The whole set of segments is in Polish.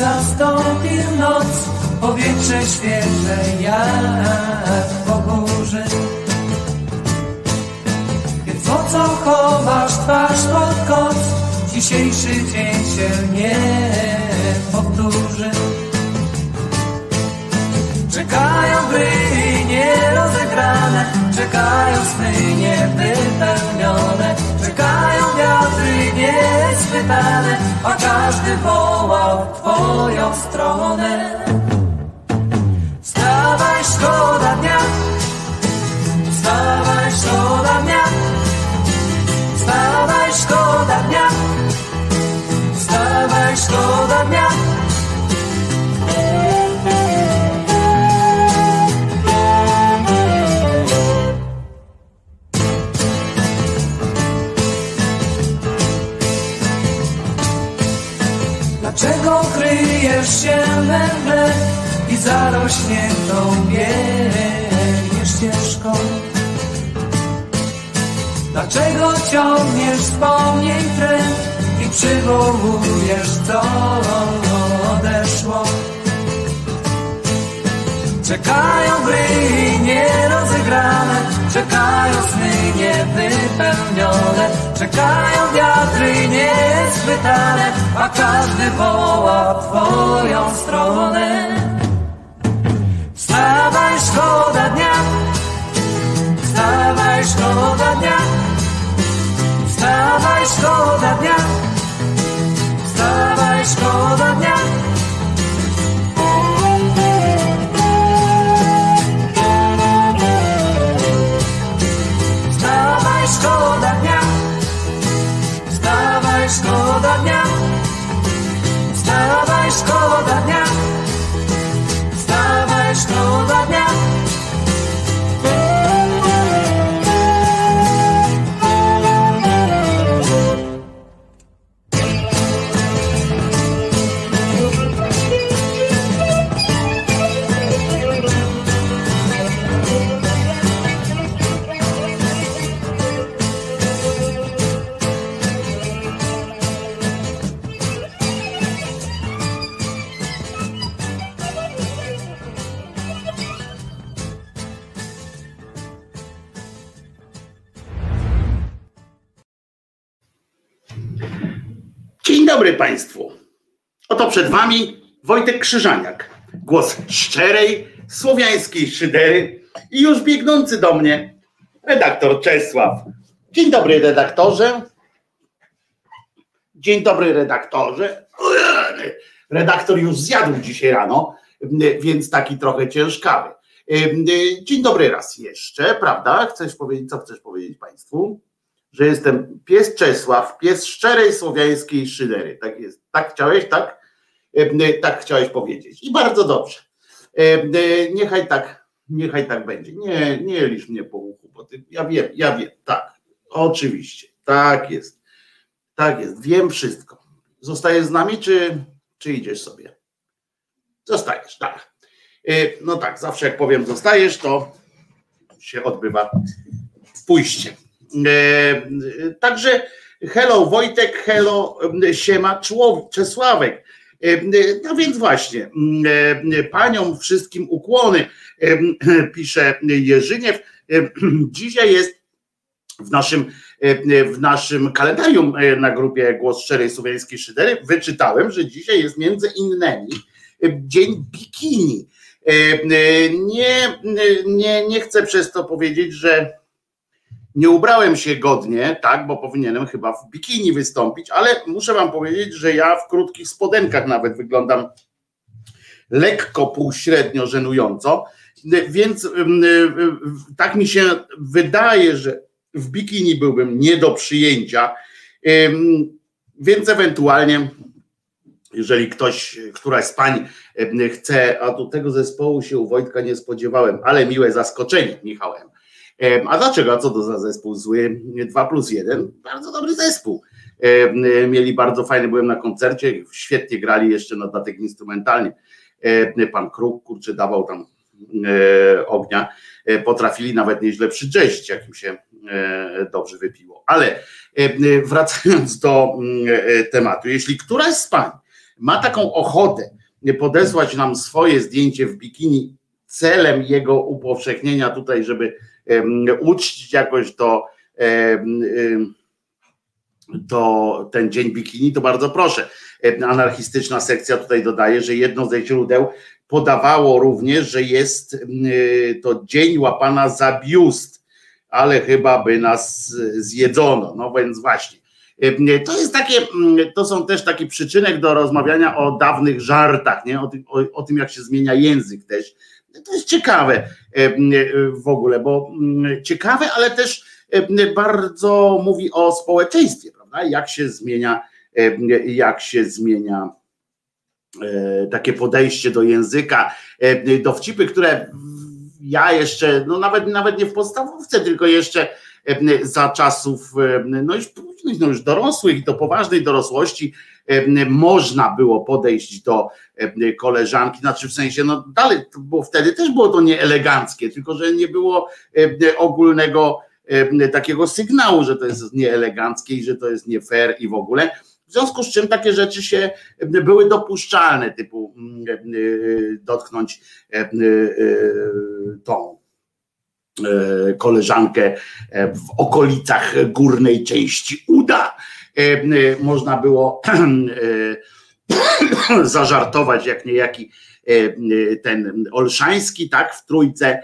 zastąpił noc, powietrze świeże jak po burzy. Więc po co chowasz twarz pod koc, dzisiejszy dzień się nie powtórzy. Czekają gry nierozegrane, czekają sny niewypełnione, czekają wiatry nieschwytane, a każdy wołał w twoją stronę. Wstawaj, szkoda dnia, wstawaj, szkoda dnia, wstawaj, szkoda dnia, wstawaj, szkoda dnia. Się mgle i zarośniętą biegniesz ścieżką? Dlaczego ciągniesz wspomnień trend i przywołujesz co odeszło? Czekają gry nierozegrane, czekają sny niewypełnione, czekają wiatry nieschwytane, a każdy woła w twoją stronę. Wstawaj, szkoda dnia, wstawaj, szkoda dnia, wstawaj, szkoda dnia, wstawaj, szkoda dnia. Wstawaj, szkoda dnia. Wstawaj, szkoda dnia. Wstawaj, szkoda dnia. Wstawaj, szkoda dnia. Państwu. Oto przed Wami Wojtek Krzyżaniak. Głos szczerej, słowiańskiej szydery i już biegnący do mnie redaktor Czesław. Dzień dobry redaktorze. Dzień dobry redaktorze. Redaktor już zjadł dzisiaj rano, więc taki trochę ciężkawy. Dzień dobry raz jeszcze, prawda? Chcesz powiedzieć, co chcesz powiedzieć Państwu? Że jestem pies Czesław, pies szczerej słowiańskiej szydery. Tak jest. Tak chciałeś, tak? E, Tak chciałeś powiedzieć. I bardzo dobrze. E, e, Niechaj tak, niechaj tak będzie. Nie, nie lisz mnie po uchu, bo ty, ja wiem, ja wiem, tak. Oczywiście. Tak jest. Tak jest. Wiem wszystko. Zostajesz z nami, czy, czy idziesz sobie? Zostajesz, tak. No tak, zawsze jak powiem zostajesz, to się odbywa pójście. E, Także hello Wojtek, hello siema Czesławek. E, No więc właśnie, e, paniom wszystkim ukłony, pisze Jerzyniew. Dzisiaj jest w naszym, w naszym kalendarium na grupie Głos Szczerej Słowiańskiej Szydery wyczytałem, że dzisiaj jest między innymi Dzień Bikini. Nie, nie, nie chcę przez to powiedzieć, że nie ubrałem się godnie, tak, bo powinienem chyba w bikini wystąpić, ale muszę wam powiedzieć, że ja w krótkich spodenkach nawet wyglądam lekko półśrednio żenująco, więc ym, y, tak mi się wydaje, że w bikini byłbym nie do przyjęcia, więc ewentualnie jeżeli ktoś, któraś z pań chce, a do tego zespołu się u Wojtka nie spodziewałem, ale miłe zaskoczenie Michałem. A dlaczego? A co to za zespół zły? 2 plus 1? Bardzo dobry zespół. Mieli bardzo fajny, byłem na koncercie, świetnie grali jeszcze na dodatek instrumentalnie. Pan Kruk, kurczę, dawał tam e, ognia. E, Potrafili nawet nieźle przydrzeźć, jak im się e, dobrze wypiło. Ale wracając do mm, tematu, jeśli któraś z pań ma taką ochotę podesłać nam swoje zdjęcie w bikini celem jego upowszechnienia tutaj, żeby uczcić jakoś to, to ten dzień bikini, to bardzo proszę. Anarchistyczna sekcja tutaj dodaje, że jedno ze źródeł podawało również, że jest to dzień łapana za biust, ale chyba by nas zjedzono. No więc właśnie. To jest takie, to są też taki przyczynek do rozmawiania o dawnych żartach, nie? O, tym, o, o tym, jak się zmienia język też. To jest ciekawe w ogóle, bo ciekawe, ale też bardzo mówi o społeczeństwie, prawda? Jak się zmienia, jak się zmienia e, takie podejście do języka, dowcipy, które ja jeszcze, no nawet, nawet nie w podstawówce, tylko jeszcze za czasów no już no już dorosłych i do poważnej dorosłości można było podejść do koleżanki, znaczy w sensie, no dalej, bo wtedy też było to nieeleganckie, tylko że nie było ogólnego takiego sygnału, że to jest nieeleganckie i że to jest nie fair i w ogóle. W związku z czym takie rzeczy się były dopuszczalne, typu dotknąć tą E, koleżankę e, w okolicach górnej części uda. E, można było zażartować jak niejaki ten Olszański, tak, w trójce,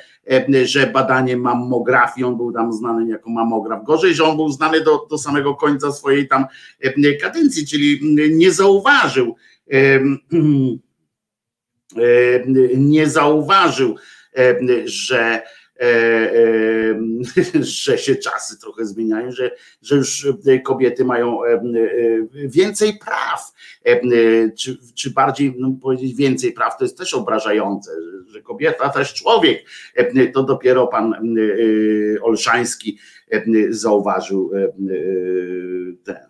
że badanie mammografii, on był tam znany jako mamograf. Gorzej, że on był znany do, do samego końca swojej tam kadencji, czyli nie zauważył, nie zauważył, że E, e, że się czasy trochę zmieniają, że, że już kobiety mają e, więcej praw, czy, czy bardziej no, powiedzieć więcej praw, to jest też obrażające, że kobieta też człowiek. To dopiero pan Olszański zauważył ten.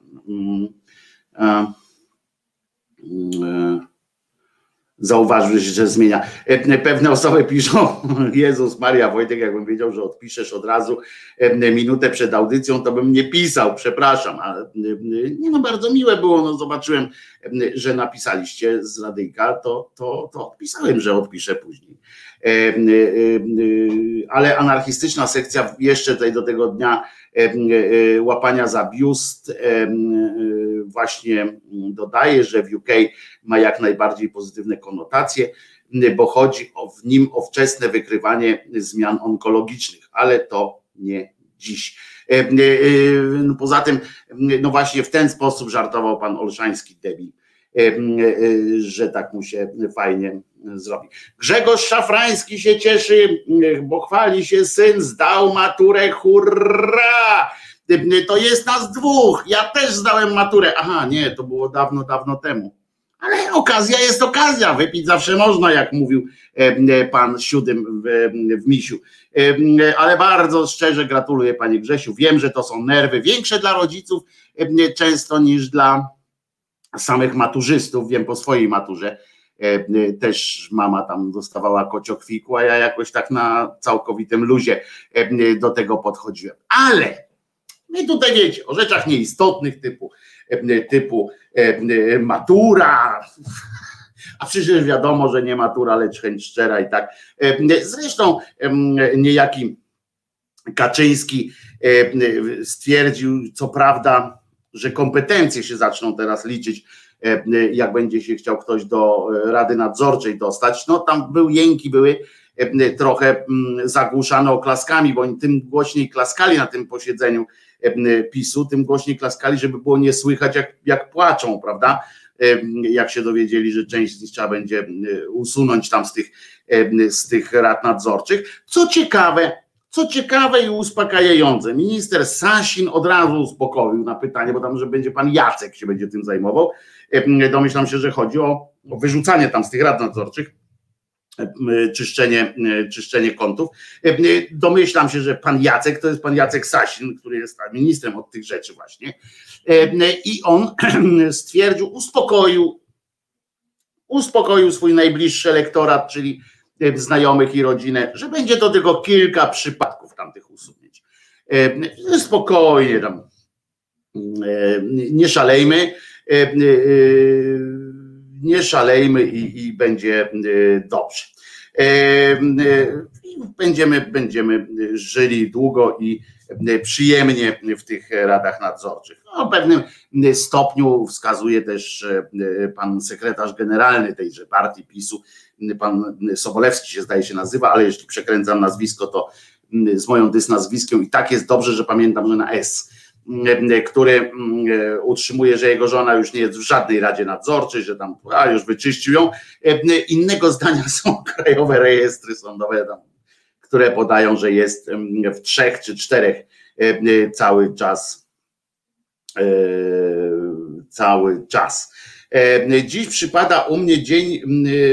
Zauważyłeś, że zmienia. E, pewne osoby piszą, Jezus Maria Wojtek, jakbym wiedział, że odpiszesz od razu e, minutę przed audycją, to bym nie pisał, przepraszam, ale e, nie no, bardzo miłe było, no zobaczyłem, że napisaliście z radyjka, to, to, to odpisałem, że odpiszę później. Ale anarchistyczna sekcja jeszcze tutaj do tego dnia łapania za biust właśnie dodaje, że w UK ma jak najbardziej pozytywne konotacje, bo chodzi o, w nim o wczesne wykrywanie zmian onkologicznych, ale to nie dziś. E, e, poza tym, no właśnie w ten sposób żartował pan Olszański debil, e, że tak mu się fajnie zrobi. Grzegorz Szafrański się cieszy, bo chwali się syn, zdał maturę, hurra! To jest nas dwóch, ja też zdałem maturę. Aha, nie, to było dawno, dawno temu. Ale okazja jest okazja, wypić zawsze można, jak mówił pan siódym w, w misiu. Ale bardzo szczerze gratuluję panie Grzesiu. Wiem, że to są nerwy większe dla rodziców często niż dla samych maturzystów. Wiem po swojej maturze. Też mama tam dostawała kociokwiku, a ja jakoś tak na całkowitym luzie do tego podchodziłem. Ale i tutaj wiecie, o rzeczach nieistotnych typu, typu matura, a przecież wiadomo, że nie matura, lecz chęć szczera i tak. Zresztą niejaki Kaczyński stwierdził, co prawda, że kompetencje się zaczną teraz liczyć, jak będzie się chciał ktoś do Rady Nadzorczej dostać. No tam był jęki, były trochę zagłuszane oklaskami, bo oni tym głośniej klaskali na tym posiedzeniu PiSu, tym głośniej klaskali, żeby było nie słychać, jak, jak płaczą, prawda? Jak się dowiedzieli, że część z nich trzeba będzie usunąć tam z tych, z tych rad nadzorczych. Co ciekawe, co ciekawe i uspokajające, minister Sasin od razu uspokoił na pytanie, bo tam, że będzie pan Jacek się będzie tym zajmował. Domyślam się, że chodzi o, wyrzucanie tam z tych rad nadzorczych czyszczenie, czyszczenie kątów. Domyślam się, że pan Jacek to jest pan Jacek Sasin, który jest ministrem od tych rzeczy właśnie. I on stwierdził, uspokoił, uspokoił swój najbliższy elektorat, czyli znajomych i rodzinę, że będzie to tylko kilka przypadków tamtych usunięć. Spokojnie tam, nie szalejmy nie szalejmy i, i będzie dobrze. Będziemy, będziemy żyli długo i przyjemnie w tych radach nadzorczych. No, w pewnym stopniu wskazuje też pan sekretarz generalny tejże partii PiSu, pan Sobolewski się zdaje się nazywa, ale jeśli przekręcam nazwisko, to z moją dysnazwiskiem i tak jest dobrze, że pamiętam, że na S który utrzymuje, że jego żona już nie jest w żadnej radzie nadzorczej, że tam a, już wyczyścił ją. Innego zdania są krajowe rejestry sądowe, które podają, że jest w trzech czy czterech cały czas cały czas. E, dziś przypada u mnie dzień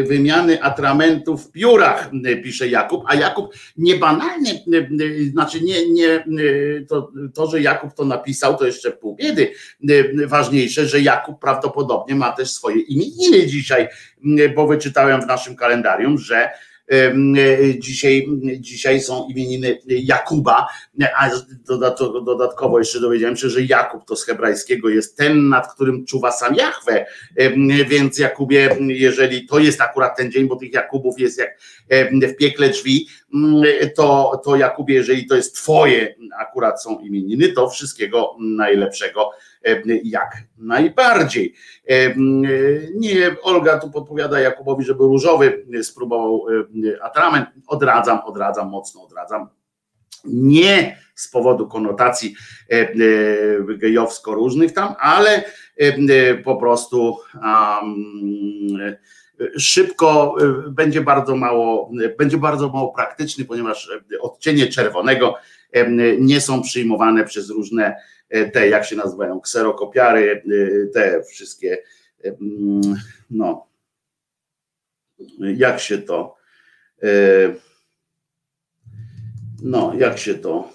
wymiany atramentów w piórach, pisze Jakub, a Jakub niebanalnie, znaczy nie, nie to, to, że Jakub to napisał, to jeszcze pół biedy. Ważniejsze, że Jakub prawdopodobnie ma też swoje imieniny dzisiaj, bo wyczytałem w naszym kalendarium, że dzisiaj, dzisiaj są imieniny Jakuba, a dodatkowo jeszcze dowiedziałem się, że Jakub to z hebrajskiego jest ten, nad którym czuwa sam Jahwe, więc Jakubie, jeżeli to jest akurat ten dzień, bo tych Jakubów jest jak w piekle drzwi, to, to Jakubie, jeżeli to jest twoje akurat są imieniny, to wszystkiego najlepszego jak najbardziej. Nie, Olga tu podpowiada Jakubowi, żeby różowy spróbował atrament. Odradzam, odradzam, mocno odradzam. Nie z powodu konotacji gejowsko różnych tam, ale po prostu um, szybko będzie bardzo mało, będzie bardzo mało praktyczny, ponieważ odcienie czerwonego nie są przyjmowane przez różne E, te, jak się nazywają, kserokopiary, e, te wszystkie, e, no, jak się to, no, jak się to,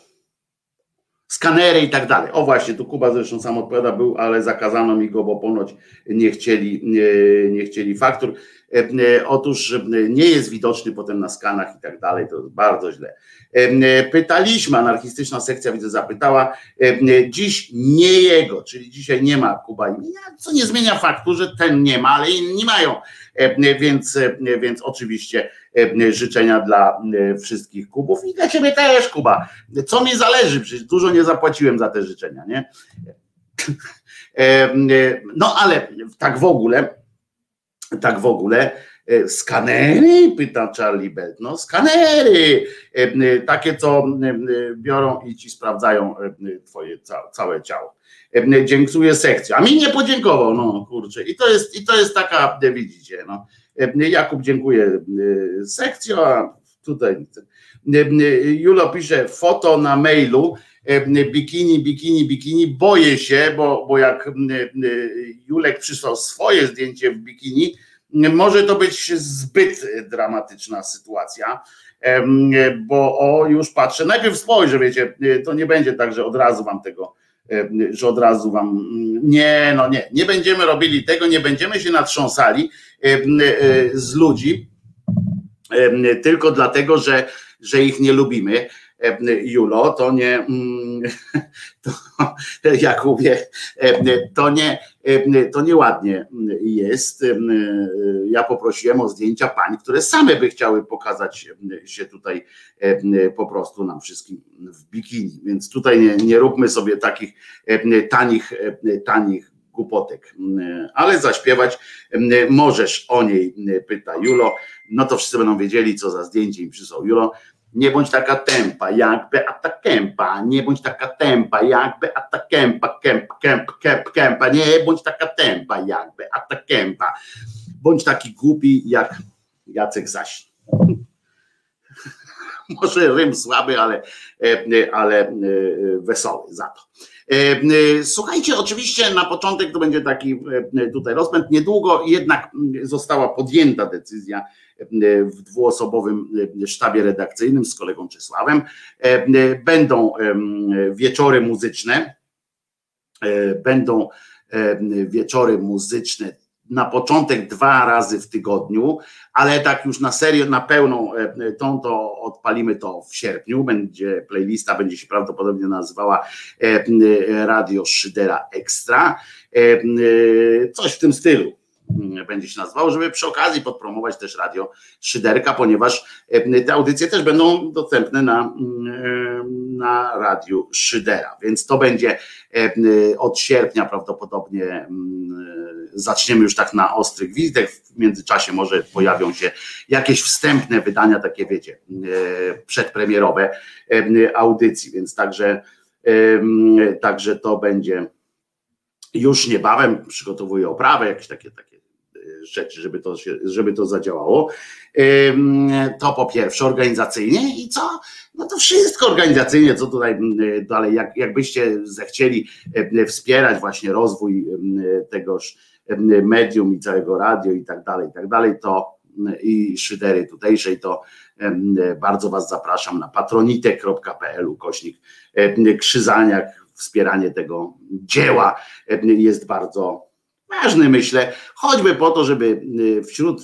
skanery i tak dalej. O właśnie, tu Kuba zresztą sam odpowiada, był, ale zakazano mi go, bo ponoć nie chcieli, nie, nie chcieli faktur. Otóż nie jest widoczny potem na skanach i tak dalej, to jest bardzo źle. Pytaliśmy, anarchistyczna sekcja widzę zapytała, dziś nie jego, czyli dzisiaj nie ma Kuba imienia, co nie zmienia faktu, że ten nie ma, ale inni mają, więc, więc oczywiście życzenia dla wszystkich Kubów i dla ciebie też Kuba, co mi zależy, przecież dużo nie zapłaciłem za te życzenia, nie? No ale tak w ogóle, tak w ogóle, E, skanery? Pyta Charlie Belt. No, skanery, e, e, takie, co biorą i ci sprawdzają twoje całe ciało. Dziękuję sekcji. A mi nie podziękował, no kurczę. I to jest, i to jest taka, widzicie, no. Jakub dziękuję sekcją, a tutaj Julo pisze foto na mailu, bikini, bikini, bikini, boję się, bo, bo jak Julek przysłał swoje zdjęcie w bikini, może to być zbyt dramatyczna sytuacja, bo o, już patrzę, najpierw spojrzę, wiecie, to nie będzie tak, że od razu wam tego, że od razu wam, nie, no nie, nie będziemy robili tego, nie będziemy się natrząsali z ludzi, tylko dlatego, że, że ich nie lubimy. Julo, to nie, to, Jakubie, to nie, to nieładnie jest. Ja poprosiłem o zdjęcia pań, które same by chciały pokazać się tutaj po prostu nam wszystkim w bikini. Więc tutaj nie, nie róbmy sobie takich tanich, tanich głupotek, ale zaśpiewać możesz o niej, pyta Julo. No to wszyscy będą wiedzieli, co za zdjęcie im przysłał Julo. Nie bądź taka tempa, jak Beata Kępa, nie bądź taka tempa, jak Beata Kępa, kęp, kęp, kęp, nie bądź taka tempa, jak Beata Kępa. Bądź taki głupi jak Jacek Zaś. Może rym słaby, ale, ale wesoły za to. Słuchajcie, oczywiście na początek to będzie taki tutaj rozpęd. Niedługo jednak została podjęta decyzja w dwuosobowym sztabie redakcyjnym z kolegą Czesławem. Będą wieczory muzyczne, będą wieczory muzyczne na początek dwa razy w tygodniu, ale tak już na serio, na pełną tą to odpalimy to w sierpniu. Będzie playlista, będzie się prawdopodobnie nazywała Radio Szydera Extra. Coś w tym stylu będzie się nazywało, żeby przy okazji podpromować też radio Szyderka, ponieważ te audycje też będą dostępne na, na radiu Szydera, więc to będzie od sierpnia prawdopodobnie zaczniemy już tak na ostrych wizytach, w międzyczasie może pojawią się jakieś wstępne wydania, takie wiecie, przedpremierowe audycji, więc także Także to będzie już niebawem. Przygotowuję oprawę, jakieś takie, takie e, rzeczy, żeby to, się, żeby to zadziałało. To po pierwsze organizacyjnie i co? No to wszystko organizacyjnie, co tutaj dalej, jak, jakbyście zechcieli wspierać właśnie rozwój tegoż medium i całego radio i tak dalej, i tak dalej, to i szydery tutejszej, to bardzo Was zapraszam na patronite.pl kośnik Krzyzaniak. Wspieranie tego dzieła jest bardzo ważne, myślę, choćby po to, żeby wśród,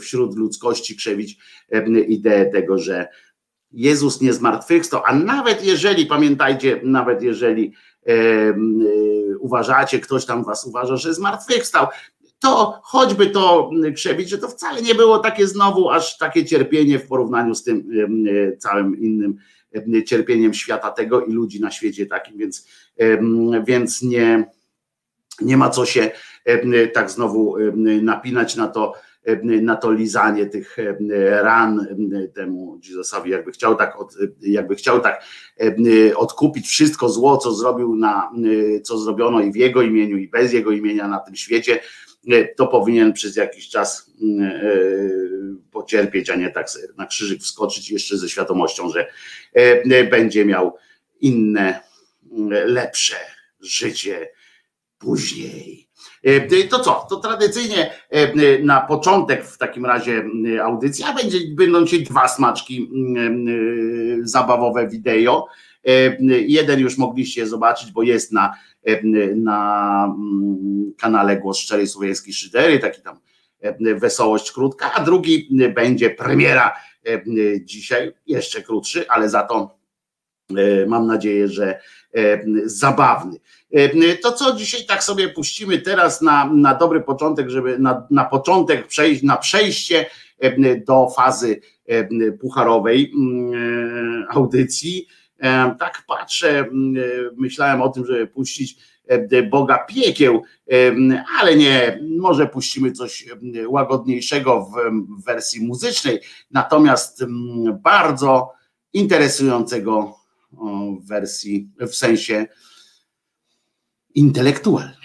wśród ludzkości krzewić ideę tego, że Jezus nie zmartwychwstał, a nawet jeżeli, pamiętajcie, nawet jeżeli e, uważacie, ktoś tam was uważa, że zmartwychwstał, to choćby to krzewić, że to wcale nie było takie znowu aż takie cierpienie w porównaniu z tym e, całym innym cierpieniem świata tego i ludzi na świecie takim, więc, więc nie, nie ma co się tak znowu napinać na to, na to lizanie tych ran temu Jezusowi, jakby chciał tak, od, jakby chciał tak odkupić wszystko zło, co zrobił na, co zrobiono i w jego imieniu, i bez jego imienia na tym świecie, E, to powinien przez jakiś czas mm, e, pocierpieć, a nie tak na krzyżyk wskoczyć jeszcze ze świadomością, że e, będzie miał inne, mm, lepsze życie później. To co? To tradycyjnie na początek w takim razie mm, audycji, a będzie, będą dzisiaj dwa smaczki zabawowe wideo. Jeden już mogliście zobaczyć, bo jest na na mm, kanale Głos Szczerej Słowiańskiej Szydery, taki tam wesołość krótka, a drugi będzie premiera dzisiaj, jeszcze krótszy, ale za to e, mam nadzieję, że zabawny. To co dzisiaj tak sobie puścimy teraz na, na dobry początek, żeby na, na początek przejść, na przejście do fazy pucharowej mm, e, audycji tak patrzę, myślałem o tym, żeby puścić Boga piekieł, ale nie, może puścimy coś łagodniejszego w wersji muzycznej, natomiast bardzo interesującego w wersji, w sensie intelektualnym.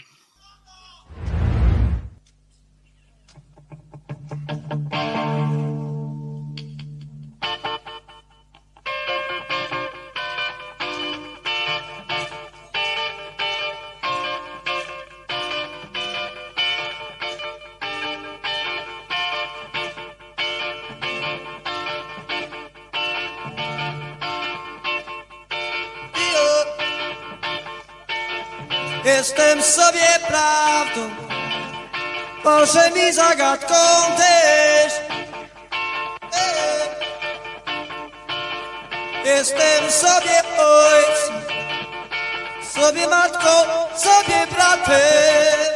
Jestem sobie prawdą, Boże mi zagadką też. Jestem sobie ojcem, sobie matką, sobie bratem.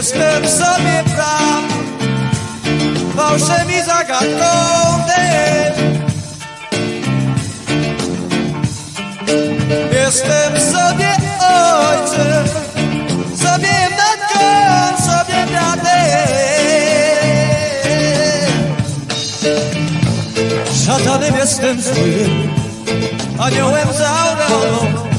Jestem sobie praw Fałszem i zagadką też Jestem sobie ojcem Sobie matką, sobie bratem. Szatanem jestem złym Aniołem zauraną Wrogiem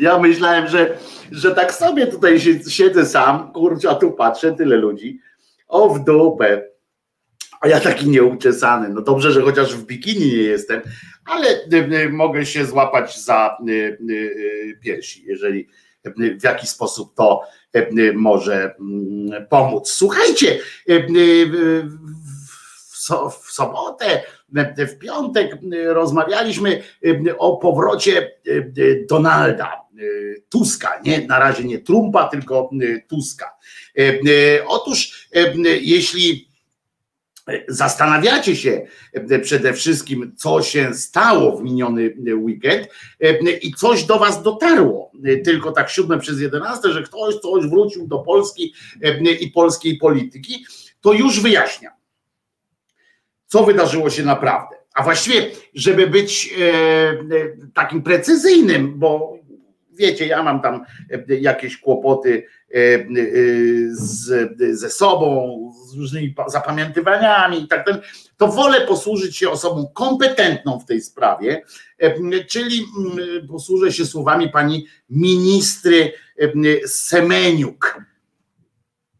ja myślałem, że, że tak sobie tutaj si- siedzę sam, kurczę, a tu patrzę, tyle ludzi. O w dupę. A ja taki nieuczesany. No dobrze, że chociaż w bikini nie jestem, ale y, y, mogę się złapać za y, piersi, jeżeli w jakiś sposób to może mm, pomóc. Słuchajcie, w, so, w sobotę, w piątek rozmawialiśmy o powrocie Donalda Tuska, nie na razie nie Trumpa, tylko y, Tuska. Y, y, Otóż, y, y, jeśli Zastanawiacie się e, przede wszystkim, co się stało w miniony weekend e, i coś do Was dotarło, e, tylko tak siódme przez jedenaste, że ktoś coś wrócił do Polski i polskiej polityki, to już wyjaśniam, co wydarzyło się naprawdę. A właściwie, żeby być takim precyzyjnym, bo wiecie, ja mam tam jakieś kłopoty z, ze sobą, z różnymi zapamiętywaniami i tak dalej, to wolę posłużyć się osobą kompetentną w tej sprawie, czyli posłużę się słowami pani ministry Semeniuk.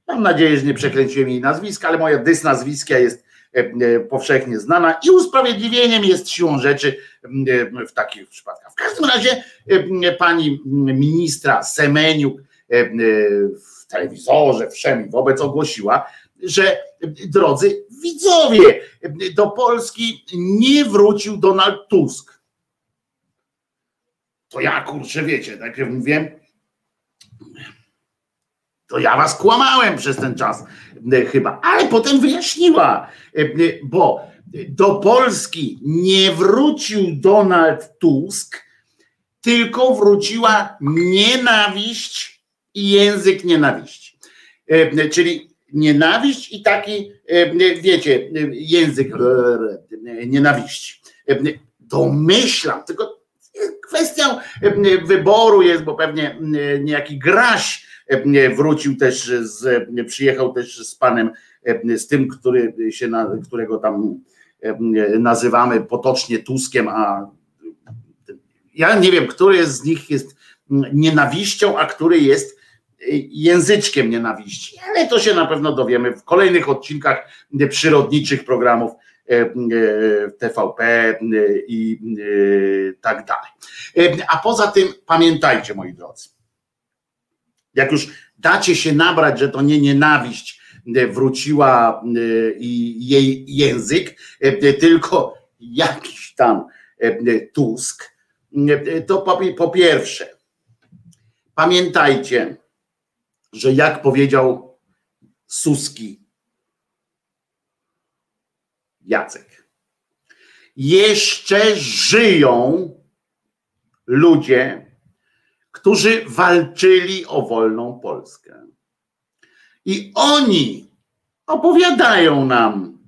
Mam nadzieję, że nie przekręciłem jej nazwiska, ale moja dys nazwiska jest powszechnie znana i usprawiedliwieniem jest siłą rzeczy w takich przypadkach. W każdym razie pani ministra Semeniuk w telewizorze, wszemi wobec ogłosiła, że drodzy widzowie, do Polski nie wrócił Donald Tusk. To ja kurczę wiecie, najpierw mówię, To ja was kłamałem przez ten czas chyba, ale potem wyjaśniła, bo do Polski nie wrócił Donald Tusk, tylko wróciła nienawiść i język nienawiści. Czyli nienawiść i taki, wiecie, język nienawiści. Domyślam, tylko kwestią wyboru jest, bo pewnie niejaki Graś wrócił też, z, przyjechał też z panem, z tym, który się, którego tam nazywamy potocznie Tuskiem, a ja nie wiem, który z nich jest nienawiścią, a który jest języczkiem nienawiści, ale to się na pewno dowiemy w kolejnych odcinkach przyrodniczych programów TVP i tak dalej. A poza tym pamiętajcie, moi drodzy, jak już dacie się nabrać, że to nie nienawiść wróciła i jej język, tylko jakiś tam Tusk, to po, po pierwsze, pamiętajcie, że jak powiedział Suski Jacek, jeszcze żyją ludzie, którzy walczyli o wolną Polskę. I oni opowiadają nam,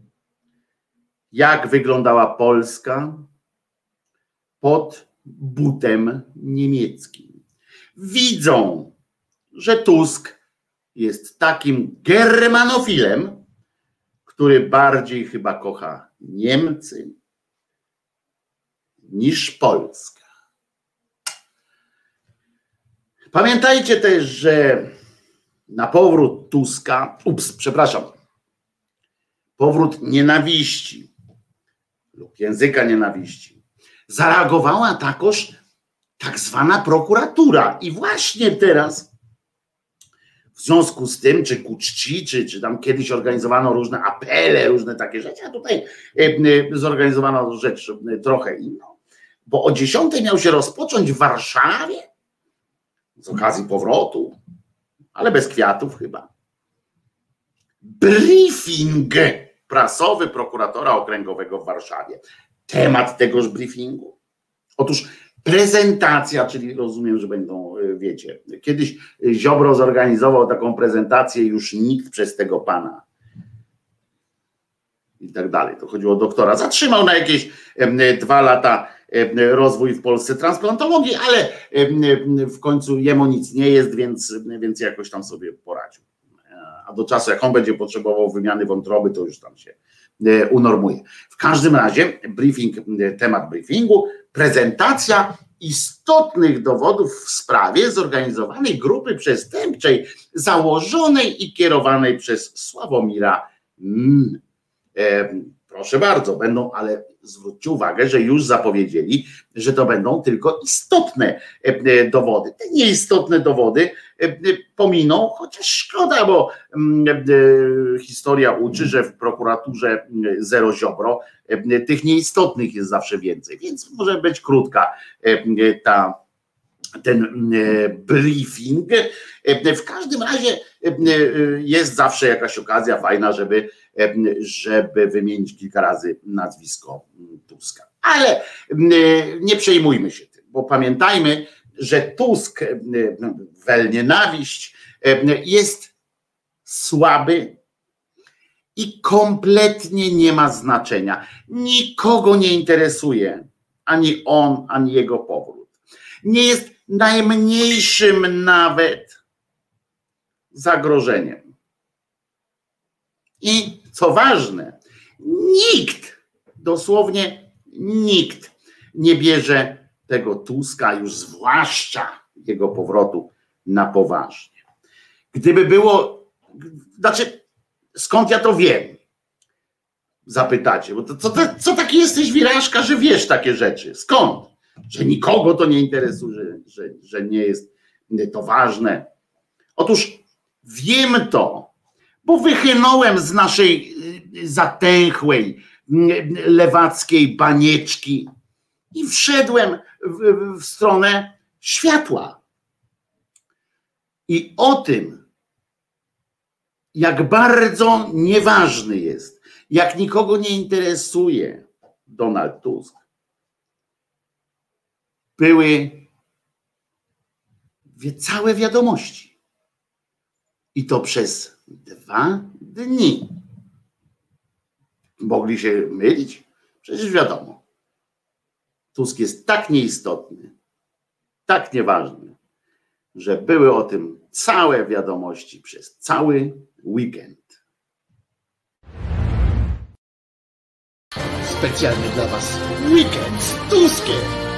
jak wyglądała Polska pod butem niemieckim. Widzą, że Tusk jest takim germanofilem, który bardziej chyba kocha Niemcy niż Polska. Pamiętajcie też, że na powrót Tuska, ups, przepraszam, powrót nienawiści lub języka nienawiści, zareagowała takoż tak zwana prokuratura. I właśnie teraz, w związku z tym, czy ku czci, czy, czy tam kiedyś organizowano różne apele, różne takie rzeczy, a tutaj e, e, zorganizowano rzecz e, trochę inną, bo o 10 miał się rozpocząć w Warszawie z okazji powrotu, ale bez kwiatów chyba. Briefing prasowy prokuratora okręgowego w Warszawie. Temat tegoż briefingu. Otóż prezentacja, czyli rozumiem, że będą, e, wiecie, kiedyś Ziobro zorganizował taką prezentację, już nikt przez tego pana i tak dalej. To chodziło o doktora. Zatrzymał na jakieś dwa lata rozwój w Polsce transplantologii, ale w końcu jemu nic nie jest, więc, więc jakoś tam sobie poradził. Do czasu, jak on będzie potrzebował wymiany wątroby, to już tam się e, unormuje. W każdym razie briefing, temat briefingu, prezentacja istotnych dowodów w sprawie zorganizowanej grupy przestępczej założonej i kierowanej przez Sławomira. Proszę bardzo, będą, ale zwróćcie uwagę, że już zapowiedzieli, że to będą tylko istotne e, e, dowody. Te nieistotne dowody e, pominą, chociaż szkoda, bo mm, historia uczy, że w prokuraturze mm, zero ziobro tych nieistotnych jest zawsze więcej, więc może być krótka ta ten briefing. W każdym razie jest zawsze jakaś okazja fajna, żeby żeby wymienić kilka razy nazwisko Tuska. Ale nie przejmujmy się tym, bo pamiętajmy, że Tusk, wel nienawiść, jest słaby i kompletnie nie ma znaczenia. Nikogo nie interesuje ani on, ani jego powrót. Nie jest najmniejszym nawet zagrożeniem. I co ważne, nikt, dosłownie nikt nie bierze tego Tuska, już zwłaszcza jego powrotu na poważnie. Gdyby było, znaczy, skąd ja to wiem? Zapytacie, bo to, co, to, co taki jesteś wirażka, że wiesz takie rzeczy? Skąd? Że nikogo to nie interesuje, że, że, że nie jest to ważne. Otóż wiem to, bo wychynąłem z naszej y, zatęchłej mm, lewackiej banieczki i wszedłem w, w stronę światła. I o tym jak bardzo nieważny jest, jak nikogo nie interesuje Donald Tusk, były całe wiadomości. I to przez dwa dni. Mogli się mylić? Przecież wiadomo. Tusk jest tak nieistotny, tak nieważny, że były o tym całe wiadomości przez cały weekend. Specjalnie dla Was weekend z Tuskiem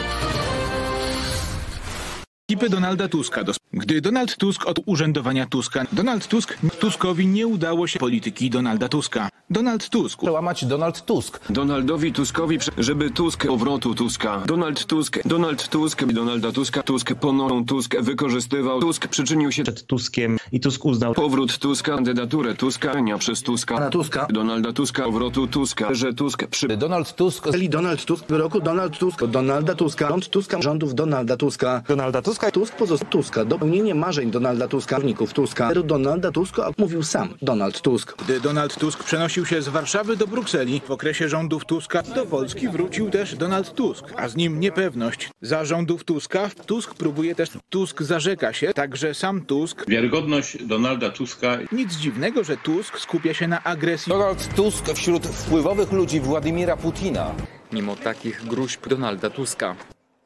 ekipy Donalda Tuska. Gdy Donald Tusk od urzędowania Tuska, Donald Tusk Tuskowi nie udało się polityki Donalda Tuska. Donald Tusk. Przełamać Donald Tusk. Donaldowi Tuskowi, żeby Tusk powrotu Tuska. Donald Tusk, Donald Tusk, Donalda Tuska, Tusk ponowną Tusk wykorzystywał. Tusk przyczynił się przed Tuskiem i Tusk uznał powrót Tuska, kandydaturę Tuska, nie przez Tuska. Pana Tuska. Donalda Tuska, powrotu Tuska, że Tusk przy... Donald Tusk, czyli Donald Tusk, wyroku Donald Tusk, Donalda Tuska, rząd Tuska, rządów Donalda Tuska. Donalda Tuska, Tusk pozostał Tuska, dopełnienie marzeń Donalda Tuska, wników Tuska. Donalda Tuska mówił sam Donald Tusk. Gdy Donald Tusk przenosił się z Warszawy do Brukseli, w okresie rządów Tuska do Polski wrócił też Donald Tusk, a z nim niepewność. Za rządów Tuska Tusk próbuje też, Tusk zarzeka się, także sam Tusk. Wiarygodność Donalda Tuska. Nic dziwnego, że Tusk skupia się na agresji. Donald Tusk wśród wpływowych ludzi Władimira Putina. Mimo takich gruźb Donalda Tuska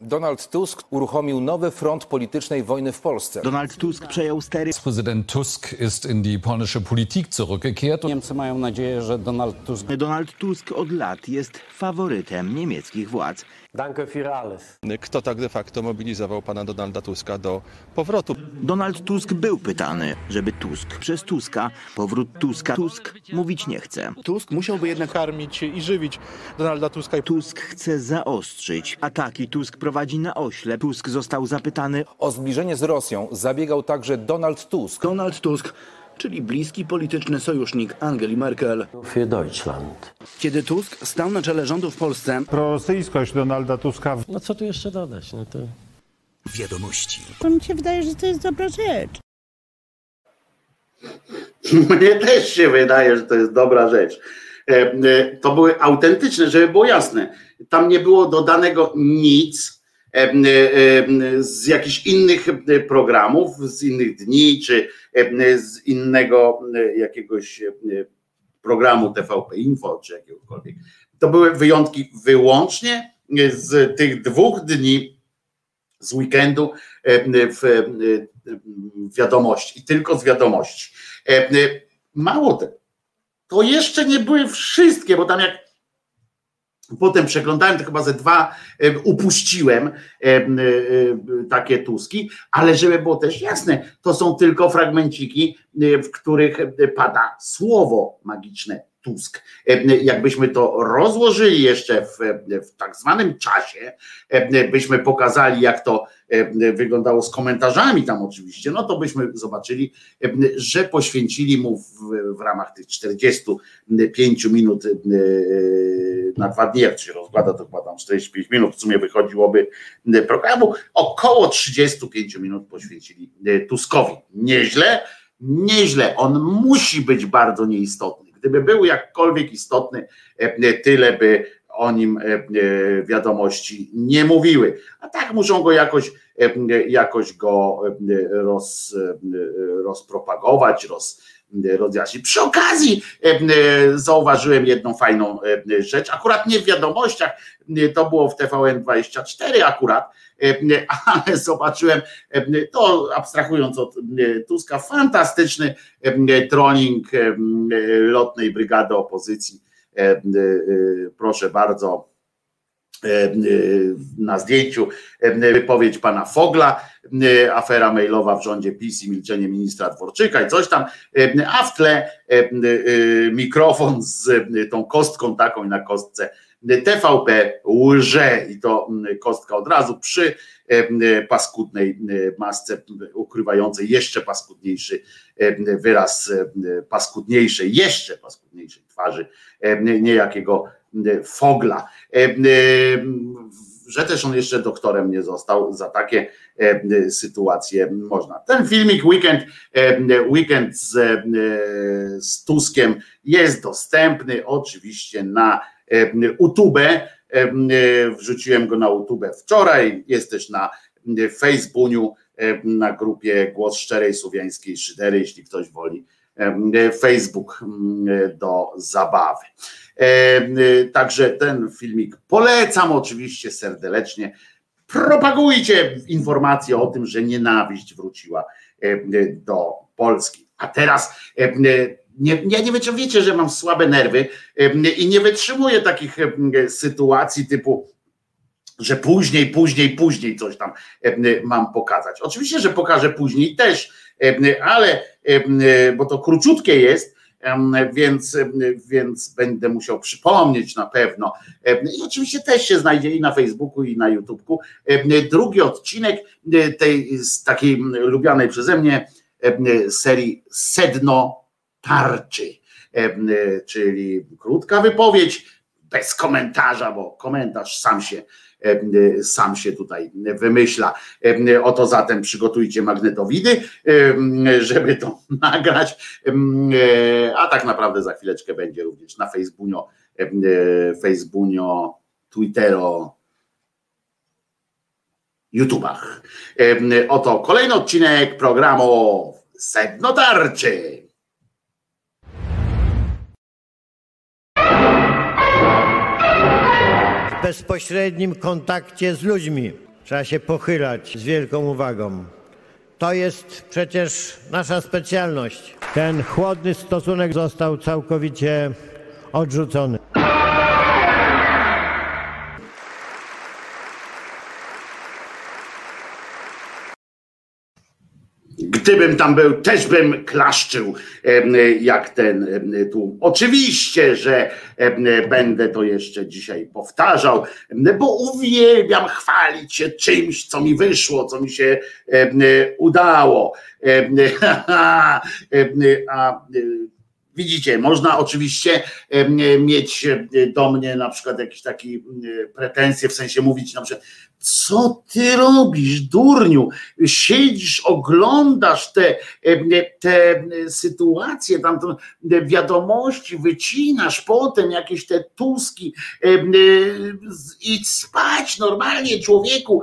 Donald Tusk uruchomił nowy front politycznej wojny w Polsce. Donald Tusk przejął stery. Prezydent Tusk ist in die polnische Politik zurückgekehrt. Niemcy mają nadzieję, że Donald Tusk... Donald Tusk od lat jest faworytem niemieckich władz. Danke für alles. Kto tak de facto mobilizował pana Donalda Tuska do powrotu? Donald Tusk był pytany, żeby Tusk przez Tuska, powrót Tuska, Tusk mówić nie chce. Tusk musiałby jednak karmić i żywić Donalda Tuska. Tusk chce zaostrzyć ataki. Tusk prowadzi na ośle. Tusk został zapytany o zbliżenie z Rosją. Zabiegał także Donald Tusk. Donald Tusk czyli bliski polityczny sojusznik Angeli Merkel. Für Deutschland. Kiedy Tusk stał na czele rządu w Polsce... Prorosyjskość Donalda Tuska... No co tu jeszcze dodać? No to... Wiadomości. To mi się wydaje, że to jest dobra rzecz. Mnie też się wydaje, że to jest dobra rzecz. E, e, to były autentyczne, żeby było jasne. Tam nie było dodanego nic, z jakichś innych programów, z innych dni, czy z innego jakiegoś programu TVP Info, czy jakiegokolwiek. To były wyjątki wyłącznie z tych dwóch dni z weekendu w wiadomości i tylko z wiadomości. Mało tego, to jeszcze nie były wszystkie, bo tam jak Potem przeglądałem, to chyba ze dwa upuściłem takie tuski, ale żeby było też jasne, to są tylko fragmenciki, w których pada słowo magiczne Tusk. Jakbyśmy to rozłożyli jeszcze w, w tak zwanym czasie, byśmy pokazali, jak to wyglądało z komentarzami tam oczywiście, no to byśmy zobaczyli, że poświęcili mu w, w ramach tych 45 minut na dwa dni, jak się rozkłada, to chyba tam 45 minut. W sumie wychodziłoby programu, około 35 minut poświęcili Tuskowi. Nieźle, nieźle, on musi być bardzo nieistotny. Gdyby był jakkolwiek istotny, tyle by o nim wiadomości nie mówiły. A tak muszą go jakoś, jakoś go roz, rozpropagować, roz, rozjaśnić. Przy okazji zauważyłem jedną fajną rzecz, akurat nie w wiadomościach, to było w TVN24 akurat, ale zobaczyłem, to abstrahując od Tuska, fantastyczny trolling lotnej brygady opozycji. Proszę bardzo, na zdjęciu wypowiedź pana Fogla, afera mailowa w rządzie PiS i milczenie ministra Dworczyka i coś tam, a w tle mikrofon z tą kostką taką i na kostce TVP łże i to kostka od razu przy paskudnej masce ukrywającej jeszcze paskudniejszy wyraz paskudniejszej, jeszcze paskudniejszej twarzy niejakiego Fogla. że też on jeszcze doktorem nie został. Za takie e, sytuacje można. Ten filmik Weekend, e, weekend z, e, z Tuskiem jest dostępny oczywiście na YouTube. Wrzuciłem go na YouTube wczoraj. Jest też na Facebooku, na grupie Głos Szczerej Słowiańskiej Szydery, jeśli ktoś woli. Facebook do zabawy. Także ten filmik polecam oczywiście serdecznie. Propagujcie informacje o tym, że nienawiść wróciła do Polski. A teraz nie, ja nie wiem, wiecie, że mam słabe nerwy i nie wytrzymuję takich sytuacji typu że później, później, później coś tam mam pokazać. Oczywiście, że pokażę później też, ale bo to króciutkie jest, więc, więc będę musiał przypomnieć na pewno. I oczywiście też się znajdzie i na Facebooku, i na YouTubeku. Drugi odcinek tej z takiej lubianej przeze mnie serii Sedno Tarczy, em, e, czyli krótka wypowiedź bez komentarza, bo komentarz sam się e, sam się tutaj wymyśla. Oto zatem przygotujcie magnetowidy, żeby to nagrać, e, a tak naprawdę za chwileczkę będzie również na Facebooku, e, Facebooku, Twittero, YouTubach. Oto kolejny odcinek programu Sedno Tarczy. Bezpośrednim kontakcie z ludźmi. Trzeba się pochylać z wielką uwagą. To jest przecież nasza specjalność. Ten chłodny stosunek został całkowicie odrzucony. Gdybym tam był, też bym klaszczył em, jak ten em, tu. Oczywiście, że em, będę to jeszcze dzisiaj powtarzał, bo uwielbiam chwalić się czymś, co mi wyszło, co mi się udało. A Widzicie, można oczywiście mieć e, do mnie na przykład jakieś takie e, pretensje, w sensie mówić na przykład, co ty robisz, durniu? Siedzisz, oglądasz te, te sytuacje, tam to wiadomości, wycinasz potem jakieś te tuski, z- idź spać normalnie, człowieku,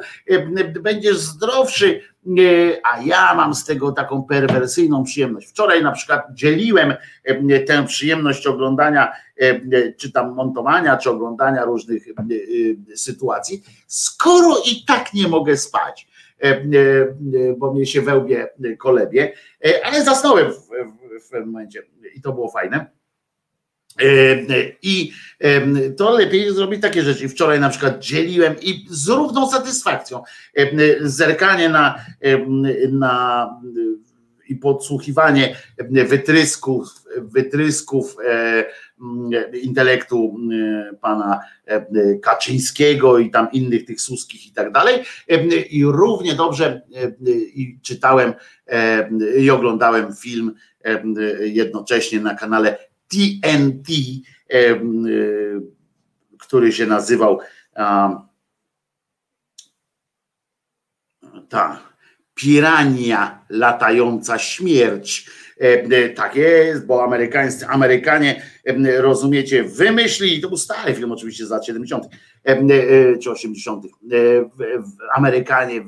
będziesz zdrowszy. A ja mam z tego taką perwersyjną przyjemność. Wczoraj na przykład dzieliłem em, tę przyjemność oglądania, em, czy tam montowania, czy oglądania różnych y, sytuacji, skoro i tak nie mogę spać, e, bo mnie się wełbie kolebie, E, ale zasnąłem w, w, w pewnym momencie i to było fajne. E, I em, to lepiej zrobić takie rzeczy. Wczoraj na przykład dzieliłem i z równą satysfakcją em, zerkanie na, na i podsłuchiwanie wytrysków, wytrysków e, intelektu pana e, Kaczyńskiego i tam innych tych suskich i tak dalej. E, I równie dobrze e, i czytałem e, i oglądałem film e, jednocześnie na kanale TNT, y, który się nazywał ta pirania latająca śmierć. Y, Tak jest, bo amerykańscy, Amerykanie, em, rozumiecie, wymyślili, to był stary film oczywiście z lat 70. em, y, czy 80. e, w- w- Amerykanie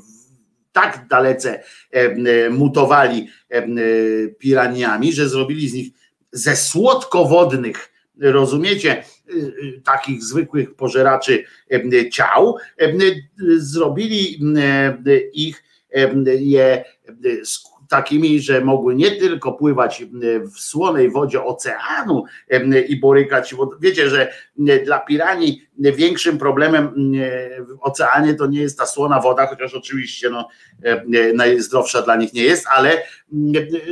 tak dalece y, mutowali y, piraniami, że zrobili z nich ze słodkowodnych, rozumiecie, y, y, takich zwykłych pożeraczy ciał, zrobili ich je takimi, że mogły nie tylko pływać em, w słonej wodzie oceanu em, i borykać, bo wiecie, że em, dla piranii większym problemem em, w oceanie to nie jest ta słona woda, chociaż oczywiście no, najzdrowsza dla nich nie jest, ale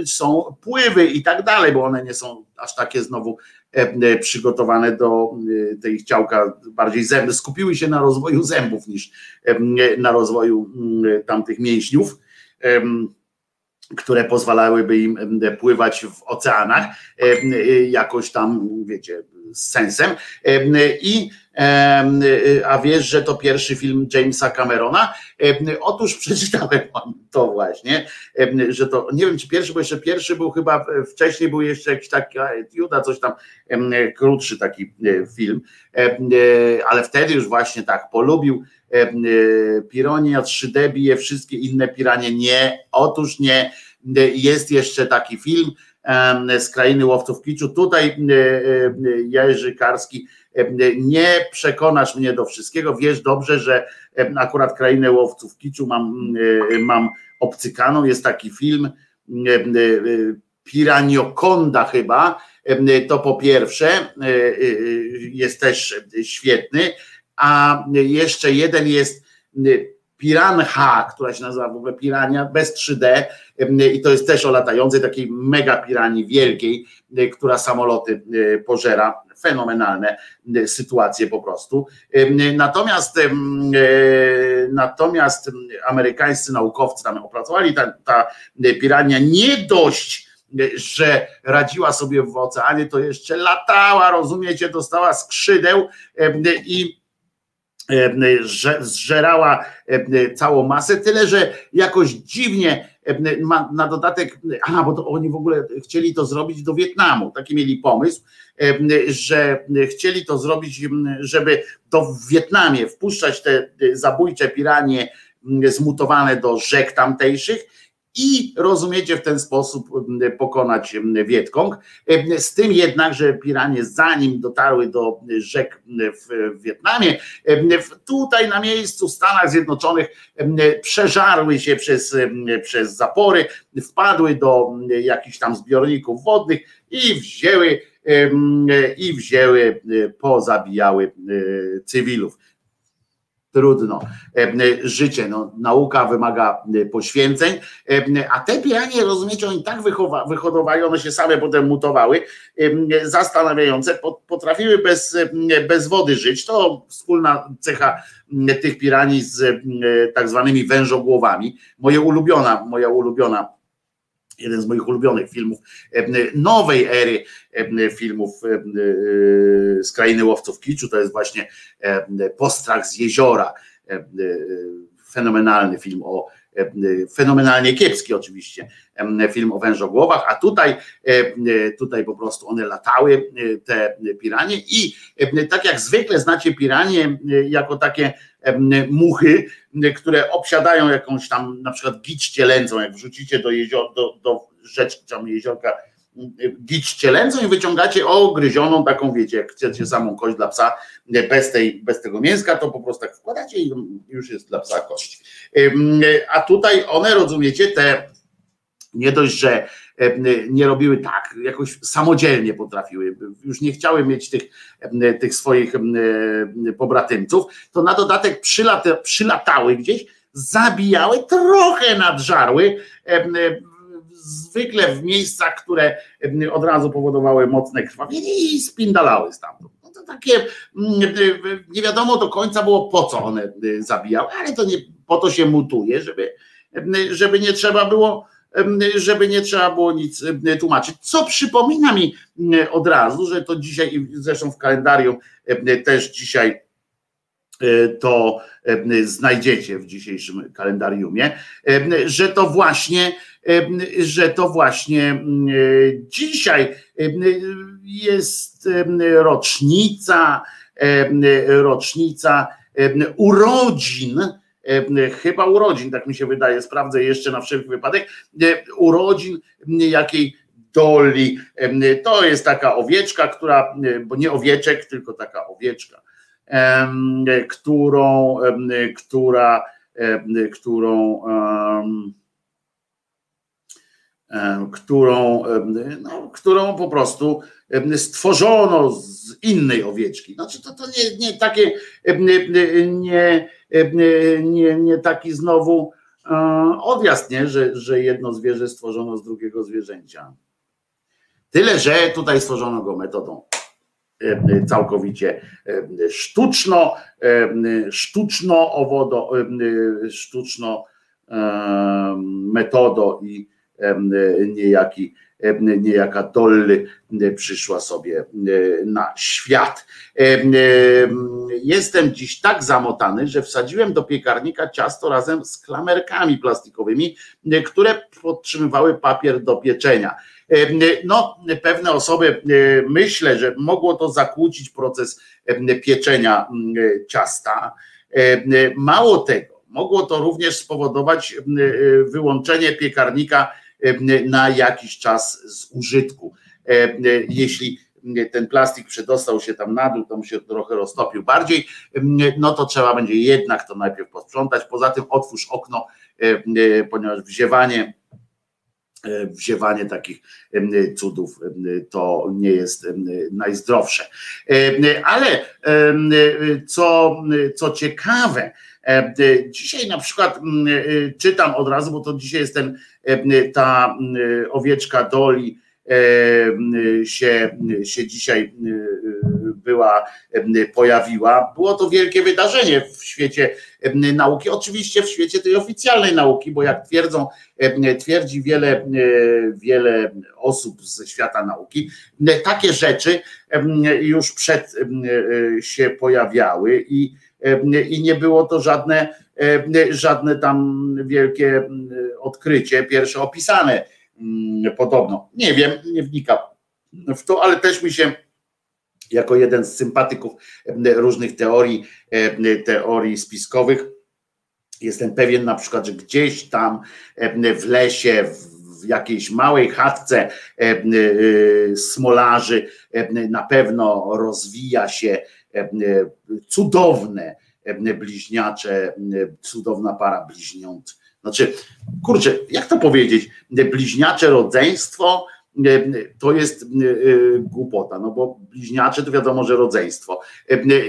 są pływy i tak dalej, bo one nie są aż takie znowu e, przygotowane do e, tej ciałka bardziej zęby, skupiły się na rozwoju zębów niż e, na rozwoju mm, tamtych mięśniów, które pozwalałyby im pływać w oceanach, jakoś tam, wiecie, z sensem. I a wiesz, że to pierwszy film Jamesa Camerona? Otóż przeczytałem to właśnie, że to nie wiem, czy pierwszy, bo jeszcze pierwszy był chyba wcześniej był jeszcze jakiś taki Juda, coś tam krótszy taki film, ale wtedy już właśnie tak polubił Pironia 3D bije wszystkie inne piranie. Nie, otóż nie. Jest jeszcze taki film z krainy łowców kiczu. Tutaj Jerzy Karski nie przekonasz mnie do wszystkiego. Wiesz dobrze, że akurat krainę łowców kiczu mam, mam obcykaną. Jest taki film Piraniokonda chyba. To po pierwsze jest też świetny, a jeszcze jeden jest Piranha, która się nazywa w ogóle Pirania bez 3D i to jest też o latającej takiej mega piranii wielkiej, która samoloty pożera. Fenomenalne sytuacje po prostu. Natomiast natomiast amerykańscy naukowcy tam opracowali ta, ta pirania nie dość że radziła sobie w oceanie, to jeszcze latała, rozumiecie, dostała skrzydeł i zżerała całą masę, tyle że jakoś dziwnie na dodatek, a bo oni w ogóle chcieli to zrobić do Wietnamu, taki mieli pomysł, że chcieli to zrobić, żeby to w Wietnamie wpuszczać te zabójcze piranie zmutowane do rzek tamtejszych i rozumiecie w ten sposób pokonać Wietkong. Z tym jednak, że piranie zanim dotarły do rzek w Wietnamie, tutaj na miejscu w Stanach Zjednoczonych przeżarły się przez, przez zapory, wpadły do jakichś tam zbiorników wodnych i wzięły i wzięły, pozabijały cywilów trudno. Życie, no, nauka wymaga poświęceń, a te piranie, rozumiecie, oni tak wychowa, wyhodowali, one się same potem mutowały, zastanawiające, potrafiły bez, bez wody żyć. To wspólna cecha tych piranii z tak zwanymi wężogłowami. Moje ulubiona, moja ulubiona jeden z moich ulubionych filmów nowej ery filmów z krainy łowców kiczu, to jest właśnie Postrach z jeziora. Fenomenalny film o fenomenalnie kiepski oczywiście film o wężogłowach, a tutaj tutaj po prostu one latały te piranie i tak jak zwykle znacie piranie jako takie muchy, które obsiadają jakąś tam na przykład gicz cielęcą, jak wrzucicie do, jezior, do, do rzeczki, tam jeziorka gicz cielęcą i wyciągacie ogryzioną taką, wiecie, jak chcecie samą kość dla psa, bez, tej, bez tego mięska, to po prostu tak wkładacie i już jest dla psa kość. A tutaj one, rozumiecie, te nie dość, że nie robiły tak, jakoś samodzielnie potrafiły, już nie chciały mieć tych, tych swoich pobratymców, to na dodatek przylata, przylatały gdzieś, zabijały, trochę nadżarły, zwykle w miejscach, które od razu powodowały mocne krwawienie i spindalały stamtąd. No to takie nie wiadomo do końca było po co one zabijały, ale to nie po to się mutuje, żeby, żeby nie trzeba było żeby nie trzeba było nic tłumaczyć. Co przypomina mi od razu, że to dzisiaj, zresztą w kalendarium też dzisiaj to znajdziecie w dzisiejszym kalendariumie, że to właśnie, że to właśnie dzisiaj jest rocznica, rocznica urodzin chyba urodzin, tak mi się wydaje, sprawdzę jeszcze na wszelki wypadek, urodzin jakiej Dolly. To jest taka owieczka, która, bo nie owieczek, tylko taka owieczka, którą, która, którą, którą, no, którą po prostu stworzono z innej owieczki. Znaczy to, to nie, nie takie, nie, nie, nie taki znowu odjazd, nie? Że, że jedno zwierzę stworzono z drugiego zwierzęcia. Tyle, że tutaj stworzono go metodą całkowicie sztuczno, sztuczno owodo, sztuczno metodo i niejaki, niejaka Dolly przyszła sobie na świat. Jestem dziś tak zamotany, że wsadziłem do piekarnika ciasto razem z klamerkami plastikowymi, które podtrzymywały papier do pieczenia. No, pewne osoby myślę, że mogło to zakłócić proces pieczenia ciasta. Mało tego, mogło to również spowodować wyłączenie piekarnika na jakiś czas z użytku. Jeśli ten plastik przedostał się tam na dół, to mu się trochę roztopił bardziej, no to trzeba będzie jednak to najpierw posprzątać. Poza tym otwórz okno, ponieważ wziewanie wziewanie takich cudów to nie jest najzdrowsze. Ale co, co ciekawe, dzisiaj na przykład czytam od razu, bo to dzisiaj jest ten, ta owieczka Doli, się, się dzisiaj była, pojawiła. Było to wielkie wydarzenie w świecie nauki, oczywiście w świecie tej oficjalnej nauki, bo jak twierdzą, twierdzi wiele, wiele osób ze świata nauki, takie rzeczy już przed się pojawiały i, i nie było to żadne, żadne tam wielkie odkrycie, pierwsze opisane Mm, podobno. Nie wiem, nie wnikam w to, ale też mi się jako jeden z sympatyków różnych teorii, teorii spiskowych, jestem pewien na przykład, że gdzieś tam w lesie, w jakiejś małej chatce smolarzy na pewno rozwija się cudowne bliźniacze, cudowna para bliźniąt znaczy, kurczę, jak to powiedzieć? Bliźniacze rodzeństwo to jest e, głupota, no bo bliźniacze to wiadomo, że rodzeństwo.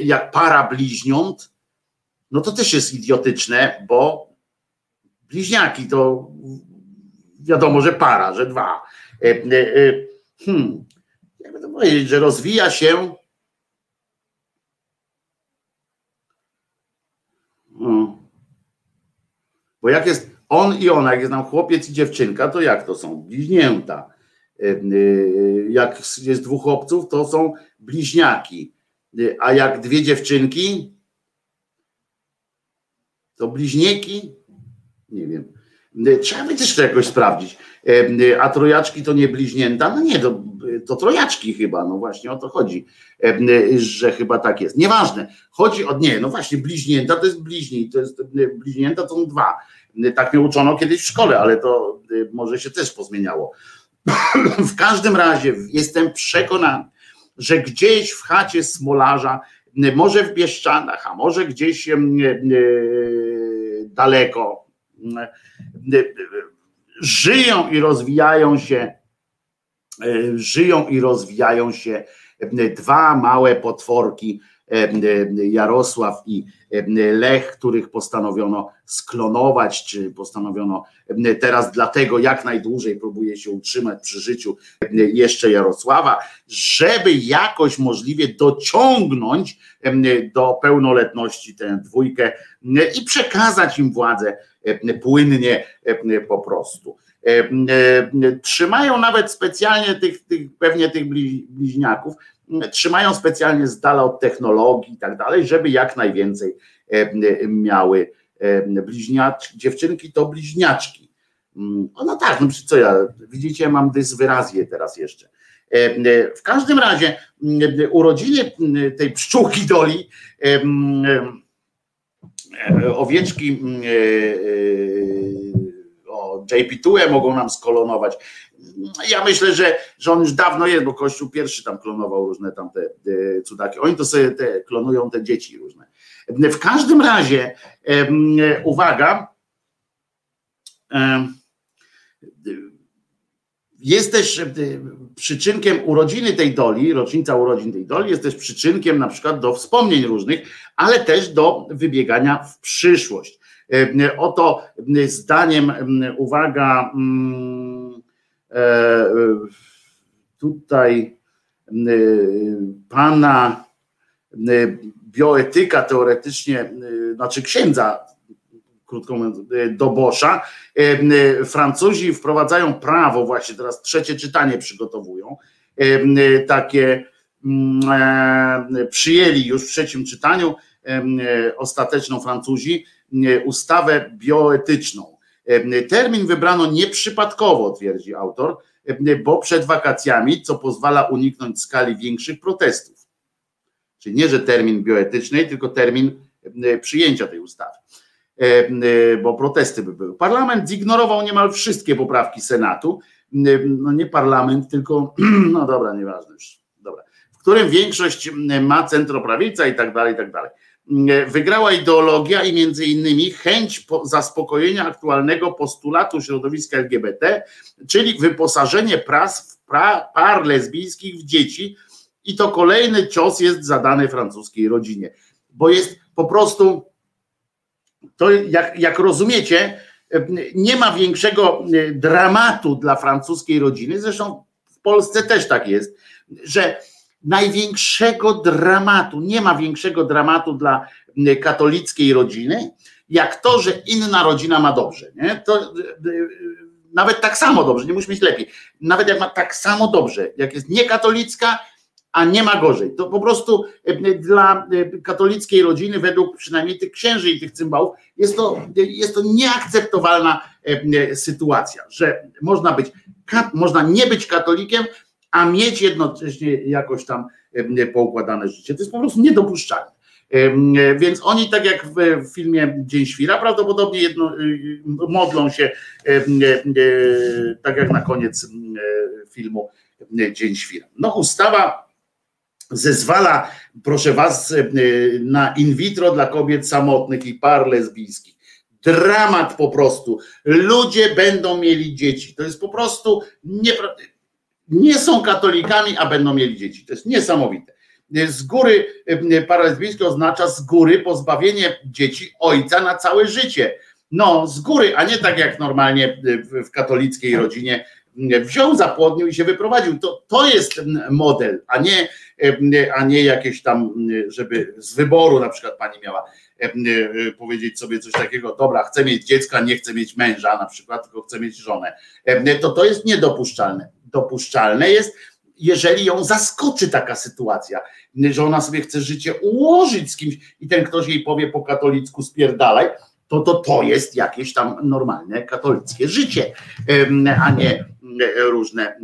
Jak para bliźniąt, no to też jest idiotyczne, bo bliźniaki to wiadomo, że para, że dwa. E, e, hmm, jakby to powiedzieć, że rozwija się. Bo jak jest on i ona, jak jest tam chłopiec i dziewczynka, to jak to są? Bliźnięta. E, e, jak jest dwóch chłopców, to są bliźniaki. E, a jak dwie dziewczynki, to bliźnieki? Nie wiem. Trzeba by też to jakoś sprawdzić. A trojaczki to nie bliźnięta? No nie, to, to trojaczki chyba, no właśnie o to chodzi, że chyba tak jest. Nieważne. Chodzi o, nie, no właśnie, bliźnięta to jest bliźni, to jest, bliźnięta to są dwa. Tak mnie uczono kiedyś w szkole, ale to może się też pozmieniało. W każdym razie jestem przekonany, że gdzieś w chacie smolarza, może w Bieszczanach, a może gdzieś daleko, żyją i rozwijają się, żyją i rozwijają się dwa małe potworki, Jarosław i Lech, których postanowiono sklonować, czy postanowiono teraz dlatego jak najdłużej próbuje się utrzymać przy życiu jeszcze Jarosława, żeby jakoś możliwie dociągnąć do pełnoletności tę dwójkę i przekazać im władzę płynnie po prostu. Trzymają nawet specjalnie tych, tych pewnie tych bliźniaków, trzymają specjalnie z dala od technologii i tak dalej, żeby jak najwięcej e, miały e, bliźniaczki, dziewczynki to bliźniaczki. Mm, no tak, no co ja, widzicie, mam dyswyrazję teraz jeszcze. E, w każdym razie urodziny tej pszczółki doli, owieczki JP2 mogą nam skolonować ja myślę, że, że on już dawno jest, bo Kościół pierwszy tam klonował różne tam te, cudaki. Oni to sobie te, klonują te dzieci różne. W każdym razie, uwaga, jest też przyczynkiem urodziny tej doli, rocznica urodzin tej doli, jest też przyczynkiem na przykład do wspomnień różnych, ale też do wybiegania w przyszłość. Oto zdaniem, uwaga, E, e, tutaj e, pana bioetyka teoretycznie, znaczy księdza krótko mówiąc, e, do Boscha. E, e, Francuzi wprowadzają prawo, właśnie teraz trzecie czytanie przygotowują, takie przyjęli już w trzecim czytaniu ostateczną Francuzi ustawę bioetyczną. Termin wybrano nieprzypadkowo, twierdzi autor, bo przed wakacjami, co pozwala uniknąć skali większych protestów. Czyli nie, że termin bioetyczny, tylko termin przyjęcia tej ustawy. E, e, bo protesty by były. Parlament zignorował niemal wszystkie poprawki Senatu. E, no nie parlament, tylko, no dobra, nieważne już. Dobra. W którym większość ma centroprawica i tak dalej, i tak dalej. Wygrała ideologia i między innymi chęć zaspokojenia aktualnego postulatu środowiska LGBT, czyli wyposażenie pras w pra, par lesbijskich w dzieci i to kolejny cios jest zadany francuskiej rodzinie, bo jest po prostu to jak, jak rozumiecie, nie ma większego e, dramatu dla francuskiej rodziny, zresztą w Polsce też tak jest, że największego dramatu, nie ma większego dramatu dla katolickiej rodziny, jak to, że inna rodzina ma dobrze. Nie? To, nawet tak samo dobrze, nie musi mieć lepiej. Nawet jak ma tak samo dobrze, jak jest niekatolicka, a nie ma gorzej. To po prostu dla katolickiej rodziny, według przynajmniej tych księży i tych cymbałów, jest to, jest to nieakceptowalna sytuacja, że można być, można nie być katolikiem, a mieć jednocześnie jakoś tam poukładane życie. To jest po prostu niedopuszczalne. Więc oni, tak jak w filmie Dzień Świra, prawdopodobnie jedno, modlą się, tak jak na koniec filmu Dzień Świra. No, ustawa zezwala, proszę was, e, na in vitro dla kobiet samotnych i par lesbijskich. Dramat po prostu. Ludzie będą mieli dzieci. To jest po prostu nie, nie są katolikami, a będą mieli dzieci. To jest niesamowite. Z góry e, para lesbijskie oznacza z góry pozbawienie dzieci ojca na całe życie. No, z góry, a nie tak jak normalnie w katolickiej rodzinie wziął, zapłodnił i się wyprowadził. To, to jest model, a nie, a nie jakieś tam, żeby z wyboru na przykład pani miała powiedzieć sobie coś takiego, dobra, chcę mieć dziecka, nie chcę mieć męża na przykład, tylko chcę mieć żonę. To to jest niedopuszczalne. Dopuszczalne jest, jeżeli ją zaskoczy taka sytuacja, że ona sobie chce życie ułożyć z kimś i ten ktoś jej powie po katolicku spierdalaj, to, to to jest jakieś tam normalne katolickie życie, a nie różne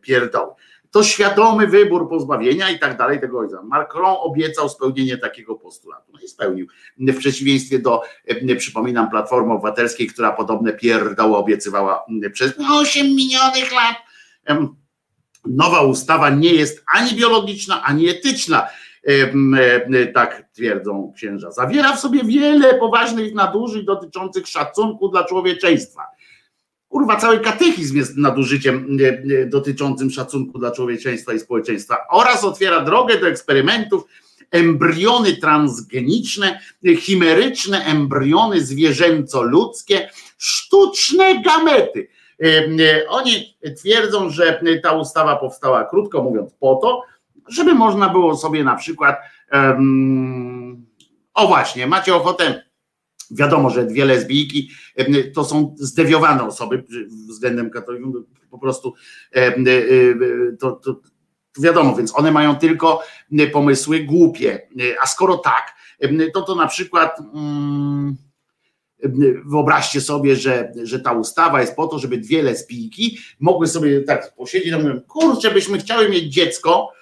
pierdoły. To świadomy wybór pozbawienia i tak dalej tego ojca. Macron obiecał spełnienie takiego postulatu. No i spełnił. W przeciwieństwie do, przypominam, Platformy Obywatelskiej, która podobne pierdoły obiecywała przez 8 minionych lat. Nowa ustawa nie jest ani biologiczna, ani etyczna E, tak twierdzą księża. Zawiera w sobie wiele poważnych nadużyć dotyczących szacunku dla człowieczeństwa. Kurwa, cały katechizm jest nadużyciem dotyczącym szacunku dla człowieczeństwa i społeczeństwa oraz otwiera drogę do eksperymentów embriony transgeniczne, chimeryczne embriony zwierzęco-ludzkie, sztuczne gamety. E, oni twierdzą, że ta ustawa powstała, krótko mówiąc, po to, żeby można było sobie na przykład, um, o właśnie, macie ochotę, wiadomo, że dwie lesbijki to są zdewiowane osoby względem katolików, po prostu to, to wiadomo, więc one mają tylko pomysły głupie, a skoro tak, to to na przykład um, wyobraźcie sobie, że, że ta ustawa jest po to, żeby dwie lesbijki mogły sobie tak posiedzieć i mówią, kurczę, byśmy chciały mieć dziecko,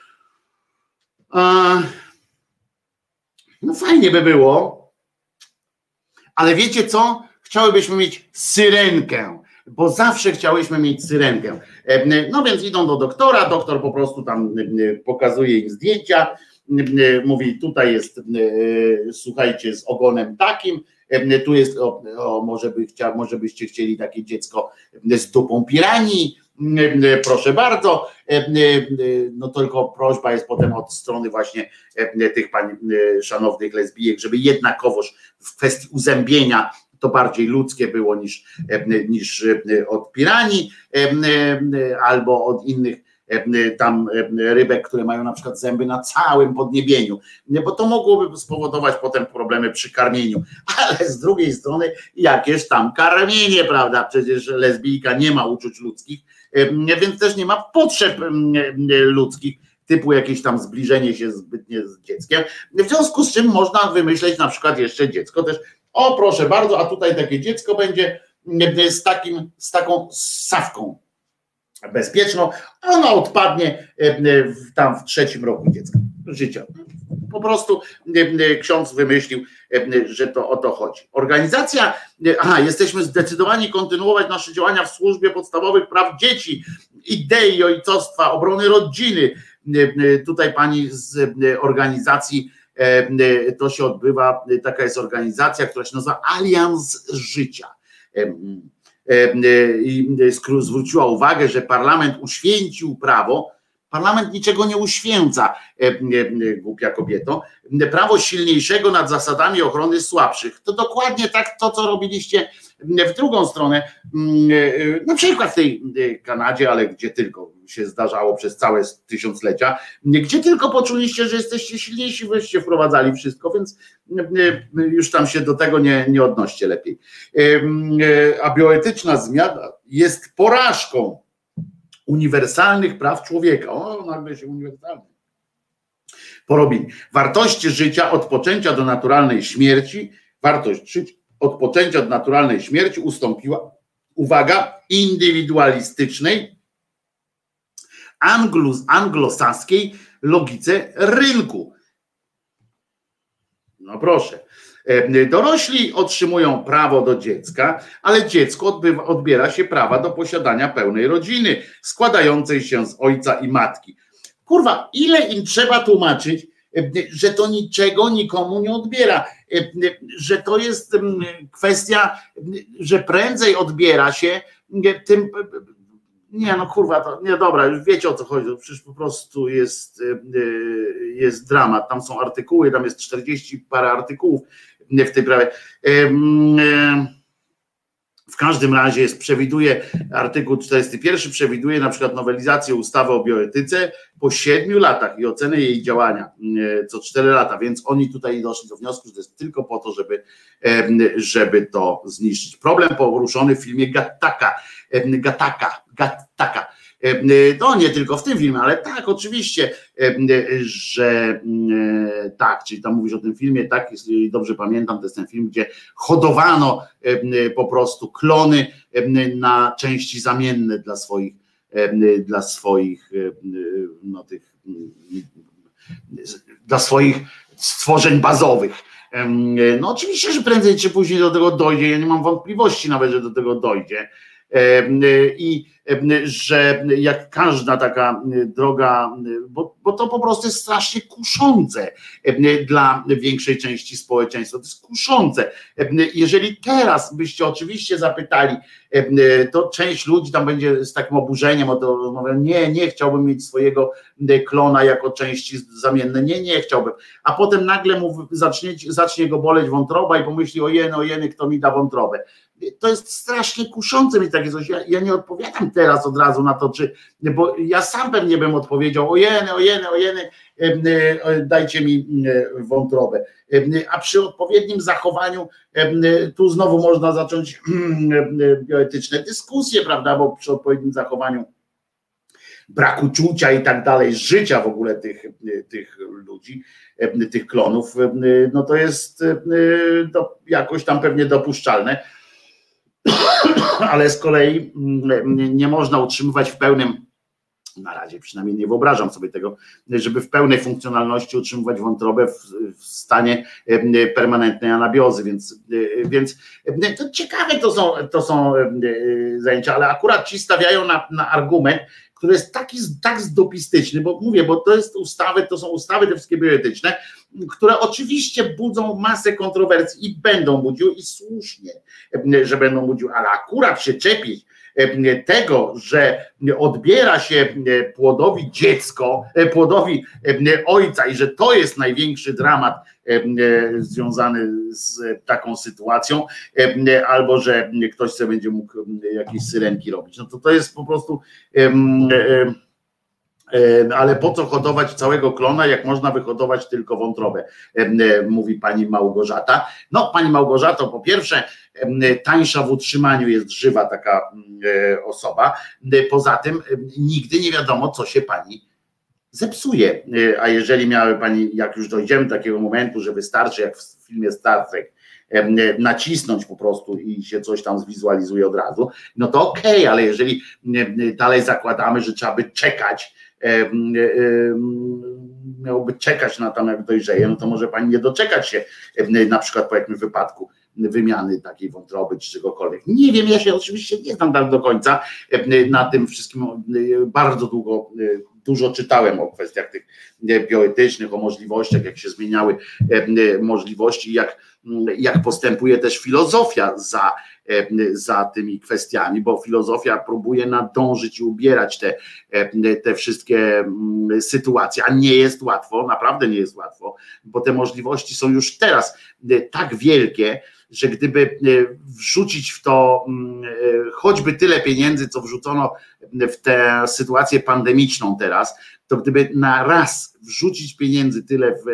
no fajnie by było, ale wiecie co? Chciałybyśmy mieć syrenkę, bo zawsze chciałyśmy mieć syrenkę. No więc idą do doktora, doktor po prostu tam pokazuje im zdjęcia, mówi tutaj jest, słuchajcie, z ogonem takim, tu jest, o, o może, by chcia, może byście chcieli takie dziecko z dupą piranii, proszę bardzo. No tylko prośba jest potem od strony właśnie tych pań szanownych lesbijek, żeby jednakowoż w kwestii uzębienia to bardziej ludzkie było niż, niż od piranii albo od innych tam rybek, które mają na przykład zęby na całym podniebieniu, bo to mogłoby spowodować potem problemy przy karmieniu, ale z drugiej strony jakież tam karmienie, prawda? Przecież lesbijka nie ma uczuć ludzkich, więc też nie ma potrzeb ludzkich typu jakieś tam zbliżenie się zbytnie z dzieckiem, w związku z czym można wymyśleć na przykład jeszcze dziecko też, o proszę bardzo, a tutaj takie dziecko będzie z takim, z taką sawką bezpieczną, ona odpadnie tam w trzecim roku dziecka życia. Po prostu ksiądz wymyślił, że to o to chodzi. Organizacja, aha, jesteśmy zdecydowani kontynuować nasze działania w służbie podstawowych praw dzieci, idei ojcostwa, obrony rodziny. Tutaj pani z organizacji to się odbywa, taka jest organizacja, która się nazywa Alians Życia. I zwróciła uwagę, że parlament uświęcił prawo, Parlament niczego nie uświęca, głupia kobieto. Prawo silniejszego nad zasadami ochrony słabszych. To dokładnie tak to, co robiliście w drugą stronę, na przykład w tej Kanadzie, ale gdzie tylko się zdarzało przez całe tysiąclecia, gdzie tylko poczuliście, że jesteście silniejsi, wyście wprowadzali wszystko, więc już tam się do tego nie, nie odnoście lepiej. A bioetyczna zmiana jest porażką uniwersalnych praw człowieka. O, nagle się uniwersalny porobili. Wartości życia od poczęcia do naturalnej śmierci, wartość życia od poczęcia do naturalnej śmierci ustąpiła, uwaga, indywidualistycznej, anglus, anglosaskiej logice rynku. No proszę. Dorośli otrzymują prawo do dziecka, ale dziecko odbiera się prawa do posiadania pełnej rodziny, składającej się z ojca i matki. Kurwa, ile im trzeba tłumaczyć, że to niczego nikomu nie odbiera, że to jest kwestia, że prędzej odbiera się tym. Nie, no kurwa, to nie dobra, już wiecie o co chodzi. Przecież po prostu jest, jest dramat. Tam są artykuły, tam jest 40 parę artykułów w tej prawie. W każdym razie jest, przewiduje, artykuł 41 przewiduje na przykład nowelizację ustawy o bioetyce po siedmiu latach i ocenę jej działania co cztery lata, więc oni tutaj doszli do wniosku, że to jest tylko po to, żeby, żeby to zniszczyć. Problem poruszony w filmie Gattaka, Gataka, Gattaka, no nie tylko w tym filmie, ale tak, oczywiście, że tak, czyli tam mówisz o tym filmie, tak, jeśli dobrze pamiętam, to jest ten film, gdzie hodowano po prostu klony na części zamienne dla swoich, dla swoich, no tych, dla swoich stworzeń bazowych. No oczywiście, że prędzej czy później do tego dojdzie, ja nie mam wątpliwości nawet, że do tego dojdzie i że jak każda taka droga, bo, bo to po prostu jest strasznie kuszące dla większej części społeczeństwa, to jest kuszące. Jeżeli teraz byście oczywiście zapytali, to część ludzi tam będzie z takim oburzeniem o to rozmawiał, nie, nie chciałbym mieć swojego klona jako części zamienne, nie, nie chciałbym, a potem nagle mu zacznie, zacznie go boleć wątroba i pomyśli, ojeny, ojeny, kto mi da wątrobę to jest strasznie kuszące mi takie coś. Ja, ja, nie odpowiadam teraz od razu na to, czy, bo ja sam pewnie bym odpowiedział, ojeny, ojeny, ojeny, dajcie mi wątrobę. A przy odpowiednim zachowaniu tu znowu można zacząć bioetyczne dyskusje, prawda, bo przy odpowiednim zachowaniu braku czucia i tak dalej, życia w ogóle tych, tych ludzi, tych klonów, no to jest jakoś tam pewnie dopuszczalne ale z kolei mm, nie można utrzymywać w pełnym, na razie przynajmniej nie wyobrażam sobie tego, żeby w pełnej funkcjonalności utrzymywać wątrobę w, w stanie permanentnej anabiozy, więc, więc to ciekawe to są, to są zajęcia, ale akurat ci stawiają na, na argument, który jest taki, tak zdopistyczny, bo mówię, bo to jest ustawy, to są ustawy te wszystkie bioetyczne, które oczywiście budzą masę kontrowersji i będą budziły i słusznie, że będą budziły, ale akurat się czepić tego, że odbiera się płodowi dziecko, płodowi ojca i że to jest największy dramat związany z taką sytuacją, albo że ktoś sobie będzie mógł jakieś syrenki robić. No to to jest po prostu E, Ale po co hodować całego klona, jak można wyhodować tylko wątrobę, e, e, mówi pani Małgorzata. No, pani Małgorzato, po pierwsze, e, tańsza w utrzymaniu jest żywa taka e, osoba. E, Poza tym, e, nigdy nie wiadomo, co się pani zepsuje. E, A jeżeli miały pani, jak już dojdziemy do takiego momentu, że wystarczy, jak w filmie Star Trek, e, nacisnąć po prostu i się coś tam zwizualizuje od razu, no to okej, ale jeżeli e, dalej zakładamy, że trzeba by czekać, e, miałoby czekać na tam jak dojrzeje, no to może pani nie doczekać się na przykład po jakimś wypadku wymiany takiej wątroby czy czegokolwiek. Nie wiem, ja się oczywiście nie znam tak do końca na tym wszystkim, bardzo długo dużo czytałem o kwestiach tych bioetycznych, o możliwościach, jak się zmieniały możliwości, jak, jak postępuje też filozofia za, za tymi kwestiami, bo filozofia próbuje nadążyć i ubierać te, e, te wszystkie mm, sytuacje, a nie jest łatwo, naprawdę nie jest łatwo, bo te możliwości są już teraz e, tak wielkie, że gdyby e, wrzucić w to mm, e, choćby tyle pieniędzy, co wrzucono w tę sytuację pandemiczną teraz, to gdyby na raz wrzucić pieniędzy tyle w,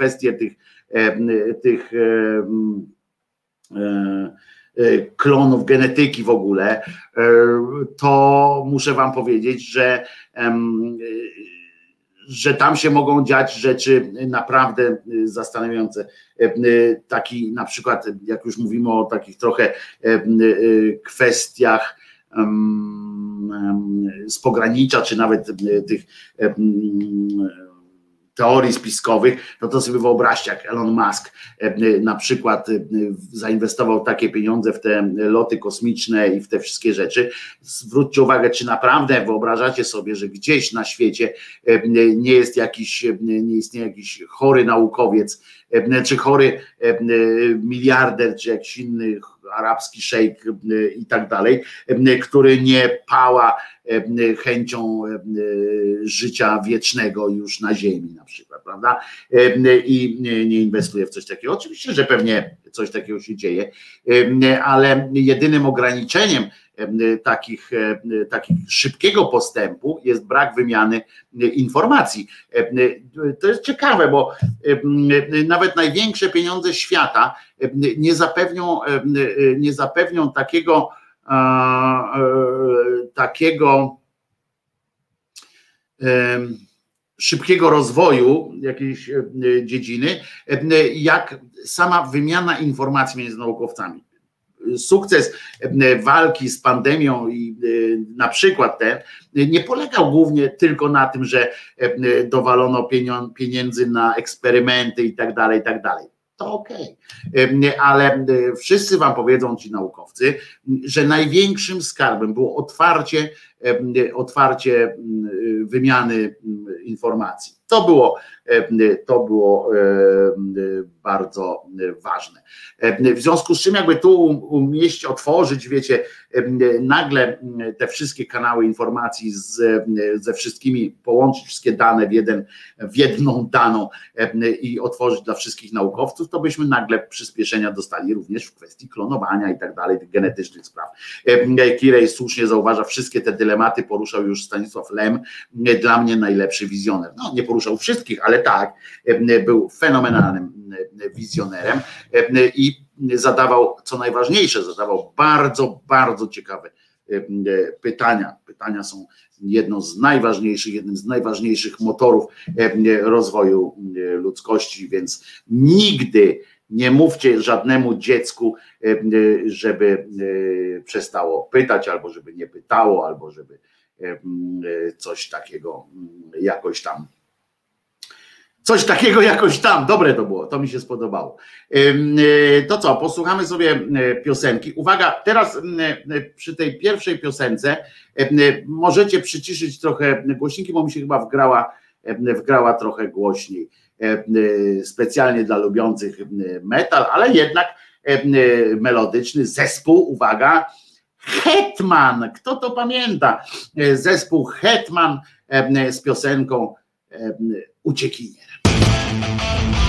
w tych, e, tych e, e, e, klonów, genetyki w ogóle, e, to muszę wam powiedzieć, że e, że tam się mogą dziać rzeczy naprawdę zastanawiające. Taki na przykład, jak już mówimy o takich trochę kwestiach z pogranicza, czy nawet tych teorii spiskowych, no to sobie wyobraźcie, jak Elon Musk e, na przykład e, zainwestował takie pieniądze w te loty kosmiczne i w te wszystkie rzeczy. Zwróćcie uwagę, czy naprawdę wyobrażacie sobie, że gdzieś na świecie e, nie jest jakiś, nie istnieje jakiś chory naukowiec, e, czy chory e, miliarder, czy jakiś inny arabski szejk e, i tak dalej, e, który nie pała e, chęcią życia wiecznego już na ziemi na przykład, prawda? I nie inwestuje w coś takiego. Oczywiście, że pewnie coś takiego się dzieje, ale jedynym ograniczeniem takich, takich szybkiego postępu jest brak wymiany informacji. To jest ciekawe, bo nawet największe pieniądze świata nie zapewnią, nie zapewnią takiego e, takiego szybkiego rozwoju jakiejś dziedziny, jak sama wymiana informacji między naukowcami. Sukces e, walki z pandemią i e, na przykład ten nie polegał głównie tylko na tym, że e, dowalono pieniędzy na eksperymenty i tak dalej, i tak dalej. To E, ale e, wszyscy wam powiedzą ci naukowcy, że największym skarbem było otwarcie, e, otwarcie m, wymiany m, informacji. To było, e, to było e, bardzo ważne. E, W związku z czym, jakby tu umieść, otworzyć, wiecie, e, nagle te wszystkie kanały informacji z, ze wszystkimi, połączyć wszystkie dane w, jeden, w jedną daną e, i otworzyć dla wszystkich naukowców, to byśmy nagle przyspieszenia dostali również w kwestii klonowania i tak dalej, tych genetycznych spraw. E, Kirej słusznie zauważa, wszystkie te dylematy poruszał już Stanisław Lem, e, dla mnie najlepszy wizjoner. No, nie poruszał wszystkich, ale tak, e, był fenomenalnym e, wizjonerem e, i zadawał, co najważniejsze, zadawał bardzo, bardzo ciekawe pytania. Pytania są jedną z najważniejszych, jednym z najważniejszych motorów rozwoju ludzkości, więc nigdy nie mówcie żadnemu dziecku, żeby przestało pytać, albo żeby nie pytało, albo żeby coś takiego jakoś tam Coś takiego jakoś tam, dobre to było, to mi się spodobało. E, To co, posłuchamy sobie e, piosenki. Uwaga, teraz e, przy tej pierwszej piosence możecie przyciszyć trochę głośniki, bo mi się chyba wgrała, wgrała trochę głośniej. Specjalnie dla lubiących metal, ale jednak melodyczny zespół, uwaga, Hetman, kto to pamięta? Zespół Hetman z piosenką e, Uciekinier.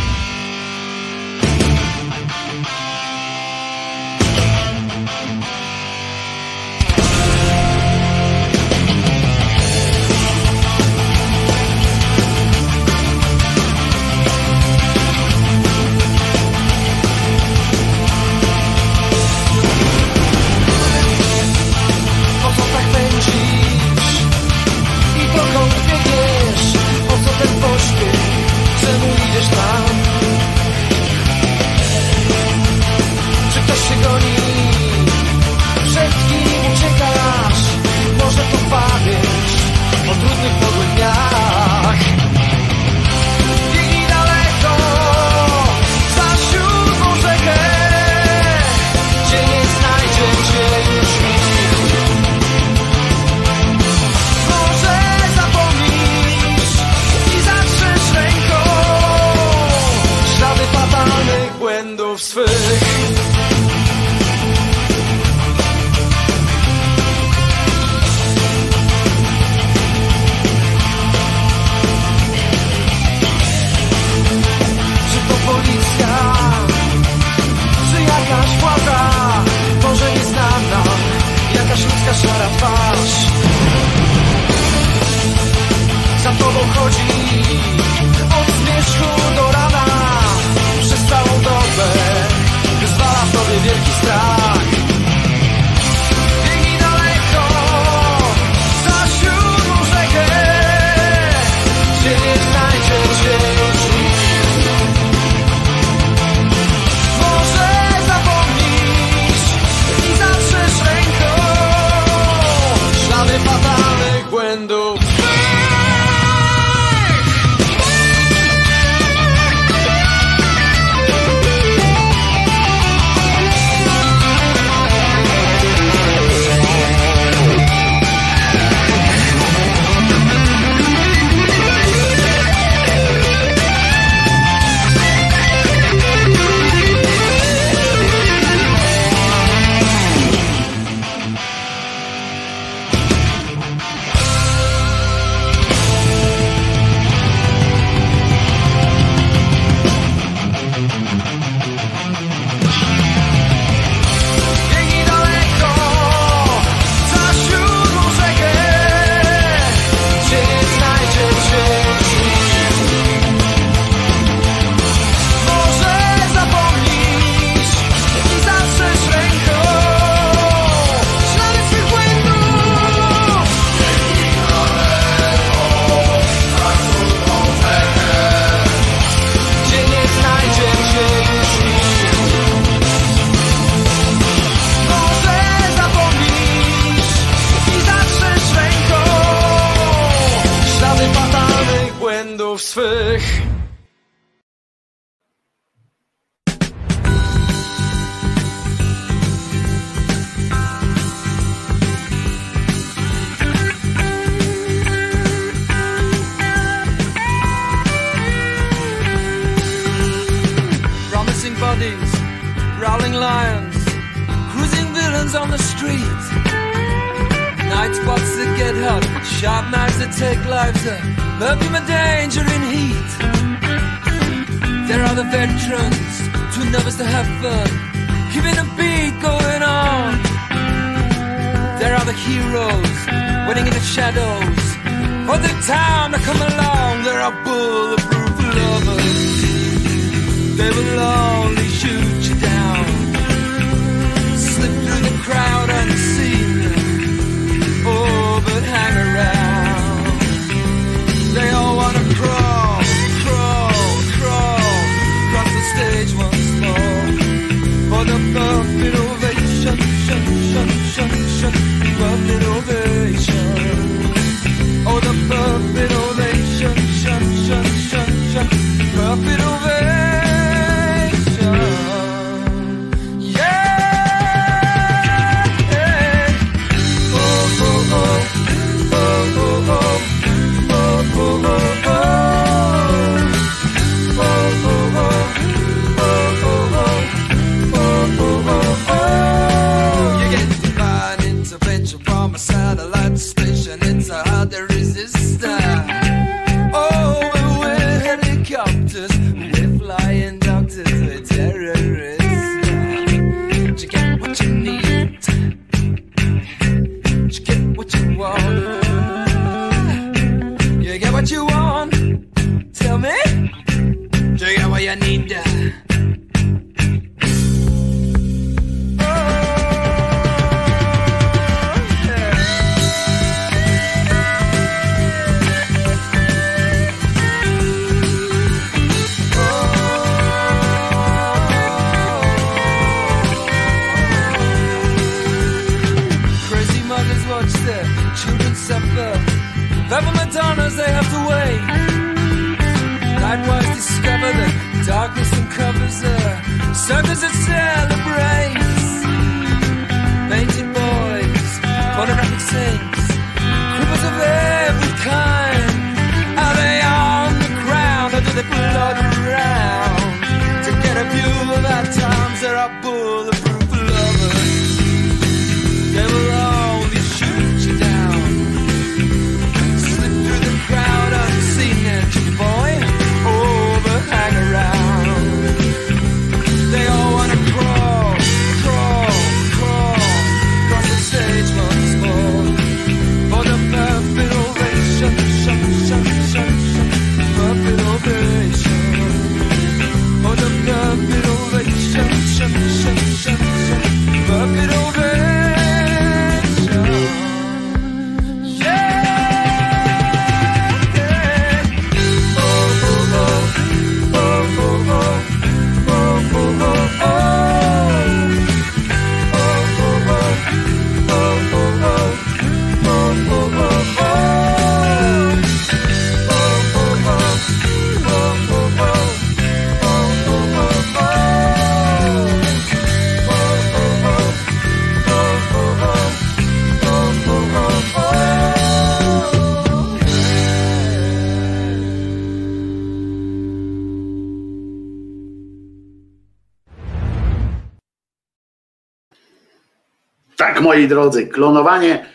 Moi drodzy, klonowanie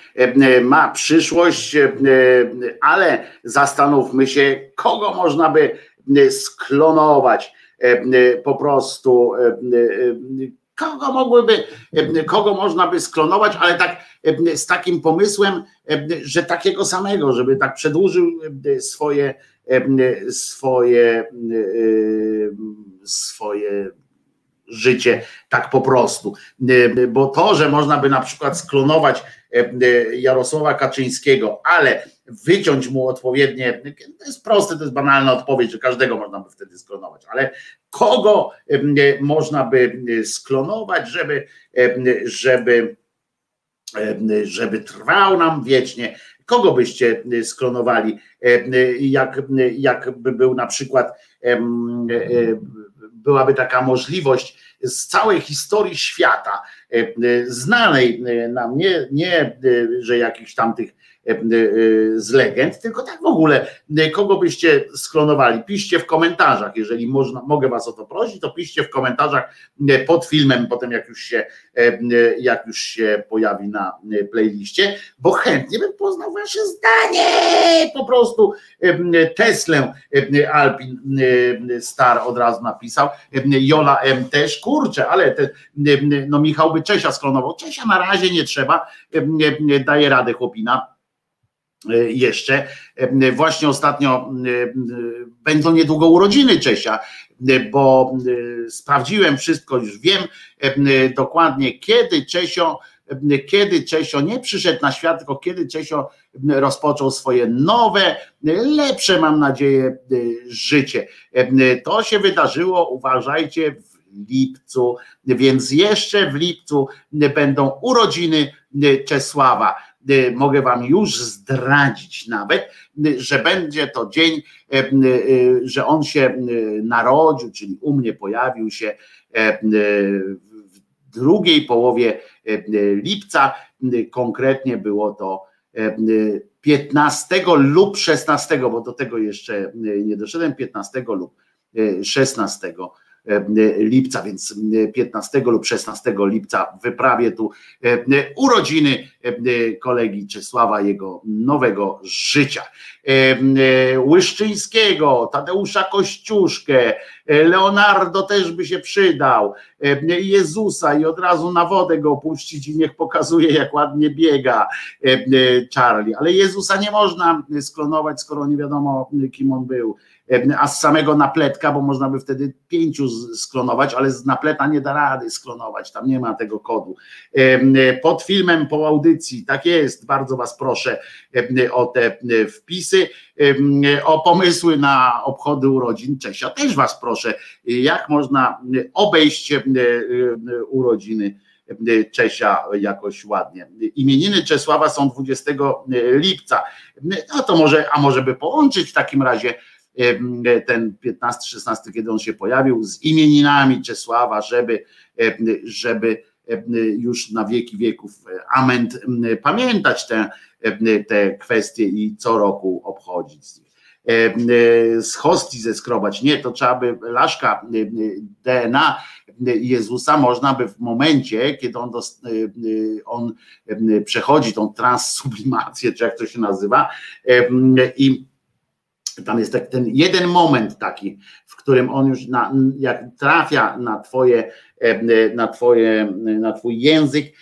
ma przyszłość, ale zastanówmy się, kogo można by sklonować po prostu kogo mogłyby, kogo można by sklonować, ale tak z takim pomysłem, że takiego samego, żeby tak przedłużył swoje swoje swoje życie tak po prostu. Bo to, że można by na przykład sklonować Jarosława Kaczyńskiego, ale wyciąć mu odpowiednie, to jest proste, to jest banalna odpowiedź, że każdego można by wtedy sklonować, ale kogo można by sklonować, żeby, żeby, żeby trwał nam wiecznie, kogo byście sklonowali, jak, jakby był na przykład byłaby taka możliwość z całej historii świata, znanej nam, nie, nie że jakichś tamtych z legend, tylko tak w ogóle, kogo byście sklonowali? Piszcie w komentarzach, jeżeli można, mogę was o to prosić, to piszcie w komentarzach pod filmem, potem jak już się, jak już się pojawi na playliście, bo chętnie bym poznał wasze zdanie, po prostu Teslę Alpin Star od razu napisał, Jola M też, kurczę, ale te, no Michał by Czesia sklonował, Czesia na razie nie trzeba, daje radę chłopina, E, jeszcze. E, właśnie ostatnio e, będą niedługo urodziny Czesia, bo sprawdziłem wszystko, już wiem dokładnie kiedy Czesio, kiedy Czesio nie przyszedł na świat, tylko kiedy Czesio rozpoczął swoje nowe, lepsze mam nadzieję życie. To się wydarzyło, uważajcie, w lipcu, więc jeszcze w lipcu będą urodziny Czesława mogę wam już zdradzić nawet, y, że będzie to dzień, y, że on się narodził, czyli u mnie pojawił się w drugiej połowie lipca, konkretnie było to 15 lub 16, bo do tego jeszcze nie doszedłem, 15 lub 16 E, lipca, więc 15 lub 16 lipca wyprawię tu e, urodziny e, kolegi Czesława, jego nowego życia. Łyszczyńskiego, Tadeusza Kościuszkę, Leonardo też by się przydał, Jezusa i od razu na wodę go puścić i niech pokazuje, jak ładnie biega Charlie. Ale Jezusa nie można sklonować, skoro nie wiadomo, kim on był a z samego napletka, bo można by wtedy pięciu sklonować, ale z napleta nie da rady sklonować, tam nie ma tego kodu. Pod filmem, po audycji, tak jest, bardzo Was proszę o te wpisy, o pomysły na obchody urodzin Czesia, też Was proszę, jak można obejść urodziny Czesia jakoś ładnie. Imieniny Czesława są 20 lipca. No to może, a może by połączyć w takim razie ten 15-16, kiedy on się pojawił, z imieninami Czesława, żeby, żeby już na wieki wieków amen pamiętać te, te kwestie i co roku obchodzić z hostii zeskrobać. Nie, to trzeba by laszka DNA Jezusa można by w momencie, kiedy on, on przechodzi tą transsublimację, czy jak to się nazywa, i tam jest tak ten jeden moment taki, w którym on już na, jak trafia na twoje, e, na twoje, na twój język,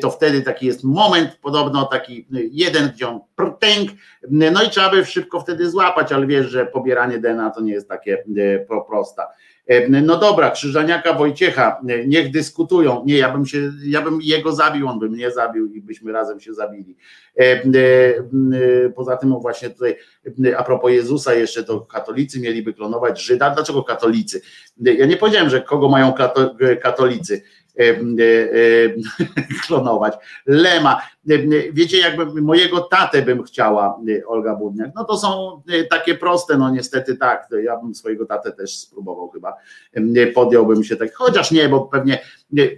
to wtedy taki jest moment, podobno taki jeden, gdzie on prtęk, no i trzeba by szybko wtedy złapać, ale wiesz, że pobieranie DNA to nie jest takie e, prosta. No dobra, Krzyżaniaka Wojciecha, niech dyskutują. Nie, ja bym się, ja bym jego zabił, on by mnie zabił i byśmy razem się zabili. Poza tym no właśnie tutaj a propos Jezusa jeszcze to katolicy mieliby klonować Żyda. Dlaczego katolicy? Ja nie powiedziałem, że kogo mają katolicy klonować. Lema. Wiecie, jakby mojego tatę bym chciała, Olga Budniak. No to są takie proste, no niestety tak. Ja bym swojego tatę też spróbował chyba. Podjąłbym się tak, chociaż nie, bo pewnie,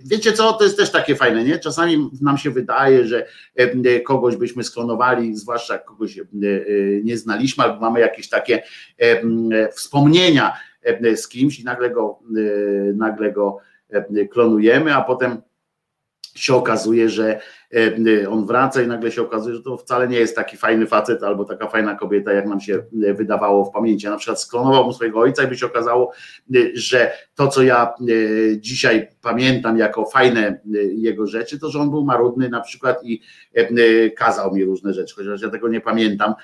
wiecie co, to jest też takie fajne, nie? Czasami nam się wydaje, że kogoś byśmy sklonowali, zwłaszcza kogoś nie znaliśmy, albo mamy jakieś takie wspomnienia z kimś i nagle go, nagle go klonujemy, a potem się okazuje, że, on wraca i nagle się okazuje, że to wcale nie jest taki fajny facet albo taka fajna kobieta, jak nam się wydawało w pamięci. Na przykład sklonował mu swojego ojca i by się okazało, że to, co ja dzisiaj pamiętam jako fajne jego rzeczy, to, że on był marudny na przykład i kazał mi różne rzeczy, chociaż ja tego nie pamiętam,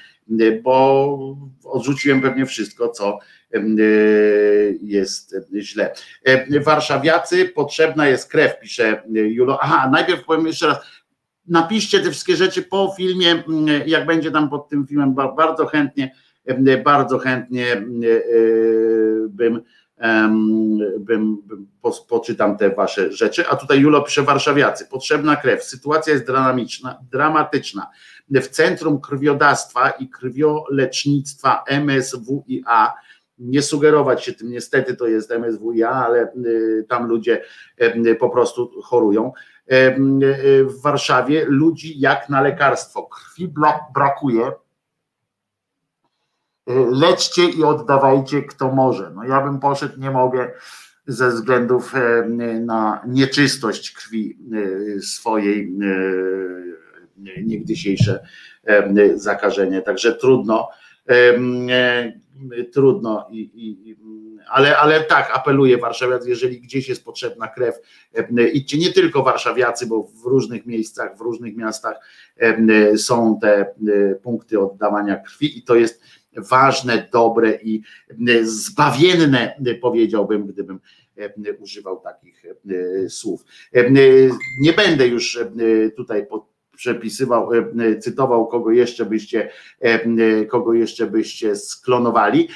bo odrzuciłem pewnie wszystko, co jest źle. Warszawiacy, potrzebna jest krew, pisze Julo. Aha, najpierw powiem jeszcze raz, napiszcie te wszystkie rzeczy po filmie, jak będzie tam pod tym filmem, bardzo chętnie, bardzo chętnie bym, bym, bym poczytam te wasze rzeczy. A tutaj Julo pisze Warszawiacy, potrzebna krew, sytuacja jest dramatyczna, dramatyczna. W centrum krwiodawstwa i krwiolecznictwa MSWiA nie sugerować się tym, niestety to jest MSWiA, ale tam ludzie po prostu chorują w Warszawie ludzi jak na lekarstwo. Krwi brakuje. Leczcie i oddawajcie kto może. No ja bym poszedł, nie mogę ze względów na nieczystość krwi swojej niegdysiejsze zakażenie. Także trudno trudno i, i, ale, ale tak, apeluję warszawiacy, jeżeli gdzieś jest potrzebna krew, idźcie nie tylko warszawiacy, bo w różnych miejscach, w różnych miastach są te punkty oddawania krwi i to jest ważne, dobre i zbawienne, powiedziałbym, gdybym używał takich słów. Nie będę już tutaj przepisywał, cytował, kogo jeszcze byście, kogo jeszcze byście sklonowali,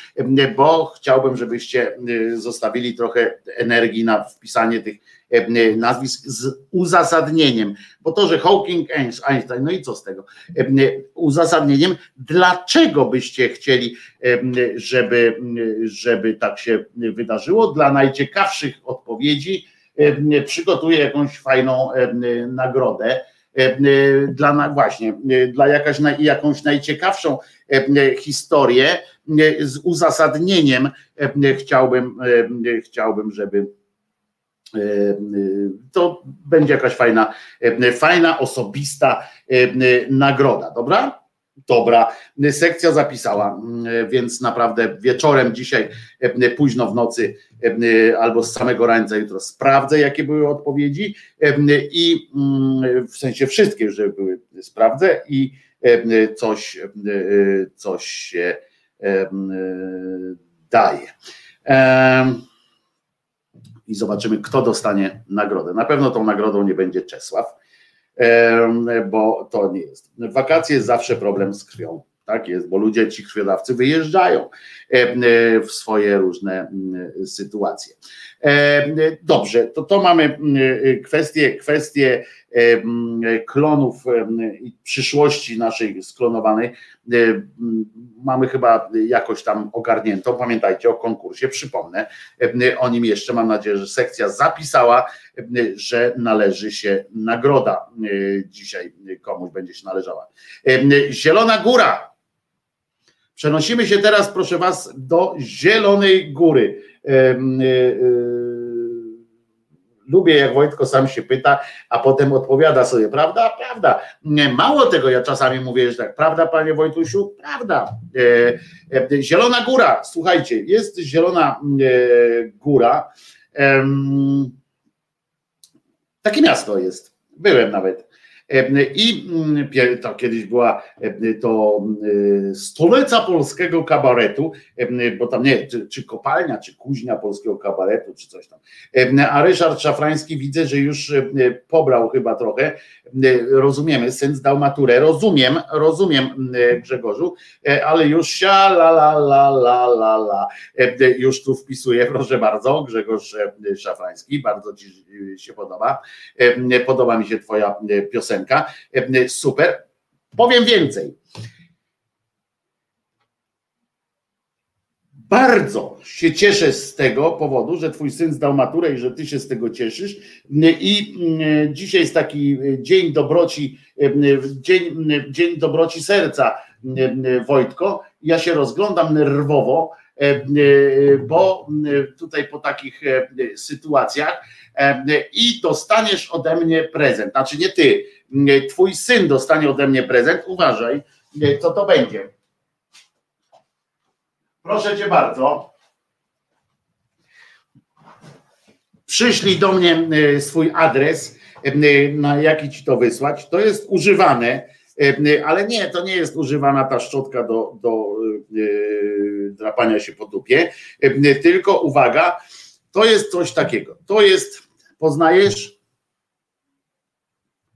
bo chciałbym, żebyście zostawili trochę energii na wpisanie tych nazwisk z uzasadnieniem, bo to, że Hawking, Einstein, no i co z tego? Uzasadnieniem, dlaczego byście chcieli, żeby, żeby tak się wydarzyło? Dla najciekawszych odpowiedzi przygotuję jakąś fajną nagrodę dla właśnie, dla jakaś, jakąś najciekawszą historię z uzasadnieniem chciałbym, chciałbym, żeby to będzie jakaś fajna, fajna, osobista nagroda, dobra? Dobra, sekcja zapisała, więc naprawdę wieczorem dzisiaj, późno w nocy albo z samego rańca jutro sprawdzę, jakie były odpowiedzi i w sensie wszystkie, żeby były, sprawdzę i coś, coś się daje. I zobaczymy, kto dostanie nagrodę. Na pewno tą nagrodą nie będzie Czesław bo to nie jest. Wakacje jest zawsze problem z krwią. Tak jest, bo ludzie, ci krwiodawcy wyjeżdżają w swoje różne sytuacje. Dobrze, to to mamy kwestię, kwestię klonów i przyszłości naszej sklonowanej. Mamy chyba jakoś tam ogarniętą. Pamiętajcie o konkursie, przypomnę o nim jeszcze. Mam nadzieję, że sekcja zapisała, że należy się nagroda. Dzisiaj komuś będzie się należała. Zielona Góra. Przenosimy się teraz, proszę Was, do Zielonej Góry lubię, jak Wojtko sam się pyta, a potem odpowiada sobie, prawda? Prawda. Mało tego, ja czasami mówię, że tak, prawda, panie Wojtusiu? Prawda. E, e, Zielona Góra, słuchajcie, jest Zielona e, Góra. Takie miasto jest. Byłem nawet. I mm, to kiedyś była to stolica polskiego kabaretu, bo tam nie, czy, czy kopalnia, czy kuźnia polskiego kabaretu, czy coś tam. A Ryszard Szafrański widzę, że już pobrał chyba trochę. Rozumiemy, syn zdał maturę. Rozumiem, rozumiem Grzegorzu, ale już sia la la la la la la. Już tu wpisuję, proszę bardzo, Grzegorz Szafrański, bardzo ci się podoba. Podoba mi się twoja piosenka piosenka, e, super. Powiem więcej. Bardzo się cieszę z tego powodu, że twój syn zdał maturę i że ty się z tego cieszysz. I dzisiaj jest taki dzień dobroci, dzień, dzień dobroci serca, Wojtko. Ja się rozglądam nerwowo, bo tutaj po takich sytuacjach i dostaniesz ode mnie prezent. Znaczy nie ty, twój syn dostanie ode mnie prezent. Uważaj, co to będzie. Proszę cię bardzo. Przyszli do mnie e, swój adres, e, na jaki ci to wysłać. To jest używane, e, ale nie, to nie jest używana ta szczotka do, do drapania się po dupie, tylko uwaga, to jest coś takiego. To jest, poznajesz?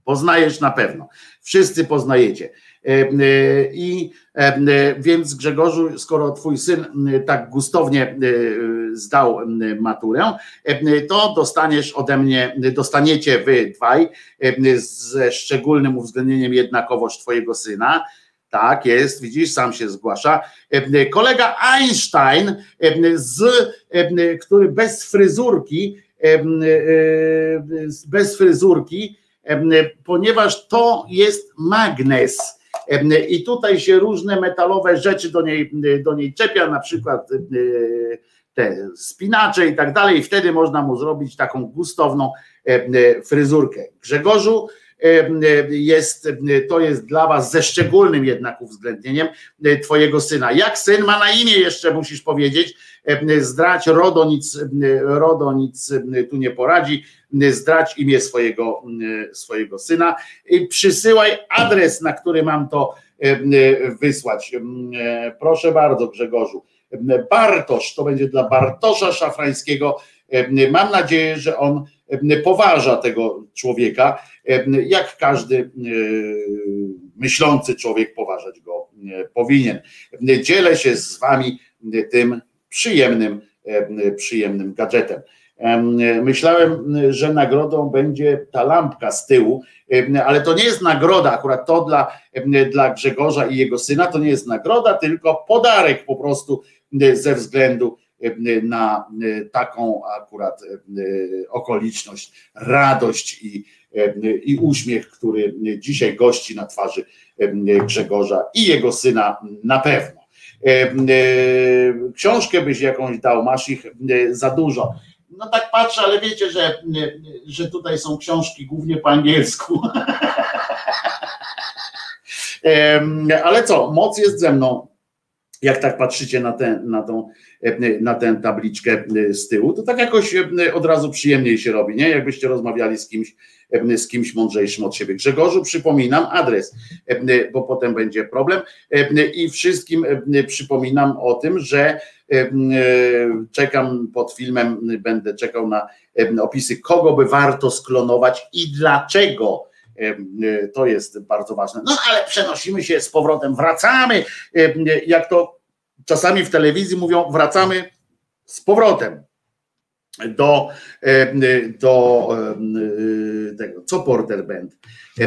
Poznajesz na pewno. Wszyscy poznajecie. I więc Grzegorzu, skoro twój syn tak gustownie zdał maturę, to dostaniesz ode mnie, dostaniecie wy dwaj ze szczególnym uwzględnieniem jednakowość twojego syna. Tak jest, widzisz, sam się zgłasza. Kolega Einstein, z, który bez fryzurki, bez fryzurki, ponieważ to jest magnes i tutaj się różne metalowe rzeczy do niej, do niej czepia, na przykład e, te spinacze i tak dalej, i wtedy można mu zrobić taką gustowną e, fryzurkę. Grzegorzu, jest, to jest dla was ze szczególnym jednak uwzględnieniem e, twojego syna. Jak syn ma na imię jeszcze musisz powiedzieć, zdrać RODO nic, RODO nic tu nie poradzi, zdrać imię swojego, swojego syna i przysyłaj adres, na który mam to wysłać. Proszę bardzo Grzegorzu. Bartosz, to będzie dla Bartosza Szafrańskiego. Mam nadzieję, że on poważa tego człowieka, jak każdy myślący człowiek poważać go powinien. Dzielę się z wami tym przyjemnym, przyjemnym gadżetem. Myślałem, że nagrodą będzie ta lampka z tyłu, ale to nie jest nagroda, akurat to dla, dla Grzegorza i jego syna, to nie jest nagroda, tylko podarek po prostu ze względu na taką akurat okoliczność, radość i, i uśmiech, który dzisiaj gości na twarzy Grzegorza i jego syna na pewno. Książkę byś jakąś dał, masz ich za dużo. No tak patrzę, ale wiecie, że, że tutaj są książki głównie po angielsku. ale co, moc jest ze mną. Jak tak patrzycie na, tę na, tą, na tę tabliczkę z tyłu, to tak jakoś od razu przyjemniej się robi, nie? Jakbyście rozmawiali z kimś, z kimś mądrzejszym od siebie. Grzegorzu, przypominam adres, bo potem będzie problem. I wszystkim przypominam o tym, że czekam pod filmem, będę czekał na opisy, kogo by warto sklonować i dlaczego. To jest bardzo ważne. No ale przenosimy się z powrotem, wracamy, jak to czasami w telewizji mówią, wracamy z powrotem do, do tego, co Porter Band.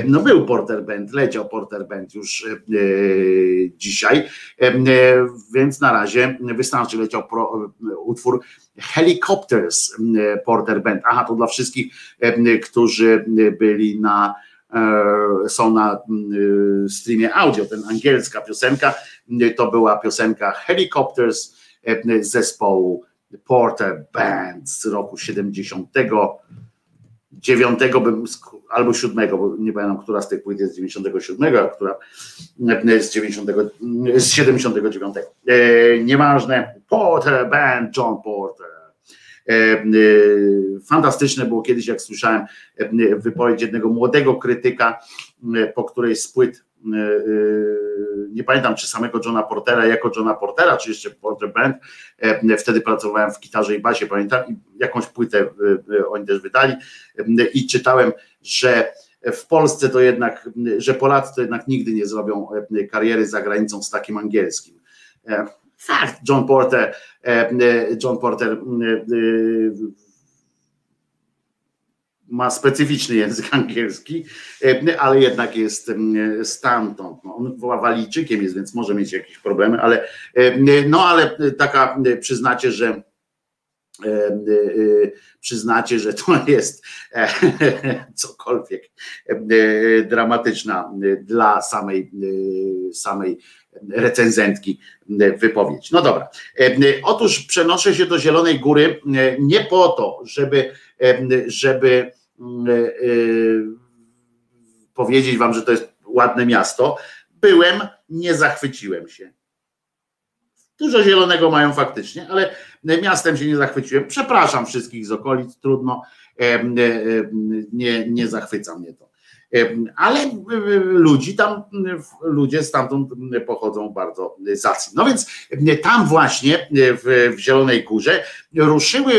No był Porter Band, leciał Porter Band już dzisiaj, więc na razie wystarczy, leciał pro, utwór Helicopters Porter Band. Aha, to dla wszystkich, którzy byli na są na streamie audio, ten angielska piosenka, to była piosenka Helicopters zespołu Porter Band z roku 79 bym, albo 7, bo nie pamiętam, która z tych płyt jest z 97, a która z, 90, z 79. E, nieważne, Porter Band, John Porter. E, e, fantastyczne było kiedyś, jak słyszałem e, wypowiedź jednego młodego krytyka, po której z płyt e, nie pamiętam czy samego Johna Portera jako Johna Portera, czy jeszcze Porter Band, wtedy pracowałem w gitarze i basie, pamiętam, i jakąś płytę oni też wydali i czytałem, że w Polsce to jednak, że Polacy to jednak nigdy nie zrobią kariery za granicą z takim angielskim. Fakt, John Porter, John Porter ma specyficzny język angielski, ale jednak jest stamtąd. No, on Walijczykiem jest, więc może mieć jakieś problemy, ale no ale taka przyznacie, że przyznacie, że to jest cokolwiek dramatyczna dla samej, samej recenzentki wypowiedź. No dobra. Otóż przenoszę się do Zielonej Góry nie po to, żeby, żeby powiedzieć wam, że to jest ładne miasto. Byłem, nie zachwyciłem się. Dużo zielonego mają faktycznie, ale miastem się nie zachwyciłem. Przepraszam wszystkich z okolic, trudno, nie, nie zachwyca mnie to. Ale ludzi tam, ludzie stamtąd pochodzą bardzo zacni. No więc tam właśnie w, w Zielonej Górze ruszyły,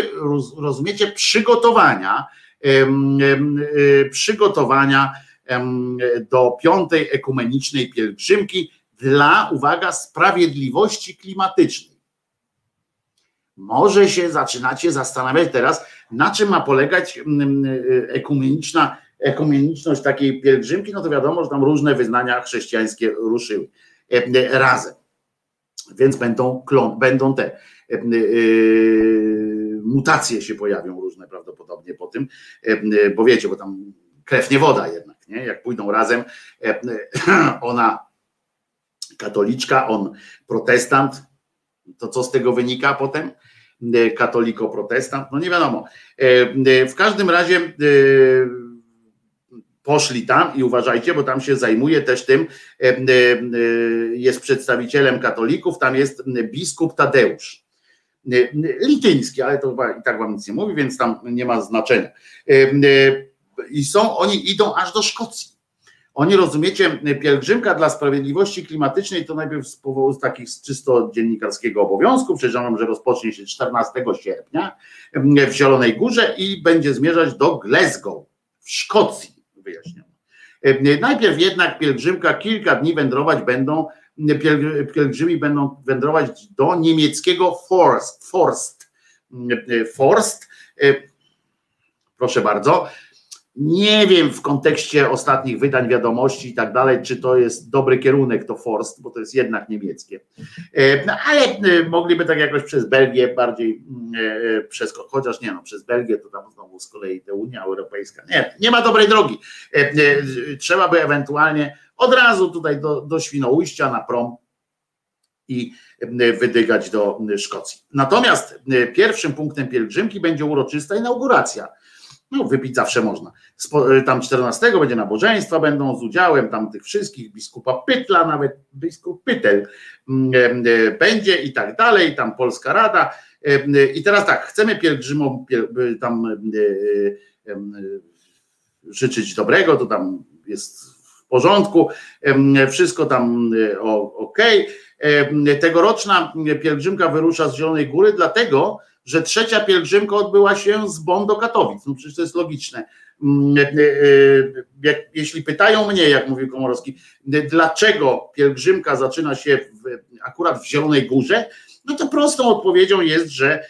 rozumiecie, przygotowania, przygotowania do piątej ekumenicznej pielgrzymki dla, uwaga, sprawiedliwości klimatycznej. Może się zaczynacie zastanawiać teraz, na czym ma polegać ekumeniczna, ekumeniczność takiej pielgrzymki, no to wiadomo, że tam różne wyznania chrześcijańskie ruszyły razem. Więc będą, klon, będą te mutacje się pojawią różne prawdopodobnie po tym, bo wiecie, bo tam krew nie woda jednak, nie? Jak pójdą razem, ona katoliczka, on protestant, to co z tego wynika potem? Katoliko-protestant, no nie wiadomo. W każdym razie poszli tam i uważajcie, bo tam się zajmuje też tym, jest przedstawicielem katolików, tam jest biskup Tadeusz. Lityński, ale to i tak wam nic nie mówi, więc tam nie ma znaczenia. I są, oni idą aż do Szkocji oni, rozumiecie, pielgrzymka dla sprawiedliwości klimatycznej to najpierw z powodu takich czysto dziennikarskiego obowiązku, przewidziano, że rozpocznie się 14 sierpnia w Zielonej Górze i będzie zmierzać do Glasgow w Szkocji, wyjaśniono. Najpierw jednak pielgrzymka kilka dni wędrować będą, pielgrzymi będą wędrować do niemieckiego Forst, Forst, Forst, proszę bardzo, nie wiem w kontekście ostatnich wydań wiadomości i tak dalej, czy to jest dobry kierunek, to Forst, bo to jest jednak niemieckie. E, no, ale e, mogliby tak jakoś przez Belgię bardziej mm, e, przez, chociaż nie no, przez Belgię to tam znowu z kolei ta Unia Europejska. Nie, nie ma dobrej drogi. Trzeba by ewentualnie od razu tutaj do, do Świnoujścia na prom i wydygać do Szkocji. Natomiast pierwszym punktem pielgrzymki będzie uroczysta inauguracja no, wypić zawsze można. Y, tam 14 będzie nabożeństwa, będą z udziałem tam tych wszystkich, biskupa Pytla, nawet biskup Pytel mm, y, będzie i tak dalej, tam Polska Rada. Y, I teraz tak, chcemy pielgrzymom tam życzyć dobrego, to tam jest w porządku, wszystko tam ok. Tegoroczna pielgrzymka wyrusza z Zielonej Góry, dlatego, że trzecia pielgrzymka odbyła się z Bonn do Katowic. No przecież to jest logiczne. Mm, e, e, jeśli pytają mnie, jak mówił Komorowski, dlaczego pielgrzymka zaczyna się w, akurat w Zielonej Górze, no to prostą odpowiedzią jest, że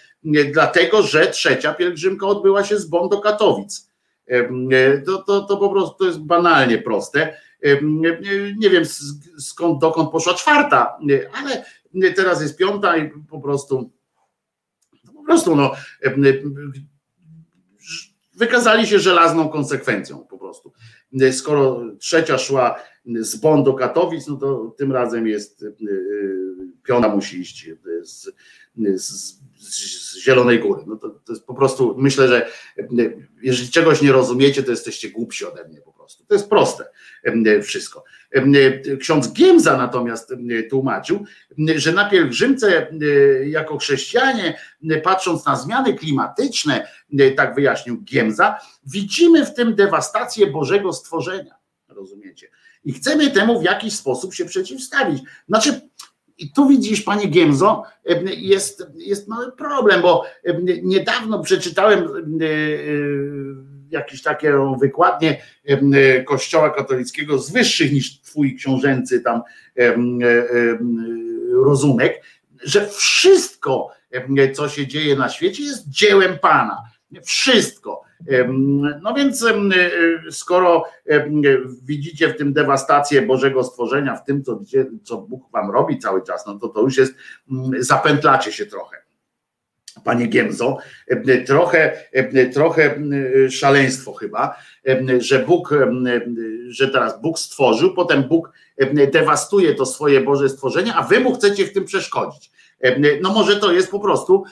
dlatego, że trzecia pielgrzymka odbyła się z Bonn do Katowic. E, to, to, to po prostu to jest banalnie proste. Nie wiem skąd, dokąd poszła czwarta, ale teraz jest piąta i po prostu prostu no, wykazali się żelazną konsekwencją po prostu. Skoro trzecia szła z Bonn do Katowic, no to tym razem jest piona musi iść z, z, z Zielonej Góry. No to, to jest po prostu, myślę, że jeżeli czegoś nie rozumiecie, to jesteście głupsi ode mnie po prostu. To jest proste wszystko. Ksiądz Giemza natomiast tłumaczył, że na pielgrzymce jako chrześcijanie, patrząc na zmiany klimatyczne, tak wyjaśnił Giemza, widzimy w tym dewastację Bożego stworzenia. Rozumiecie? I chcemy temu w jakiś sposób się przeciwstawić. Znaczy, i tu widzisz, panie Giemzo, jest, jest mały problem, bo niedawno przeczytałem jakieś takie wykładnie Kościoła katolickiego z wyższych niż twój książęcy tam rozumek, że wszystko, co się dzieje na świecie, jest dziełem Pana. Wszystko. No więc skoro widzicie w tym dewastację Bożego stworzenia, w tym, co, co Bóg wam robi cały czas, no to to już jest, zapętlacie się trochę panie Giemzo, trochę, trochę szaleństwo chyba, że Bóg, że teraz Bóg stworzył, potem Bóg dewastuje to swoje Boże stworzenie, a wy mu chcecie w tym przeszkodzić. No może to jest po prostu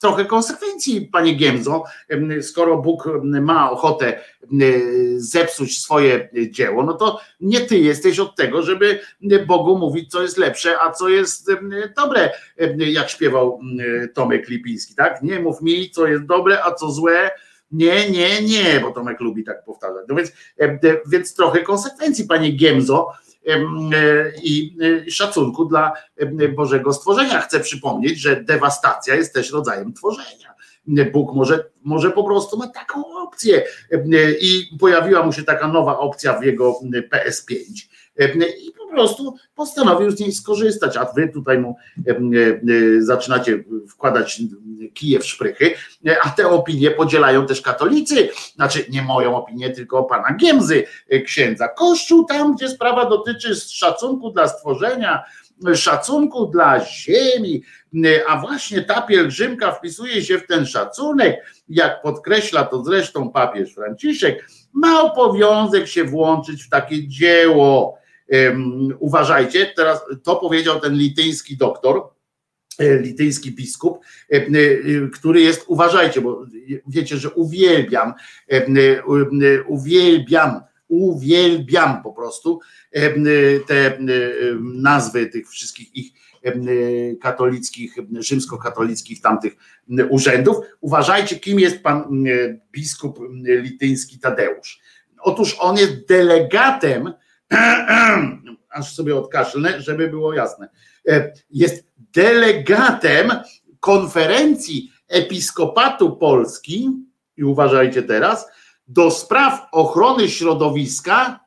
trochę konsekwencji, panie Giemzo, skoro Bóg ma ochotę zepsuć swoje dzieło, no to nie ty jesteś od tego, żeby Bogu mówić, co jest lepsze, a co jest dobre, jak śpiewał Tomek Lipiński, tak? Nie mów mi, co jest dobre, a co złe, nie, nie, nie, bo Tomek lubi tak powtarzać. No więc, więc trochę konsekwencji, panie Giemzo, i e, szacunku dla Bożego stworzenia. Chcę przypomnieć, że dewastacja jest też rodzajem tworzenia. Bóg może, może po prostu ma taką opcję. I pojawiła mu się taka nowa opcja w jego PS5 i po prostu postanowił z niej skorzystać, a wy tutaj mu zaczynacie wkładać kije w szprychy, a te opinie podzielają też katolicy, znaczy nie moją opinię, tylko pana Giemzy, księdza. Kościół tam, gdzie sprawa dotyczy szacunku dla stworzenia, szacunku dla ziemi, a właśnie ta pielgrzymka wpisuje się w ten szacunek, jak podkreśla to zresztą papież Franciszek, ma obowiązek się włączyć w takie dzieło. Uważajcie, teraz to powiedział ten lityński doktor, e, lityński biskup, e, e, który jest, uważajcie, bo wiecie, że uwielbiam, uwielbiam, uwielbiam po prostu te nazwy tych wszystkich ich katolickich, rzymskokatolickich tamtych urzędów. Uważajcie, kim jest pan biskup lityński Tadeusz. Otóż on jest delegatem aż sobie odkaszlnę, żeby było jasne, e, jest delegatem konferencji Episkopatu Polski, i uważajcie teraz, do spraw ochrony środowiska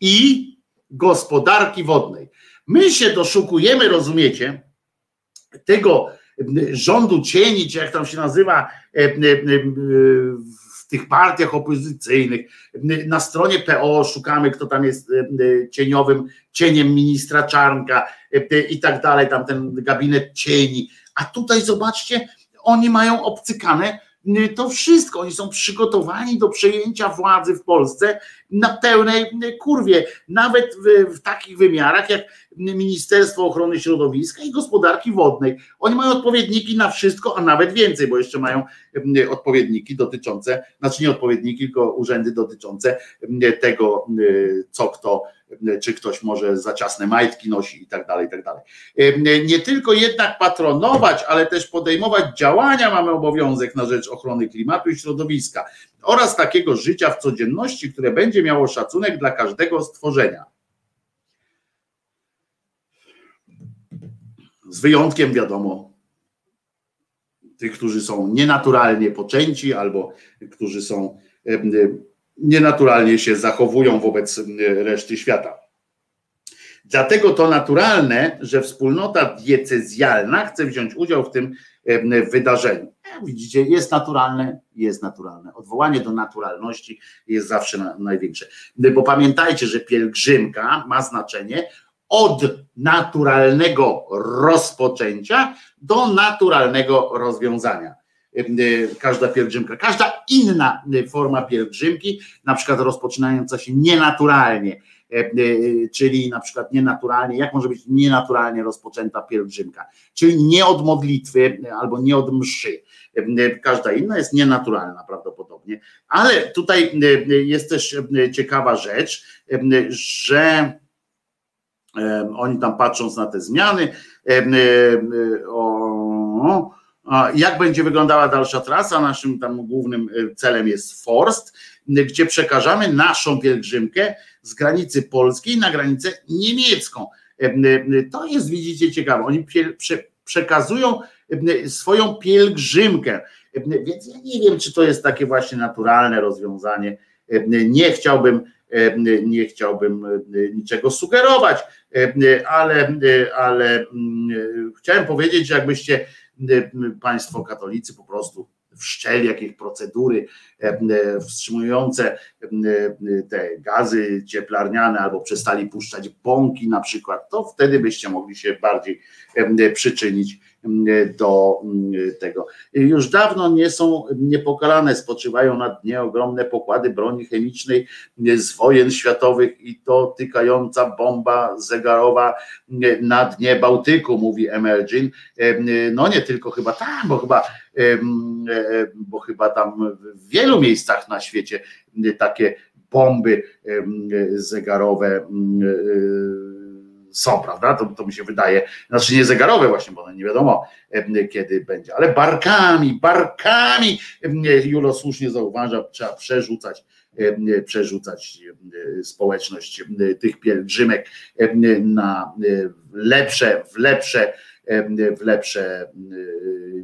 i gospodarki wodnej. My się doszukujemy, rozumiecie, tego rządu cieni, czy jak tam się nazywa, e, e, w tych partiach opozycyjnych. Na stronie PO szukamy, kto tam jest e, e, cieniowym, cieniem ministra Czarnka e, i tak dalej, tam ten gabinet cieni. A tutaj zobaczcie, oni mają obcykane to wszystko. Oni są przygotowani do przejęcia władzy w Polsce na pełnej kurwie, nawet w, w, takich wymiarach jak Ministerstwo Ochrony Środowiska i Gospodarki Wodnej. Oni mają odpowiedniki na wszystko, a nawet więcej, bo jeszcze mają odpowiedniki dotyczące, znaczy nie odpowiedniki, tylko urzędy dotyczące tego, co kto czy ktoś może za ciasne majtki nosi i tak dalej, i tak dalej. Nie tylko jednak patronować, ale też podejmować działania mamy obowiązek na rzecz ochrony klimatu i środowiska oraz takiego życia w codzienności, które będzie miało szacunek dla każdego stworzenia. Z wyjątkiem, wiadomo, tych, którzy są nienaturalnie poczęci albo którzy są nienaturalnie się zachowują wobec reszty świata. Dlatego to naturalne, że wspólnota diecezjalna chce wziąć udział w tym wydarzeniu. Widzicie, jest naturalne, jest naturalne. Odwołanie do naturalności jest zawsze największe. Bo pamiętajcie, że pielgrzymka ma znaczenie od naturalnego rozpoczęcia do naturalnego rozwiązania. Każda pielgrzymka, każda inna forma pielgrzymki, na przykład rozpoczynająca się nienaturalnie, czyli na przykład nienaturalnie, jak może być nienaturalnie rozpoczęta pielgrzymka, czyli nie od modlitwy albo nie od mszy. Każda inna jest nienaturalna prawdopodobnie, ale tutaj jest też ciekawa rzecz, że oni tam patrząc na te zmiany, o, jak będzie wyglądała dalsza trasa? Naszym tam głównym celem jest Forst, gdzie przekażamy naszą pielgrzymkę z granicy polskiej na granicę niemiecką. To jest, widzicie, ciekawe. Oni przekazują swoją pielgrzymkę. Więc ja nie wiem, czy to jest takie właśnie naturalne rozwiązanie. Nie chciałbym, nie chciałbym niczego sugerować, ale, ale chciałem powiedzieć, że jakbyście Państwo katolicy po prostu wszczeli jakieś procedury e, e, wstrzymujące e, te gazy cieplarniane albo przestali puszczać bąki na przykład, to wtedy byście mogli się bardziej przyczynić do tego. Już dawno nie są niepokalane, spoczywają na dnie ogromne pokłady broni chemicznej z wojen światowych i to tykająca bomba zegarowa na dnie Bałtyku, mówi Emergin. No nie tylko chyba tam, bo chyba, bo chyba tam w wielu miejscach na świecie takie bomby zegarowe są, prawda? To, to mi się wydaje, znaczy nie zegarowe właśnie, bo nie wiadomo kiedy będzie, ale barkami, barkami, Julo słusznie zauważa, trzeba przerzucać przerzucać społeczność tych pielgrzymek na lepsze, w lepsze, w lepsze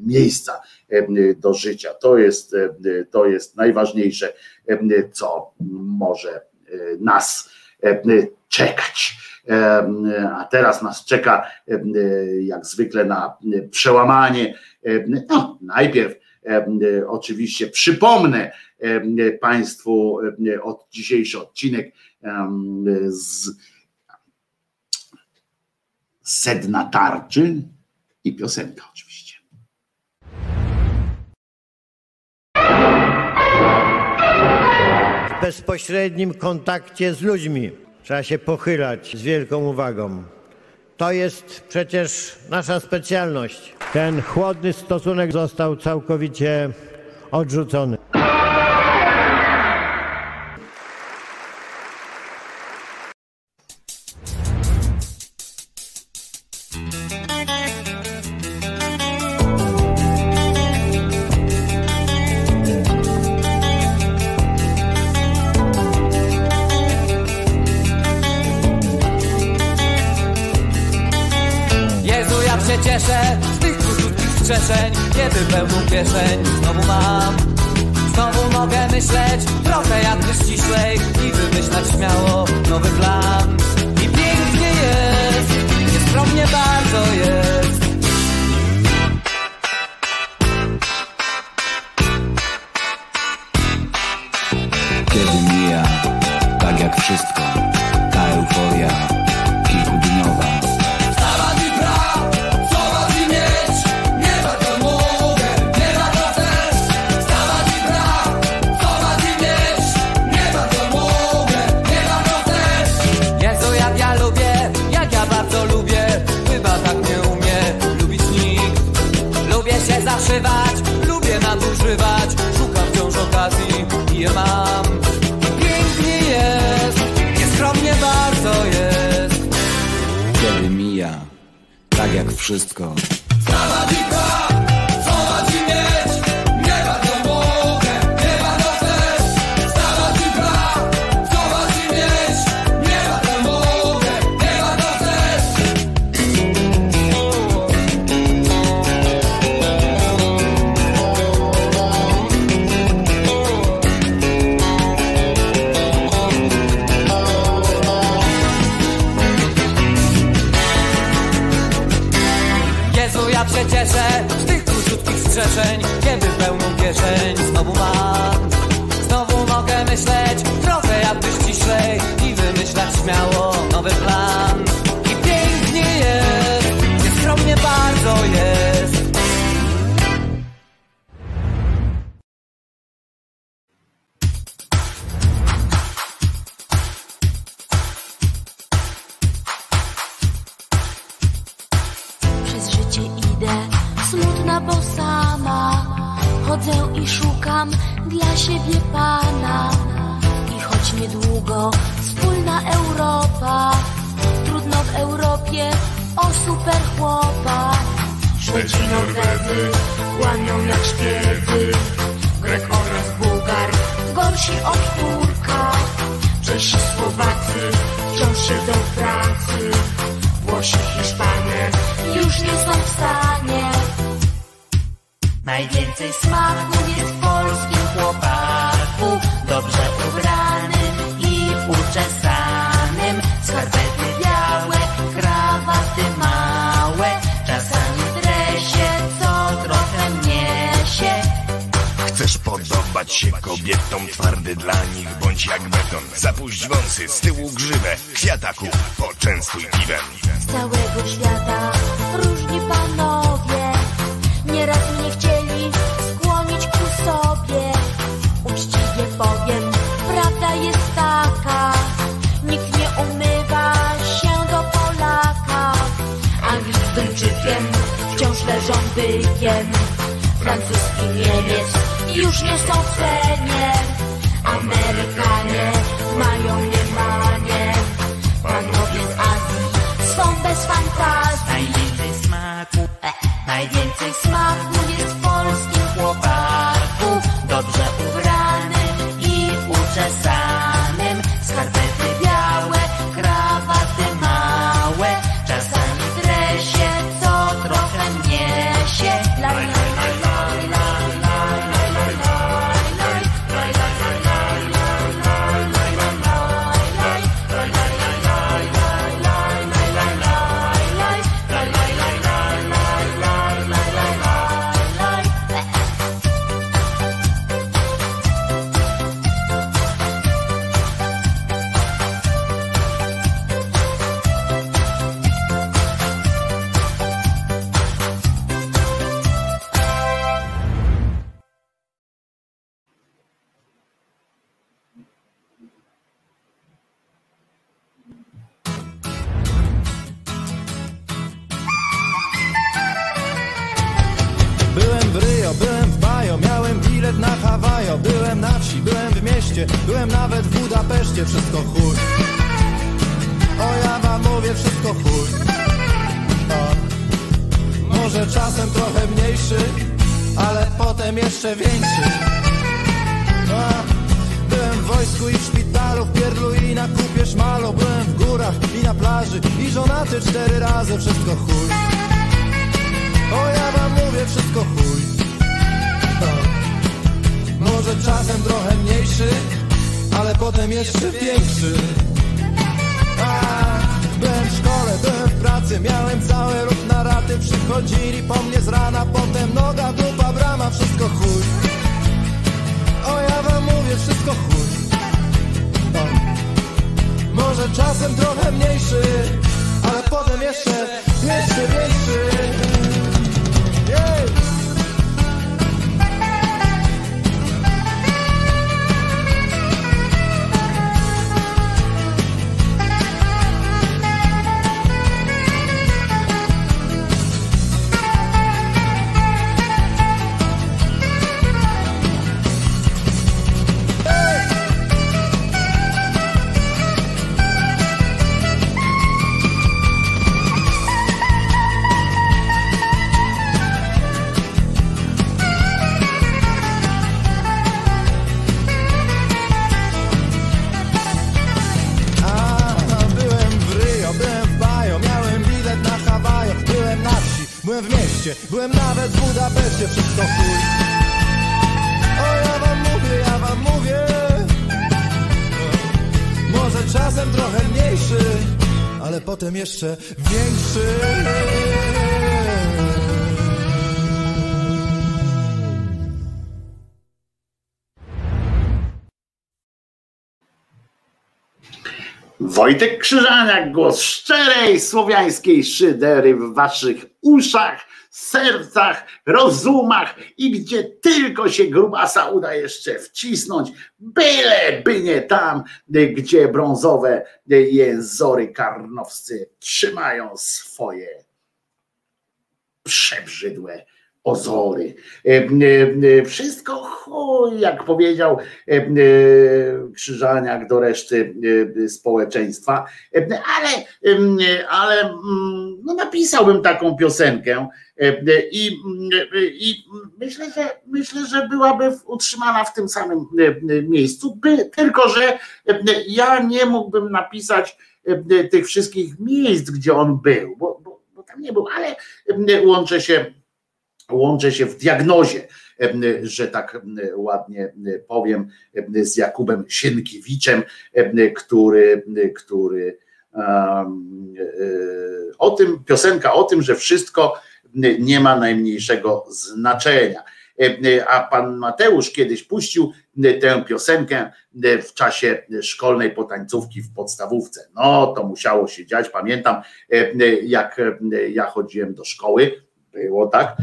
miejsca do życia. To jest, to jest najważniejsze, co może nas czekać. A teraz nas czeka jak zwykle na przełamanie. No, najpierw oczywiście przypomnę Państwu od dzisiejszy odcinek z sedna tarczy i piosenka oczywiście. W bezpośrednim kontakcie z ludźmi trzeba się pochylać z wielką uwagą. To jest przecież nasza specjalność. Ten chłodny stosunek został całkowicie odrzucony. Wskrzeszeń, kiedy pełną kieszeń znowu mam. Znowu mogę myśleć trochę jak wy ściślej i wymyślać śmiało nowy plan. I pięknie jest, nieskromnie bardzo jest. Wszystko. Wojtek Krzyżaniak, głos szczerej słowiańskiej szydery w waszych uszach, sercach, rozumach i gdzie tylko się grubasa uda jeszcze wcisnąć, byle by nie tam, gdzie brązowe jęzory karnowscy trzymają swoje przebrzydłe ozory. Wszystko chuj, jak powiedział Krzyżaniak do reszty społeczeństwa, ale, ale no napisałbym taką piosenkę i, i myślę, że, myślę, że byłaby utrzymana w tym samym miejscu, by, tylko że ja nie mógłbym napisać tych wszystkich miejsc, gdzie on był, bo, bo, bo tam nie był, ale łączę się łączę się w diagnozie, że tak ładnie powiem, z Jakubem Sienkiewiczem, który, który e, o tym, piosenka o tym, że wszystko nie ma najmniejszego znaczenia. A pan Mateusz kiedyś puścił tę piosenkę w czasie szkolnej potańcówki w podstawówce. No to musiało się dziać. Pamiętam, jak ja chodziłem do szkoły, było tak,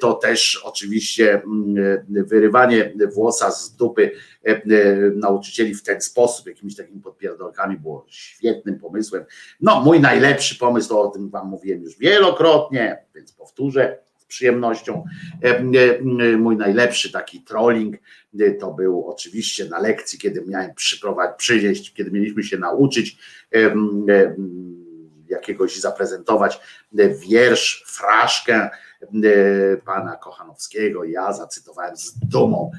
to też oczywiście wyrywanie włosa z dupy nauczycieli w ten sposób, jakimiś takimi podpierdolkami było świetnym pomysłem. No mój najlepszy pomysł, o tym wam mówiłem już wielokrotnie, więc powtórzę, z przyjemnością. Mój najlepszy taki trolling to był oczywiście na lekcji, kiedy miałem przyprowadzić, przyjść, kiedy mieliśmy się nauczyć jakiegoś zaprezentować wiersz, fraszkę pana Kochanowskiego. Ja zacytowałem z dumą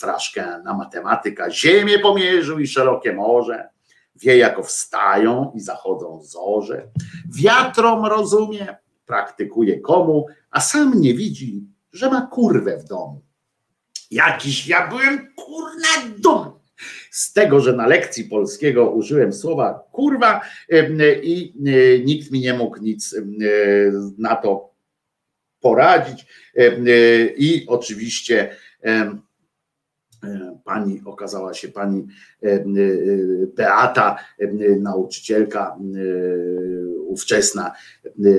fraszkę na matematyka. Ziemię pomierzył i szerokie morze. Wie, jako wstają i zachodzą zorze. Wiatrom rozumie, praktykuje komu, a sam nie widzi, że ma kurwę w domu. Jakiś ja byłem kurna dumny z tego, że na lekcji polskiego użyłem słowa kurwa i nikt mi nie mógł nic na to poradzić. I oczywiście pani okazała się pani Beata, nauczycielka ówczesna,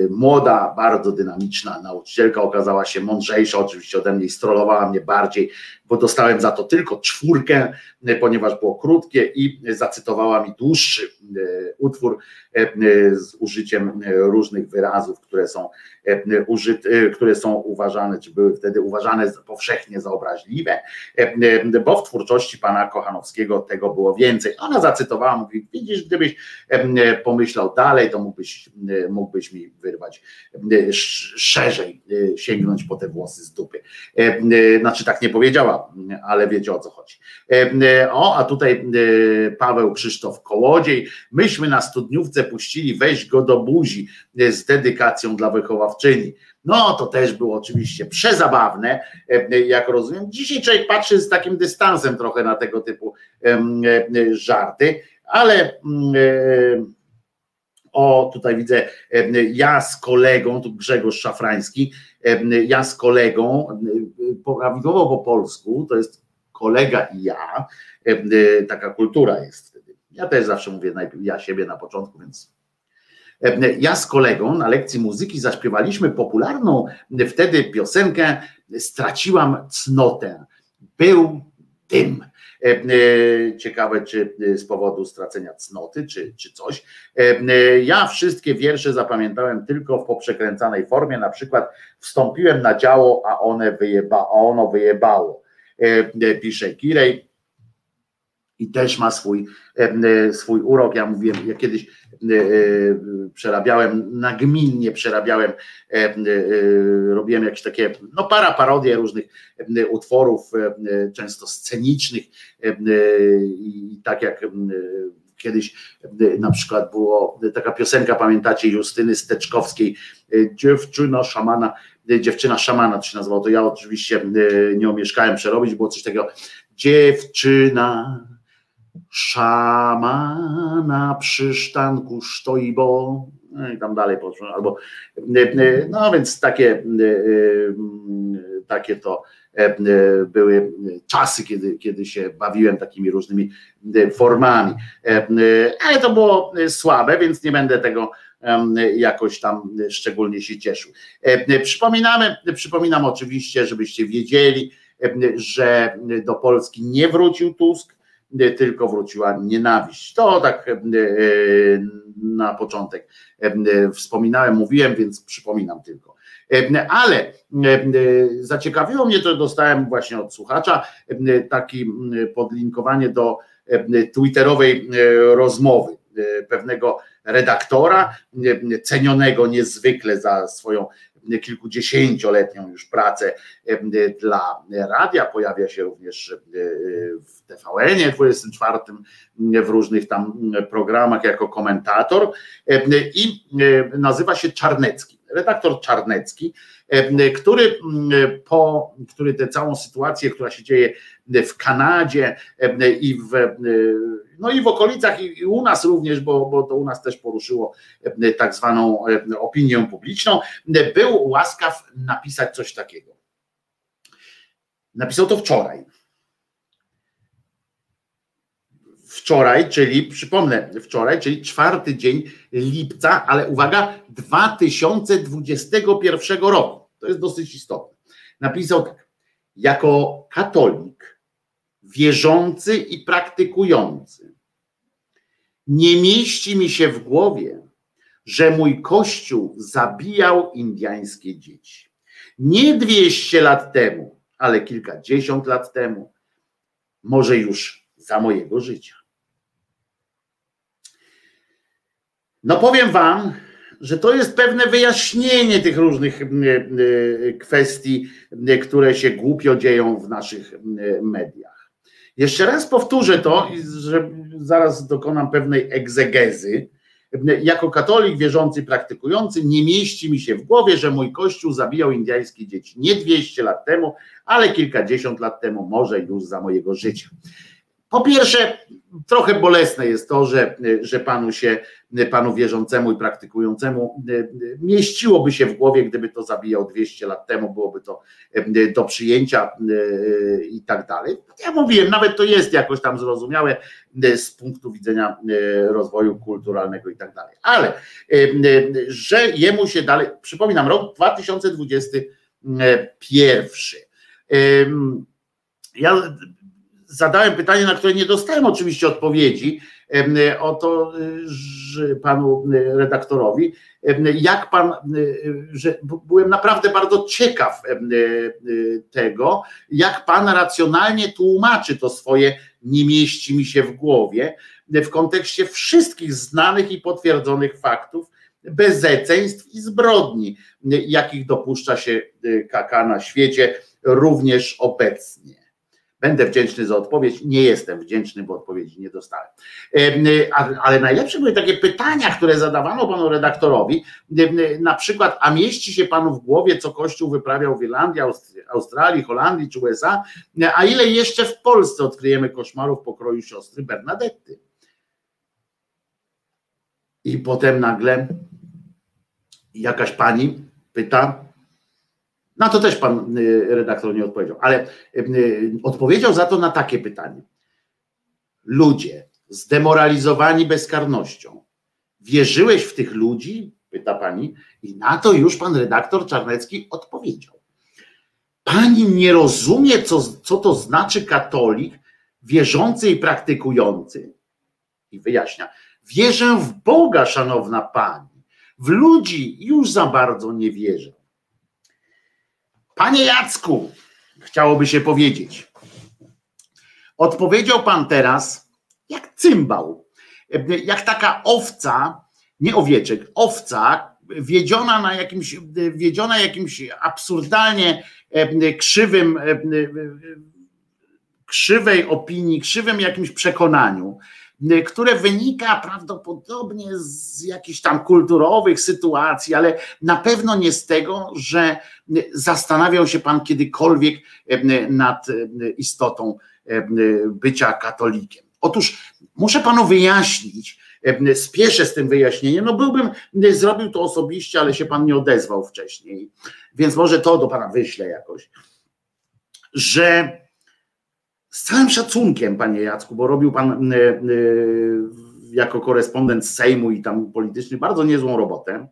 młoda, bardzo dynamiczna nauczycielka, okazała się mądrzejsza oczywiście ode mnie i strollowała mnie bardziej, bo dostałem za to tylko czwórkę, ponieważ było krótkie i zacytowała mi dłuższy utwór z użyciem różnych wyrazów, które są użyte, które są uważane, czy były wtedy uważane powszechnie za obraźliwe, bo w twórczości pana Kochanowskiego tego było więcej. Ona zacytowała, mówi, widzisz, gdybyś pomyślał dalej, to mógłbyś, mógłbyś mi wyrwać szerzej, sięgnąć po te włosy z dupy. Znaczy tak nie powiedziała, ale wiecie o co chodzi. O, a tutaj Paweł Krzysztof Kołodziej, myśmy na studniówce puścili weź go do buzi z dedykacją dla wychowawczyni. No to też było oczywiście przezabawne, jak rozumiem. Dzisiaj człowiek patrzy z takim dystansem trochę na tego typu żarty, ale o, tutaj widzę, ja z kolegą, tu Grzegorz Szafrański, ja z kolegą, prawidłowo po polsku, to jest kolega i ja, taka kultura jest wtedy. Ja też zawsze mówię najpierw ja siebie na początku, więc ja z kolegą na lekcji muzyki zaśpiewaliśmy popularną wtedy piosenkę Straciłam cnotę. Był dym. Ciekawe, czy z powodu stracenia cnoty, czy, czy coś. Ja wszystkie wiersze zapamiętałem tylko w poprzekręcanej formie, na przykład wstąpiłem na działo, a, one wyjeba, a ono wyjebało. Pisze Kirej i też ma swój, swój urok. Ja mówiłem, ja kiedyś przerabiałem, nagminnie przerabiałem, robiłem jakieś takie, no para parodie różnych utworów, często scenicznych i tak jak kiedyś na przykład było taka piosenka, pamiętacie, Justyny Steczkowskiej, dziewczyna szamana, dziewczyna szamana to się nazywało, to ja oczywiście nie omieszkałem przerobić, było coś takiego, dziewczyna szamana przy sztanku stoi, bo no i tam dalej poszło, albo no więc takie takie to były czasy, kiedy, kiedy się bawiłem takimi różnymi formami, ale to było słabe, więc nie będę tego jakoś tam szczególnie się cieszył. Przypominamy, przypominam oczywiście, żebyście wiedzieli, że do Polski nie wrócił Tusk, tylko wróciła nienawiść. To tak na początek wspominałem, mówiłem, więc przypominam tylko. Ale zaciekawiło mnie to, dostałem właśnie od słuchacza taki podlinkowanie do twitterowej rozmowy pewnego redaktora, cenionego niezwykle za swoją kilkudziesięcioletnią już pracę dla radia, pojawia się również w TVN-ie 24, w różnych tam programach jako komentator. I nazywa się Czarnecki, redaktor Czarnecki, który po, który tę całą sytuację, która się dzieje w Kanadzie i w, no i w okolicach i u nas również, bo, bo to u nas też poruszyło tak zwaną opinię publiczną, był łaskaw napisać coś takiego. Napisał to wczoraj. Wczoraj, czyli przypomnę, wczoraj, czyli czwarty dzień lipca, ale uwaga, 2021 roku. To jest dosyć istotne. Napisał tak. Jako katolik, wierzący i praktykujący, nie mieści mi się w głowie, że mój kościół zabijał indyjskie dzieci. Nie 200 lat temu, ale kilkadziesiąt lat temu, może już za mojego życia. No powiem Wam, że to jest pewne wyjaśnienie tych różnych kwestii, które się głupio dzieją w naszych mediach. Jeszcze raz powtórzę to, że zaraz dokonam pewnej egzegezy. Jako katolik wierzący, praktykujący, nie mieści mi się w głowie, że mój kościół zabijał indyjskie dzieci. Nie 200 lat temu, ale kilkadziesiąt lat temu, może już za mojego życia. Po pierwsze, trochę bolesne jest to, że, że panu się, panu wierzącemu i praktykującemu mieściłoby się w głowie, gdyby to zabijał 200 lat temu, byłoby to do przyjęcia i tak dalej. Ja mówiłem, nawet to jest jakoś tam zrozumiałe z punktu widzenia rozwoju kulturalnego i tak dalej. Ale że jemu się dalej, przypominam, rok 2021. Ja zadałem pytanie, na które nie dostałem oczywiście odpowiedzi o to, że panu redaktorowi, jak pan, że byłem naprawdę bardzo ciekaw tego, jak pan racjonalnie tłumaczy to swoje nie mieści mi się w głowie w kontekście wszystkich znanych i potwierdzonych faktów, bezeceństw i zbrodni, jakich dopuszcza się KK na świecie, również obecnie. Będę wdzięczny za odpowiedź. Nie jestem wdzięczny, bo odpowiedzi nie dostałem. Ale najlepsze były takie pytania, które zadawano panu redaktorowi. Na przykład, a mieści się panu w głowie, co Kościół wyprawiał w Irlandii, Australii, Holandii czy USA, a ile jeszcze w Polsce odkryjemy koszmarów pokroju siostry Bernadetty? I potem nagle jakaś pani pyta, na to też pan redaktor nie odpowiedział, ale odpowiedział za to na takie pytanie. Ludzie zdemoralizowani bezkarnością, wierzyłeś w tych ludzi? Pyta pani. I na to już pan redaktor Czarnecki odpowiedział. Pani nie rozumie, co, co to znaczy katolik, wierzący i praktykujący. I wyjaśnia. Wierzę w Boga, szanowna pani. W ludzi już za bardzo nie wierzę. Panie Jacku, chciałoby się powiedzieć. Odpowiedział pan teraz jak cymbał, jak taka owca, nie owieczek, owca wiedziona na jakimś, wiedziona jakimś absurdalnie krzywym, krzywej opinii, krzywym jakimś przekonaniu, które wynika prawdopodobnie z jakichś tam kulturowych sytuacji, ale na pewno nie z tego, że zastanawiał się pan kiedykolwiek nad istotą bycia katolikiem. Otóż muszę panu wyjaśnić, spieszę z tym wyjaśnieniem, no byłbym, zrobił to osobiście, ale się pan nie odezwał wcześniej, więc może to do pana wyślę jakoś, że z całym szacunkiem, panie Jacku, bo robił pan y, y, jako korespondent Sejmu i tam polityczny bardzo niezłą robotę,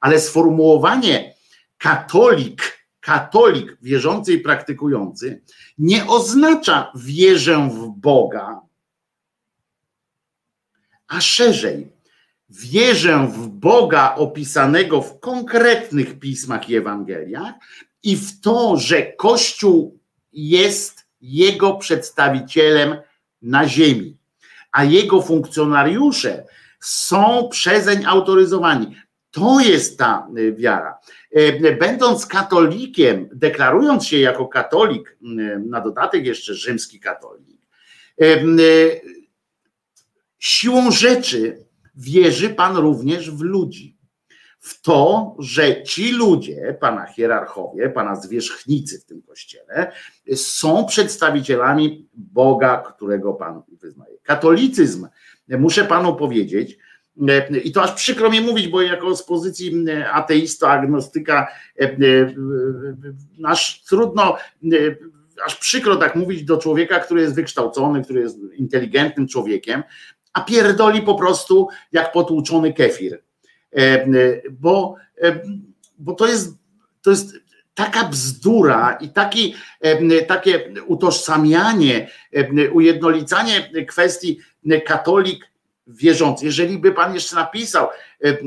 ale sformułowanie katolik, katolik wierzący i praktykujący nie oznacza wierzę w Boga, a szerzej wierzę w Boga opisanego w konkretnych pismach i Ewangeliach i w to, że Kościół jest jego przedstawicielem na ziemi, a jego funkcjonariusze są przezeń autoryzowani. To jest ta y, wiara. E, będąc katolikiem, deklarując się jako katolik, y, na dodatek jeszcze rzymski katolik, e, y, siłą rzeczy wierzy pan również w ludzi w to, że ci ludzie, pana hierarchowie, pana zwierzchnicy w tym kościele, są przedstawicielami Boga, którego pan wyznaje. Katolicyzm, muszę panu powiedzieć, i to aż przykro mi mówić, bo jako z pozycji ateista, agnostyka, nasz trudno aż przykro tak mówić do człowieka, który jest wykształcony, który jest inteligentnym człowiekiem, a pierdoli po prostu jak potłuczony kefir. Bo, bo to jest, to jest taka bzdura i taki, takie utożsamianie, ujednolicanie kwestii katolik wierzący. Jeżeli by pan jeszcze napisał,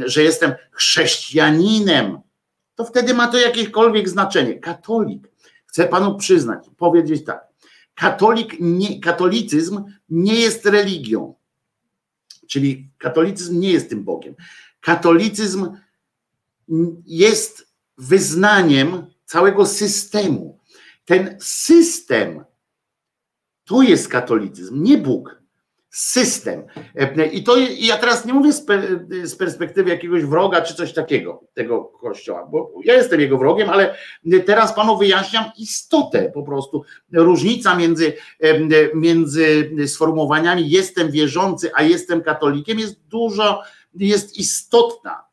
że jestem chrześcijaninem, to wtedy ma to jakiekolwiek znaczenie. Katolik, chcę panu przyznać, powiedzieć tak. Katolik nie, katolicyzm nie jest religią. Czyli katolicyzm nie jest tym Bogiem. Katolicyzm jest wyznaniem całego systemu. Ten system to jest katolicyzm, nie Bóg. System. I to ja teraz nie mówię z perspektywy jakiegoś wroga czy coś takiego tego kościoła, bo ja jestem jego wrogiem, ale teraz panu wyjaśniam istotę po prostu. Różnica między, między sformułowaniami jestem wierzący, a jestem katolikiem jest dużo, jest istotna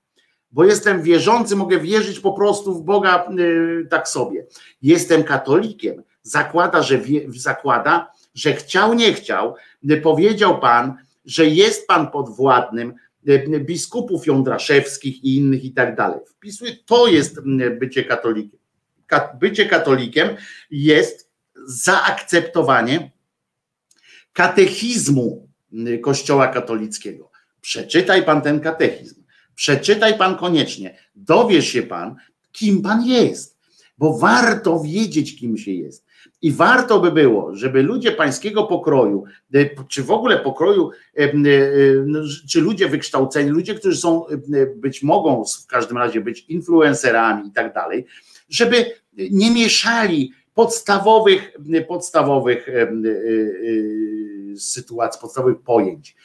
bo jestem wierzący, mogę wierzyć po prostu w Boga y, tak sobie. Jestem katolikiem, zakłada, że wie, zakłada, że chciał, nie chciał, y, powiedział Pan, że jest Pan podwładnym y, biskupów jądraszewskich i innych i tak dalej. Wpisuje, to jest bycie katolikiem. Bycie katolikiem jest zaakceptowanie katechizmu Kościoła katolickiego. Przeczytaj Pan ten katechizm Przeczytaj pan koniecznie, dowiesz się pan, kim pan jest, bo warto wiedzieć, kim się jest. I warto by było, żeby ludzie pańskiego pokroju, e, czy w ogóle pokroju, e, e, no, czy ludzie wykształceni, ludzie, którzy są, być mogą w każdym razie być influencerami i tak dalej, żeby nie mieszali podstawowych, podstawowych sytuacji, podstawowych pojęć.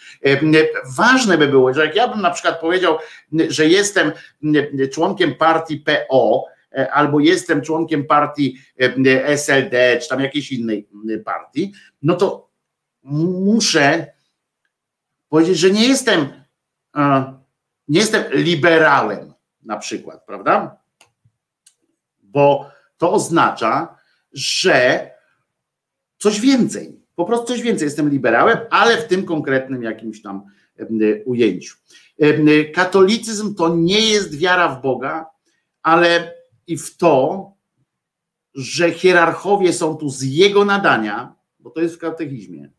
Ważne by było, że jak ja bym na przykład powiedział, że jestem członkiem partii PO, albo jestem członkiem partii SLD, czy tam jakiejś innej partii, no to muszę powiedzieć, że nie jestem, nie jestem liberałem na przykład, prawda? Bo to oznacza, że coś więcej. Po prostu coś więcej. Jestem liberałem, ale w tym konkretnym jakimś tam ujęciu. Katolicyzm to nie jest wiara w Boga, ale i w to, że hierarchowie są tu z jego nadania, bo to jest w katechizmie,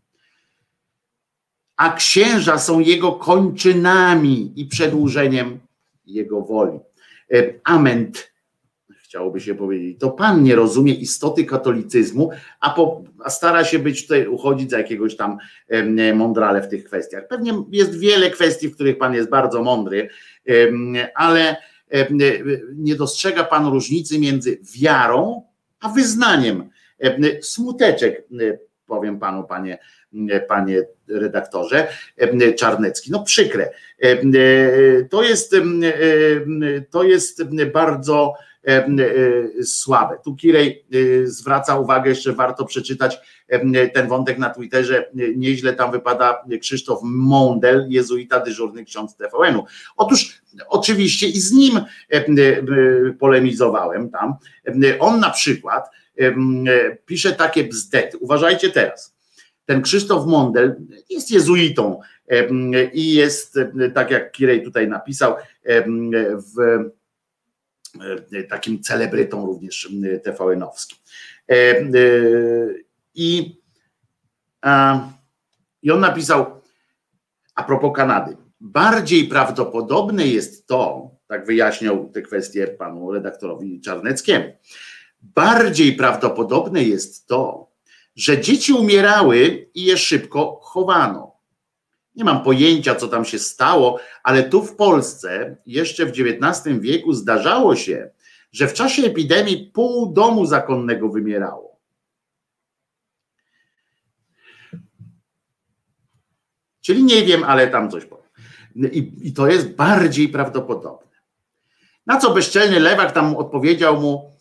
a księża są jego kończynami i przedłużeniem jego woli. Ament chciałoby się powiedzieć. To pan nie rozumie istoty katolicyzmu, a, po, a stara się być tutaj, uchodzić za jakiegoś tam mądrale w tych kwestiach. Pewnie jest wiele kwestii, w których pan jest bardzo mądry, ale nie dostrzega pan różnicy między wiarą a wyznaniem. Smuteczek, powiem panu, panie, panie redaktorze Czarnecki. No przykre. To jest, to jest bardzo E, e, słabe. Tu Kirej e, zwraca uwagę, jeszcze warto przeczytać ten wątek na Twitterze, nieźle tam wypada Krzysztof Mondel, jezuita dyżurny ksiądz TVN-u. Otóż oczywiście i z nim polemizowałem tam. On na przykład pisze takie bzdety. Uważajcie teraz. Ten Krzysztof Mondel jest jezuitą i jest, tak jak Kirej tutaj napisał, w E, takim celebrytą również TVN-owskim. E, e, I, I on napisał a propos Kanady. Bardziej prawdopodobne jest to, tak wyjaśniał tę kwestię panu redaktorowi Czarneckiemu, bardziej prawdopodobne jest to, że dzieci umierały i je szybko chowano. Nie mam pojęcia, co tam się stało, ale tu w Polsce jeszcze w XIX wieku zdarzało się, że w czasie epidemii pół domu zakonnego wymierało. Czyli nie wiem, ale tam coś powiem. I, I, to jest bardziej prawdopodobne. Na co bezczelny lewak tam odpowiedział mu,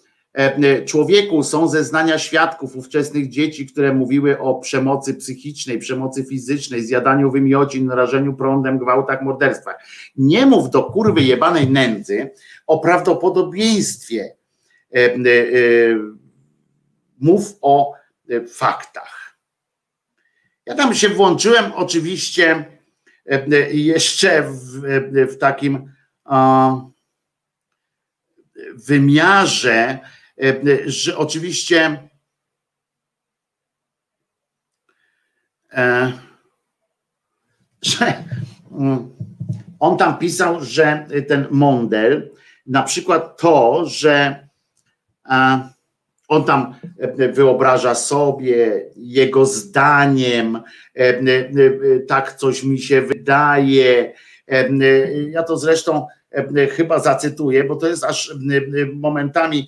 człowieku są zeznania świadków ówczesnych dzieci, które mówiły o przemocy psychicznej, przemocy fizycznej, zjadaniu wymiocin, narażeniu prądem, gwałtach, morderstwach. Nie mów do kurwy jebanej nędzy o prawdopodobieństwie. E, mów o e, faktach. Ja tam się włączyłem oczywiście e, jeszcze w, e, w takim wymiarze, że oczywiście że mm, on tam pisał, że ten Mondel, na przykład to, że on tam wyobraża sobie jego zdaniem, tak coś mi się wydaje. Ja to zresztą chyba zacytuję, bo to jest aż momentami,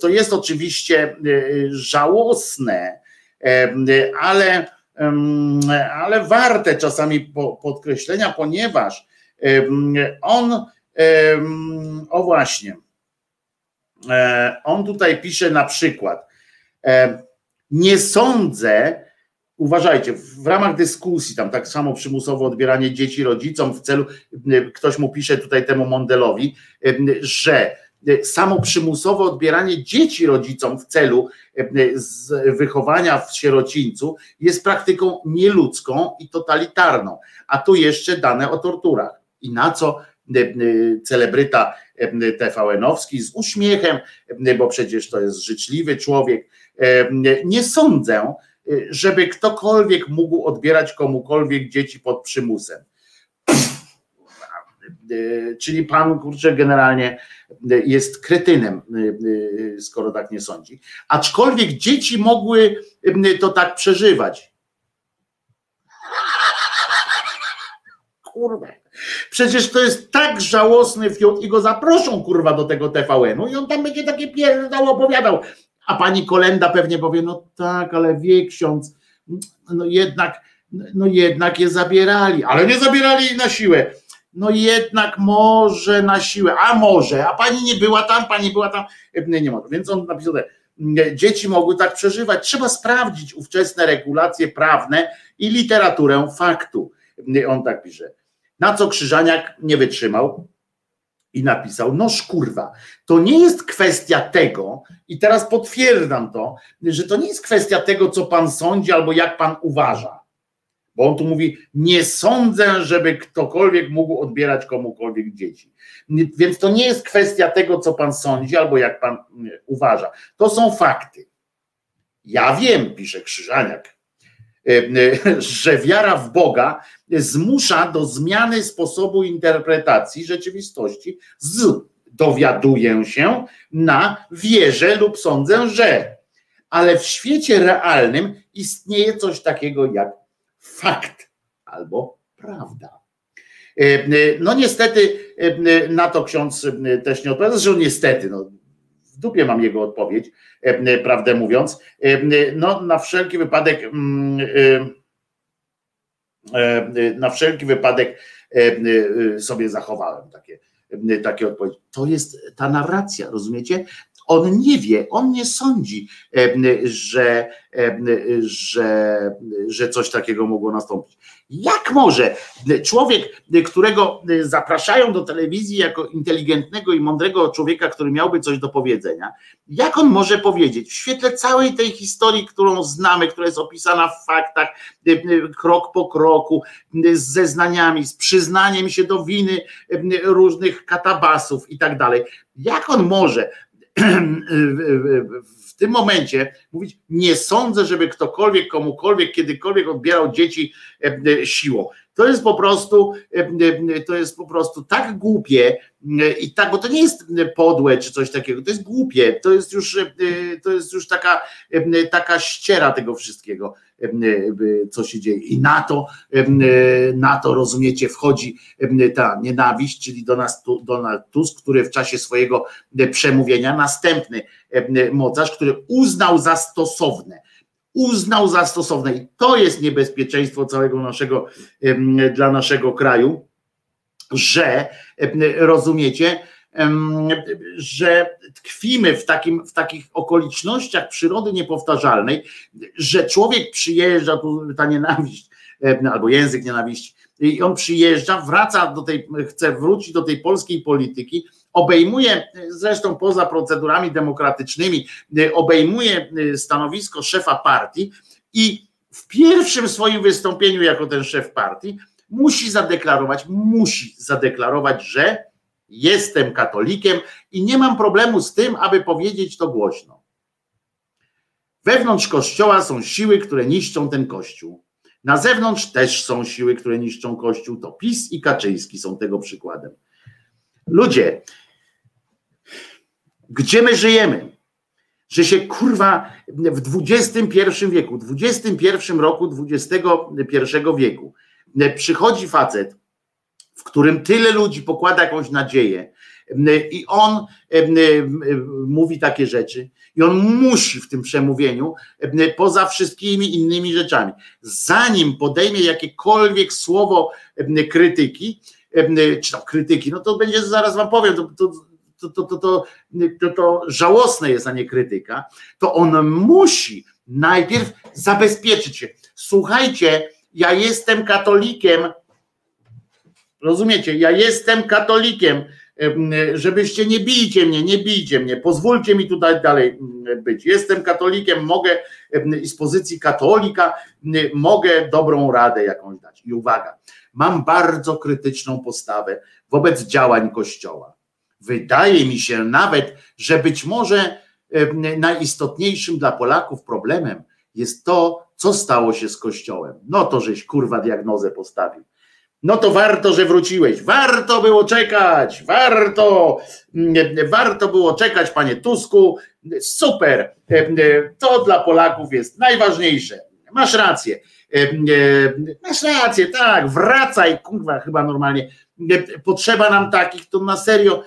to jest oczywiście żałosne, ale, ale warte czasami podkreślenia, ponieważ on, o właśnie, e, on tutaj pisze na przykład, nie sądzę, uważajcie, w ramach dyskusji, tam tak samo przymusowe odbieranie dzieci rodzicom w celu, ktoś mu pisze tutaj temu Mondelowi, że samo przymusowe odbieranie dzieci rodzicom w celu wychowania w sierocińcu jest praktyką nieludzką i totalitarną, a tu jeszcze dane o torturach. I na co celebryta TVN-owski z uśmiechem, bo przecież to jest życzliwy człowiek, nie sądzę, żeby ktokolwiek mógł odbierać komukolwiek dzieci pod przymusem. Czyli pan, kurczę, generalnie jest kretynem, skoro tak nie sądzi. Aczkolwiek dzieci mogły to tak przeżywać. Kurwa. Przecież to jest tak żałosny fiut i go zaproszą kurwa do tego TVN-u i on tam będzie takie pierdol opowiadał. A pani Kolenda pewnie powie, no tak, ale wie ksiądz, no jednak, no jednak je zabierali, ale nie zabierali na siłę. No jednak może na siłę, a może, a pani nie była tam, pani była tam, nie, nie może. Więc on napisał tak, dzieci mogły tak przeżywać. Trzeba sprawdzić ówczesne regulacje prawne i literaturę faktu. On tak pisze. Na co Krzyżaniak nie wytrzymał i napisał, no szkurwa, to nie jest kwestia tego, i teraz potwierdzam to, że to nie jest kwestia tego, co pan sądzi albo jak pan uważa. Bo on tu mówi, nie sądzę, żeby ktokolwiek mógł odbierać komukolwiek dzieci. Więc to nie jest kwestia tego, co pan sądzi albo jak pan uważa. To są fakty. Ja wiem, pisze Krzyżaniak, że wiara w Boga zmusza do zmiany sposobu interpretacji rzeczywistości z dowiaduję się na wierzę lub sądzę, że. Ale w świecie realnym istnieje coś takiego jak fakt albo prawda. No niestety na to ksiądz też nie odpowiada, że niestety, no, w dupie mam jego odpowiedź, prawdę mówiąc. No na wszelki wypadek na wszelki wypadek sobie zachowałem takie, takie odpowiedzi. To jest ta narracja, rozumiecie? On nie wie, on nie sądzi, że, że, że coś takiego mogło nastąpić. Jak może człowiek, którego zapraszają do telewizji jako inteligentnego i mądrego człowieka, który miałby coś do powiedzenia, jak on może powiedzieć w świetle całej tej historii, którą znamy, która jest opisana w faktach, krok po kroku, z zeznaniami, z przyznaniem się do winy różnych katabasów i tak dalej, jak on może w tym momencie mówić, nie sądzę, żeby ktokolwiek, komukolwiek, kiedykolwiek odbierał dzieci siłą. To jest po prostu, to jest po prostu tak głupie i tak, bo to nie jest podłe czy coś takiego, to jest głupie, to jest już, to jest już taka, taka ściera tego wszystkiego, co się dzieje. I na to, na to rozumiecie, wchodzi ta nienawiść, czyli do nas Donald Tusk, który w czasie swojego przemówienia, następny mocarz, który uznał za stosowne, uznał za stosowne. I to jest niebezpieczeństwo całego naszego, dla naszego kraju, że rozumiecie, że tkwimy w, takim, w takich okolicznościach przyrody niepowtarzalnej, że człowiek przyjeżdża, tu ta nienawiść, albo język nienawiści, i on przyjeżdża, wraca do tej, chce wrócić do tej polskiej polityki, obejmuje, zresztą poza procedurami demokratycznymi, obejmuje stanowisko szefa partii i w pierwszym swoim wystąpieniu jako ten szef partii musi zadeklarować, musi zadeklarować, że jestem katolikiem i nie mam problemu z tym, aby powiedzieć to głośno. Wewnątrz kościoła są siły, które niszczą ten kościół. Na zewnątrz też są siły, które niszczą kościół. To PiS i Kaczyński są tego przykładem. Ludzie, gdzie my żyjemy? Że się kurwa w XXI wieku, XXI roku XXI wieku przychodzi facet, w którym tyle ludzi pokłada jakąś nadzieję i on mówi takie rzeczy i on musi w tym przemówieniu, poza wszystkimi innymi rzeczami, zanim podejmie jakiekolwiek słowo krytyki, czy tam krytyki, no to będzie, zaraz wam powiem, to, to to, to, to, to, to, to żałosne jest, a nie krytyka, to on musi najpierw zabezpieczyć się. Słuchajcie, ja jestem katolikiem, rozumiecie, ja jestem katolikiem, żebyście nie bijcie mnie, nie bijcie mnie, pozwólcie mi tutaj dalej być. Jestem katolikiem, mogę z pozycji katolika mogę dobrą radę jakąś dać. I uwaga, mam bardzo krytyczną postawę wobec działań Kościoła. Wydaje mi się nawet, że być może najistotniejszym dla Polaków problemem jest to, co stało się z Kościołem. No to żeś kurwa diagnozę postawił. No to warto, że wróciłeś. Warto było czekać. Warto, warto było czekać, panie Tusku. Super. To dla Polaków jest najważniejsze. Masz rację. Masz rację, tak. Wracaj, kurwa, chyba normalnie. Potrzeba nam takich, to na serio.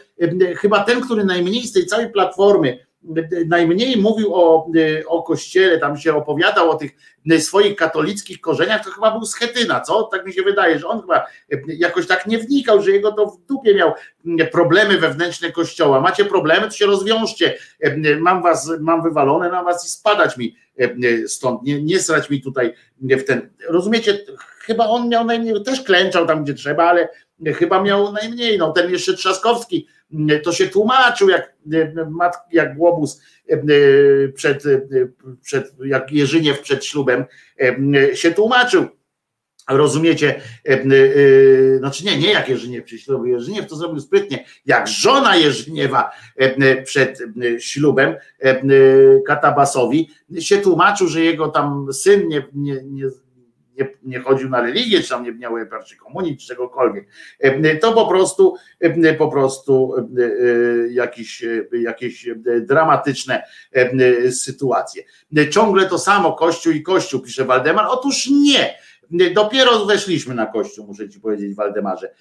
Chyba ten, który najmniej z tej całej platformy najmniej mówił o, o kościele, tam się opowiadał o tych swoich katolickich korzeniach, to chyba był Schetyna, co? Tak mi się wydaje, że on chyba jakoś tak nie wnikał, że jego to w dupie miał problemy wewnętrzne kościoła. Macie problemy, to się rozwiążcie. Mam was, mam wywalone na was i spadać mi stąd, nie, nie srać mi tutaj w ten. Rozumiecie? Chyba on miał najmniej, też klęczał tam, gdzie trzeba, ale chyba miał najmniej. No ten jeszcze Trzaskowski to się tłumaczył jak, jak Głobus przed, przed, jak Jerzyniew przed ślubem się tłumaczył. Rozumiecie? Znaczy nie, nie jak Jerzyniew przed ślubem. Jerzyniew to zrobił sprytnie. Jak żona Jerzyniewa przed ślubem Katabasowi się tłumaczył, że jego tam syn nie, nie, nie nie, nie chodził na religię, czy tam nie miał pierwszej komunii, czy czegokolwiek. To po prostu, po prostu jakieś, jakieś dramatyczne sytuacje. Ciągle to samo, Kościół i Kościół, pisze Waldemar. Otóż nie. Dopiero weszliśmy na Kościół, muszę ci powiedzieć, Waldemarze.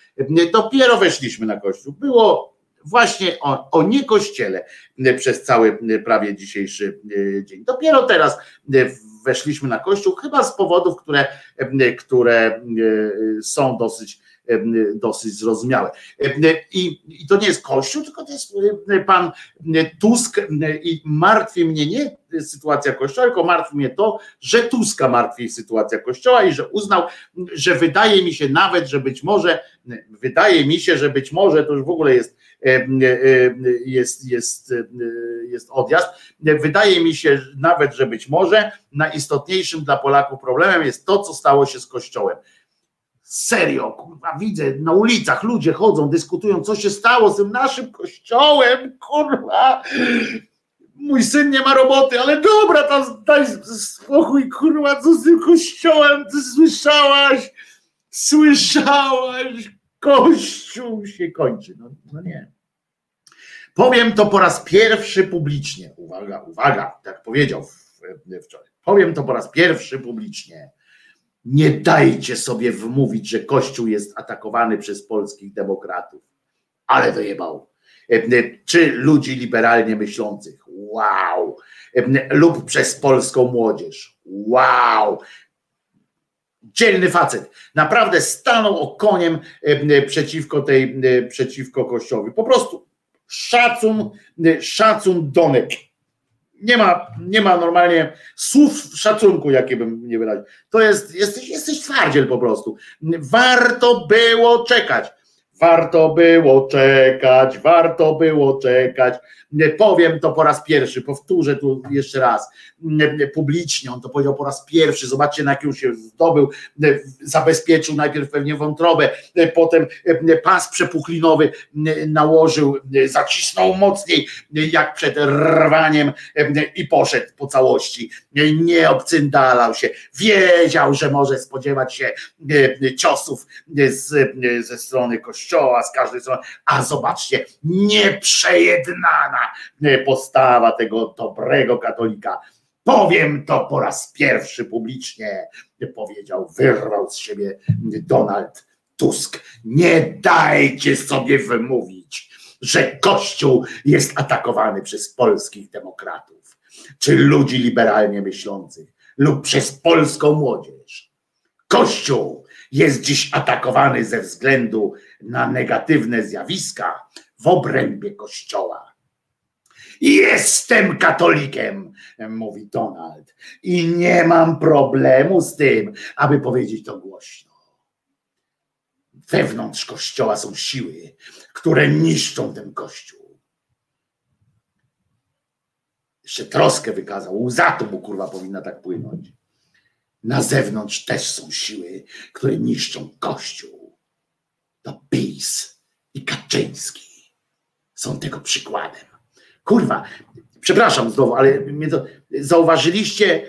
Dopiero weszliśmy na Kościół. Było właśnie o, o nie kościele przez cały prawie dzisiejszy dzień. Dopiero teraz weszliśmy na kościół, chyba z powodów, które, które są dosyć dosyć zrozumiałe. I, I, to nie jest Kościół, tylko to jest pan Tusk i martwi mnie nie sytuacja Kościoła, tylko martwi mnie to, że Tuska martwi sytuacja Kościoła i że uznał, że wydaje mi się nawet, że być może, wydaje mi się, że być może to już w ogóle jest jest, jest, jest odjazd. Wydaje mi się nawet, że być może najistotniejszym dla Polaków problemem jest to, co stało się z Kościołem. Serio, kurwa, widzę na ulicach ludzie chodzą, dyskutują, co się stało z tym naszym kościołem, kurwa. Mój syn nie ma roboty, ale dobra, tam daj spokój, kurwa, co z tym kościołem, ty słyszałaś? Słyszałaś? Kościół się kończy. No, no nie. Powiem to po raz pierwszy publicznie. Uwaga, uwaga, tak powiedział wczoraj. Powiem to po raz pierwszy publicznie. Nie dajcie sobie wmówić, że Kościół jest atakowany przez polskich demokratów. Ale wyjebał. Czy ludzi liberalnie myślących. Wow. Lub przez polską młodzież. Wow dzielny facet. Naprawdę stanął okoniem przeciwko tej, przeciwko kościołowi. Po prostu szacun, szacun donek. Nie ma, nie ma normalnie słów szacunku, jakie bym nie wyraził. To jest, jesteś, jesteś twardziel po prostu. Warto było czekać. Warto było czekać, warto było czekać. Powiem to po raz pierwszy, powtórzę tu jeszcze raz publicznie. On to powiedział po raz pierwszy. Zobaczcie, na jakim się zdobył. Zabezpieczył najpierw pewnie wątrobę, potem pas przepuklinowy nałożył, zacisnął mocniej, jak przed rwaniem i poszedł po całości. Nie obcyndalał się. Wiedział, że może spodziewać się ciosów z, ze strony kościoła, z każdej strony. A zobaczcie, nieprzejednana postawa tego dobrego katolika. Powiem to po raz pierwszy publicznie, powiedział, wyrwał z siebie Donald Tusk. Nie dajcie sobie wymówić, że Kościół jest atakowany przez polskich demokratów, czy ludzi liberalnie myślących, lub przez polską młodzież. Kościół jest dziś atakowany ze względu na negatywne zjawiska w obrębie Kościoła. Jestem katolikiem, mówi Donald, i nie mam problemu z tym, aby powiedzieć to głośno. Wewnątrz kościoła są siły, które niszczą ten kościół. Jeszcze troskę wykazał, łza to mu kurwa powinna tak płynąć. Na zewnątrz też są siły, które niszczą kościół. To PiS i Kaczyński są tego przykładem. Kurwa, przepraszam znowu, ale to, zauważyliście,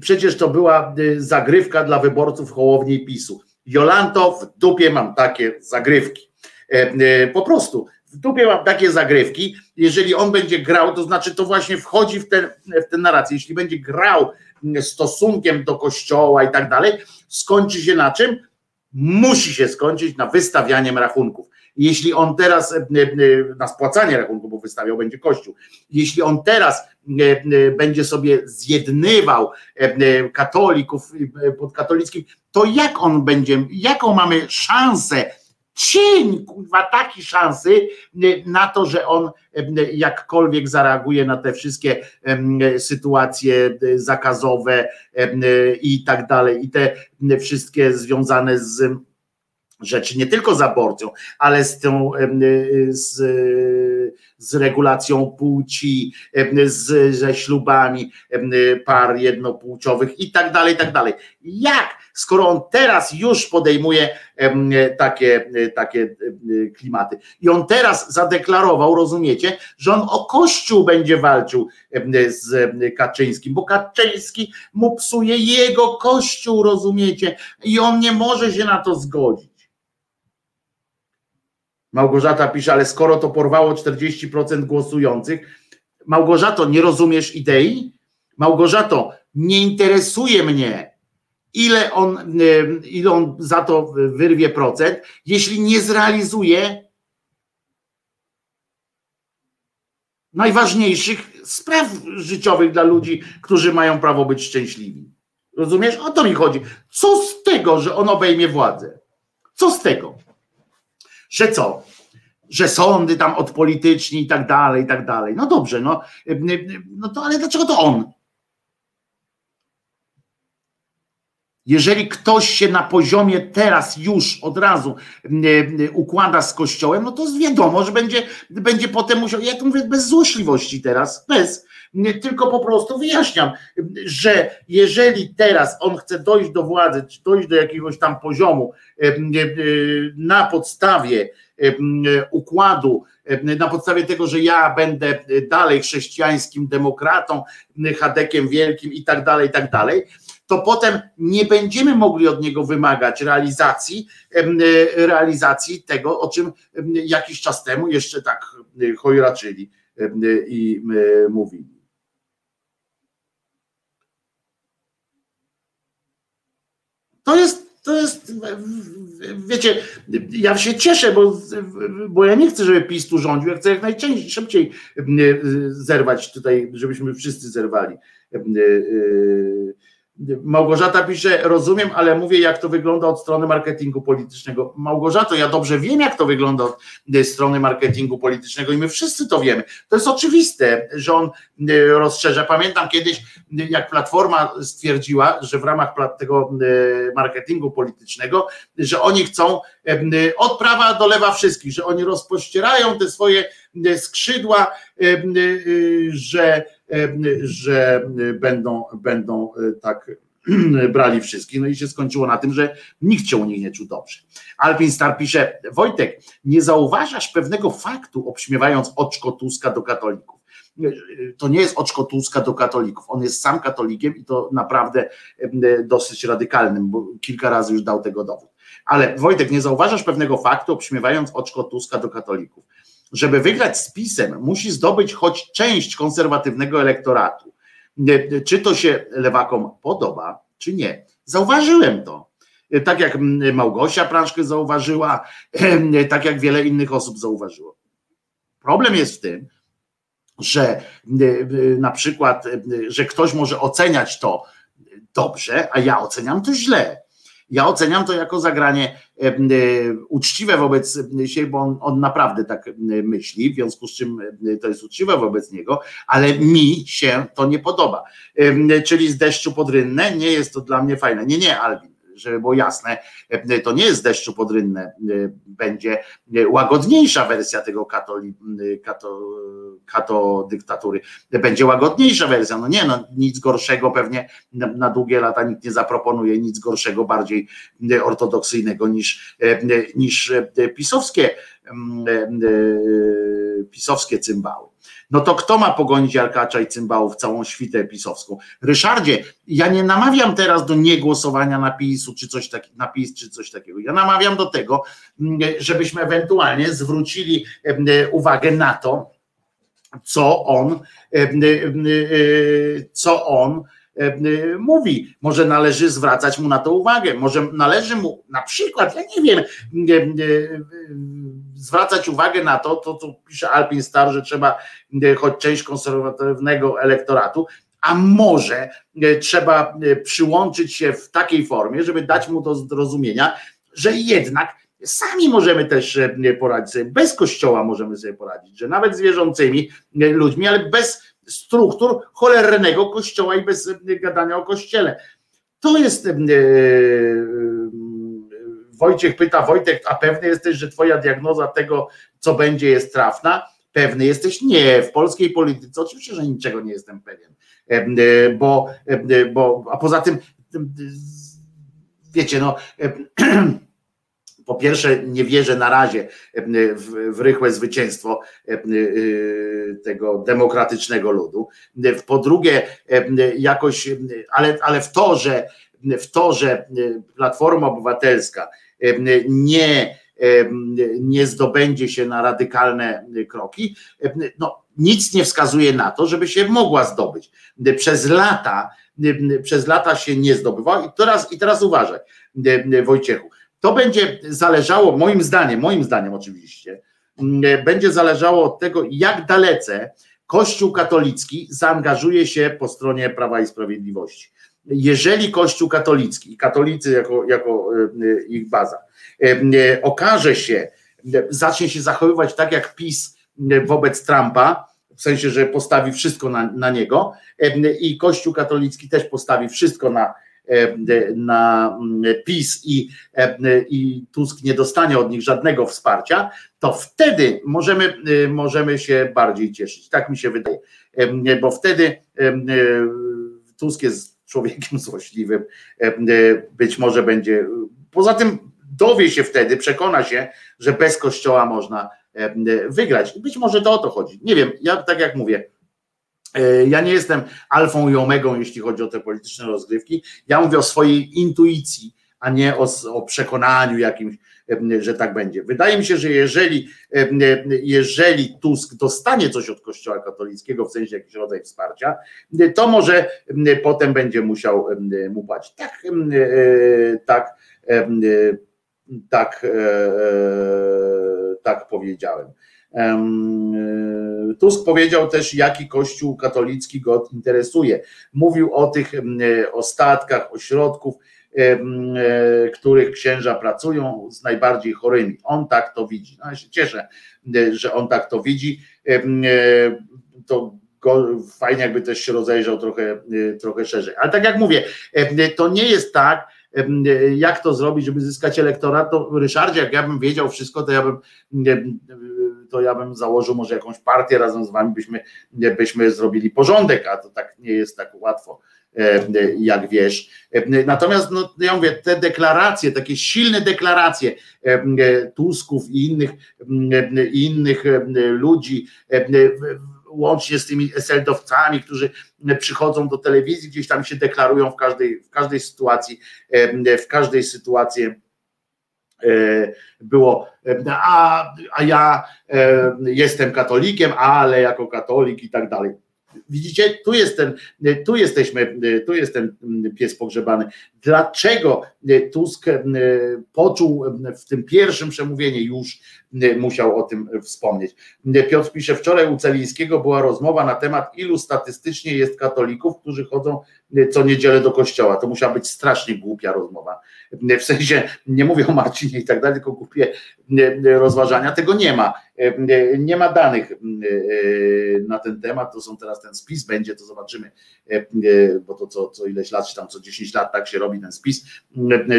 przecież to była zagrywka dla wyborców Hołowni i PiSu. Jolanto, w dupie mam takie zagrywki. Po prostu, w dupie mam takie zagrywki. Jeżeli on będzie grał, to znaczy to właśnie wchodzi w ten, w ten narrację. Jeśli będzie grał stosunkiem do kościoła i tak dalej, skończy się na czym? Musi się skończyć na wystawianiem rachunków. Jeśli on teraz na spłacanie rachunku, bo wystawiał będzie Kościół, jeśli on teraz będzie sobie zjednywał katolików pod katolickim, to jak on będzie, jaką mamy szansę, cień, kurwa, takiej szansy na to, że on jakkolwiek zareaguje na te wszystkie sytuacje zakazowe i tak dalej, i te wszystkie związane z rzeczy nie tylko z aborcją, ale z tą z, z regulacją płci, z, ze ślubami par jednopłciowych i tak dalej, i tak dalej. Jak, skoro on teraz już podejmuje takie, takie klimaty i on teraz zadeklarował, rozumiecie, że on o Kościół będzie walczył z Kaczyńskim, bo Kaczyński mu psuje jego Kościół, rozumiecie, i on nie może się na to zgodzić. Małgorzata pisze, ale skoro to porwało 40% głosujących, Małgorzato, nie rozumiesz idei? Małgorzato, nie interesuje mnie, ile on, ile on za to wyrwie procent, jeśli nie zrealizuje najważniejszych spraw życiowych dla ludzi, którzy mają prawo być szczęśliwi. Rozumiesz? O to mi chodzi. Co z tego, że on obejmie władzę? Co z tego? Że co? Że sądy tam odpolityczni i tak dalej, i tak dalej. No dobrze, no, no to ale dlaczego to on? Jeżeli ktoś się na poziomie teraz już od razu układa z kościołem, no to wiadomo, że będzie, będzie potem musiał, ja mówię bez złośliwości teraz, bez, tylko po prostu wyjaśniam, że jeżeli teraz on chce dojść do władzy, czy dojść do jakiegoś tam poziomu na podstawie układu, na podstawie tego, że ja będę dalej chrześcijańskim demokratą, chadekiem wielkim i tak dalej, i tak dalej, to potem nie będziemy mogli od niego wymagać realizacji, realizacji tego, o czym jakiś czas temu jeszcze tak chojraczyli i mówili. To jest, to jest, wiecie, ja się cieszę, bo, bo ja nie chcę, żeby PiS tu rządził, ja chcę jak najczęściej, szybciej zerwać tutaj, żebyśmy wszyscy zerwali Małgorzata pisze, rozumiem, ale mówię, jak to wygląda od strony marketingu politycznego. Małgorzato, ja dobrze wiem, jak to wygląda od e, strony marketingu politycznego i my wszyscy to wiemy. To jest oczywiste, że on e, rozszerza. Pamiętam kiedyś, e, jak Platforma stwierdziła, że w ramach tego marketingu politycznego, że oni chcą od prawa do lewa wszystkich, że oni rozpościerają te swoje skrzydła, że, że będą, będą e, tak brali wszystkich. No i się skończyło na tym, że nikt się u nich nie czuł dobrze. Alpin Star pisze, Wojtek, nie zauważasz pewnego faktu, obśmiewając oczko Tuska do katolików. To nie jest oczko Tuska do katolików. On jest sam katolikiem i to naprawdę dosyć radykalnym, bo kilka razy już dał tego dowód. Ale Wojtek, nie zauważasz pewnego faktu, obśmiewając oczko Tuska do katolików. Żeby wygrać z PiSem, musi zdobyć choć część konserwatywnego elektoratu. Czy to się lewakom podoba, czy nie? Zauważyłem to. Tak jak mm, Małgosia Prążkę zauważyła, tak jak wiele innych osób zauważyło. Problem jest w tym, że y, y, na przykład, y, że ktoś może oceniać to dobrze, a ja oceniam to źle. Ja oceniam to jako zagranie e, e, uczciwe wobec siebie, bo on, on naprawdę tak myśli, w związku z czym to jest uczciwe wobec niego, ale mi się to nie podoba. E, Czyli z deszczu pod rynnę nie jest to dla mnie fajne. Nie, nie, Albin, żeby było jasne, e, to nie jest deszczu pod rynnę, e, będzie e, łagodniejsza wersja tego katoli, kato, kato dyktatury. Będzie łagodniejsza wersja. No nie, no nic gorszego pewnie na, na długie lata nikt nie zaproponuje, nic gorszego, bardziej ortodoksyjnego niż, niż pisowskie, mm, pisowskie cymbały. No to kto ma pogonić Arkacza i cymbałów całą świtę pisowską? Ryszardzie, ja nie namawiam teraz do niegłosowania na PiSu czy coś takiego, na PiS czy coś takiego. Ja namawiam do tego, mm, żebyśmy ewentualnie zwrócili em, uwagę na to, co on, em, e, co on mówi. Może należy zwracać mu na to uwagę. Może należy mu na przykład, ja nie wiem, em, em, zwracać uwagę na to, to co pisze Alpin Star, że trzeba e, choć część konserwatywnego elektoratu, a może e, trzeba e, przyłączyć się w takiej formie, żeby dać mu do zrozumienia, że jednak sami możemy też poradzić sobie, bez kościoła możemy sobie poradzić, że nawet z wierzącymi ludźmi, ale bez struktur cholernego kościoła i bez gadania o kościele. To jest. Wojciech pyta, Wojtek, a pewny jesteś, że twoja diagnoza tego, co będzie, jest trafna? Pewny jesteś? Nie, w polskiej polityce oczywiście, że niczego nie jestem pewien, E, e, bo, e, bo a poza tym, wiecie, no po pierwsze nie wierzę na razie w, w rychłe zwycięstwo tego demokratycznego ludu. Po drugie, jakoś, ale, ale w to, że w to, że Platforma Obywatelska nie, nie zdobędzie się na radykalne kroki, no, nic nie wskazuje na to, żeby się mogła zdobyć. Przez lata, przez lata się nie zdobywała i teraz, i teraz uważaj, Wojciechu, to będzie zależało, moim zdaniem, moim zdaniem oczywiście, będzie zależało od tego, jak dalece Kościół katolicki zaangażuje się po stronie Prawa i Sprawiedliwości. Jeżeli Kościół katolicki i katolicy jako, jako e, ich baza e, okaże się, zacznie się zachowywać tak jak PiS wobec Trumpa, w sensie, że postawi wszystko na, na niego i Kościół katolicki też postawi wszystko na, na PiS i, i Tusk nie dostanie od nich żadnego wsparcia, to wtedy możemy, możemy się bardziej cieszyć. Tak mi się wydaje, bo wtedy Tusk jest człowiekiem złośliwym, być może będzie. Poza tym dowie się wtedy, przekona się, że bez kościoła można wygrać. I być może to o to chodzi. Nie wiem, ja tak jak mówię, e, ja nie jestem alfą i omegą, jeśli chodzi o te polityczne rozgrywki. Ja mówię o swojej intuicji, a nie o, o przekonaniu jakimś, że tak będzie. Wydaje mi się, że jeżeli, jeżeli Tusk dostanie coś od Kościoła katolickiego, w sensie jakiś rodzaj wsparcia, to może potem będzie musiał mu płacić. Tak, e, tak, tak, e, tak powiedziałem. Em, Tusk powiedział też, jaki kościół katolicki go interesuje. Mówił o tych ostatkach ośrodków, których księża pracują z najbardziej chorymi. On tak to widzi. No, ja się cieszę, e, że on tak to widzi. E, To fajnie jakby też się rozejrzał trochę, e, trochę szerzej. Ale tak jak mówię, e, to nie jest tak, e, jak to zrobić, żeby zyskać elektorat, to Ryszardzie, jak ja bym wiedział wszystko, to ja bym e, to ja bym założył może jakąś partię razem z wami, byśmy, byśmy zrobili porządek, a to tak nie jest tak łatwo, e, jak wiesz. E, Natomiast no, ja mówię, te deklaracje, takie silne deklaracje e, Tusków i innych, e, i innych e, ludzi, e, łącznie z tymi eseldowcami, którzy przychodzą do telewizji, gdzieś tam się deklarują w każdej, w każdej sytuacji, e, w każdej sytuacji e, było, e, a, a ja e, jestem katolikiem, ale jako katolik i tak dalej. Widzicie, tu jest ten, tu jesteśmy, tu jest ten pies pogrzebany. Dlaczego Tusk e, poczuł w tym pierwszym przemówieniu już musiał o tym wspomnieć. Piotr pisze, wczoraj u Celińskiego była rozmowa na temat, ilu statystycznie jest katolików, którzy chodzą co niedzielę do kościoła. To musiała być strasznie głupia rozmowa. W sensie, nie mówię o Marcinie i tak dalej, tylko głupie rozważania. Tego nie ma. Nie ma danych na ten temat. To są teraz ten spis będzie, to zobaczymy, bo to co, co ileś lat, czy tam co 10 lat tak się robi ten spis,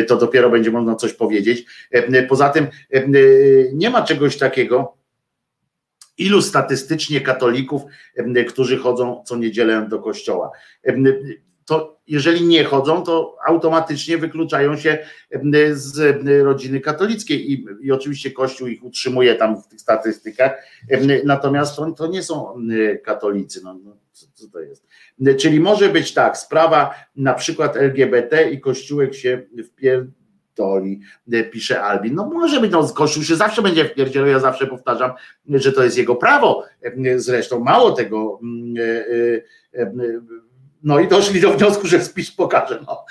to dopiero będzie można coś powiedzieć. Poza tym nie ma czegoś takiego, ilu statystycznie katolików, którzy chodzą co niedzielę do kościoła. To jeżeli nie chodzą, to automatycznie wykluczają się z rodziny katolickiej i, i oczywiście Kościół ich utrzymuje tam w tych statystykach, natomiast to, nie są katolicy. No, no, co, co to jest? Czyli może być tak, sprawa na przykład LGBT i Kościółek się wpierdoli, pisze Albin. No może być, no Kościół się zawsze będzie wpierdzielał, ja zawsze powtarzam, że to jest jego prawo. Zresztą mało tego, no i doszli do wniosku, że spis pokaże. No,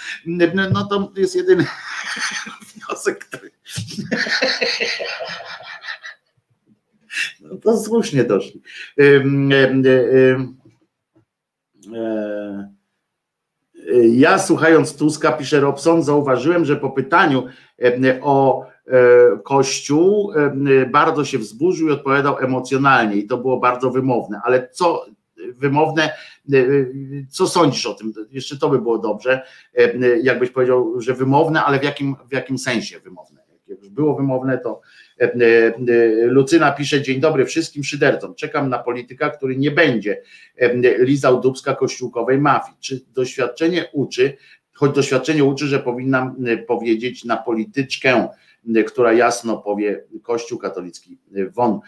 no to jest jedyny wniosek, który... No to słusznie doszli. Ym, ym, e, ja słuchając Tuska, pisze Robson, zauważyłem, że po pytaniu e, o e, Kościół e, bardzo się wzburzył i odpowiadał emocjonalnie i to było bardzo wymowne, ale co wymowne, co sądzisz o tym? Jeszcze to by było dobrze, jakbyś powiedział, że wymowne, ale w jakim, w jakim sensie wymowne? Jak już było wymowne, to Lucyna pisze, dzień dobry wszystkim szydercom, czekam na polityka, który nie będzie lizał dubska kościółkowej mafii. Czy doświadczenie uczy, choć doświadczenie uczy, że powinnam powiedzieć na polityczkę, która jasno powie Kościół katolicki won.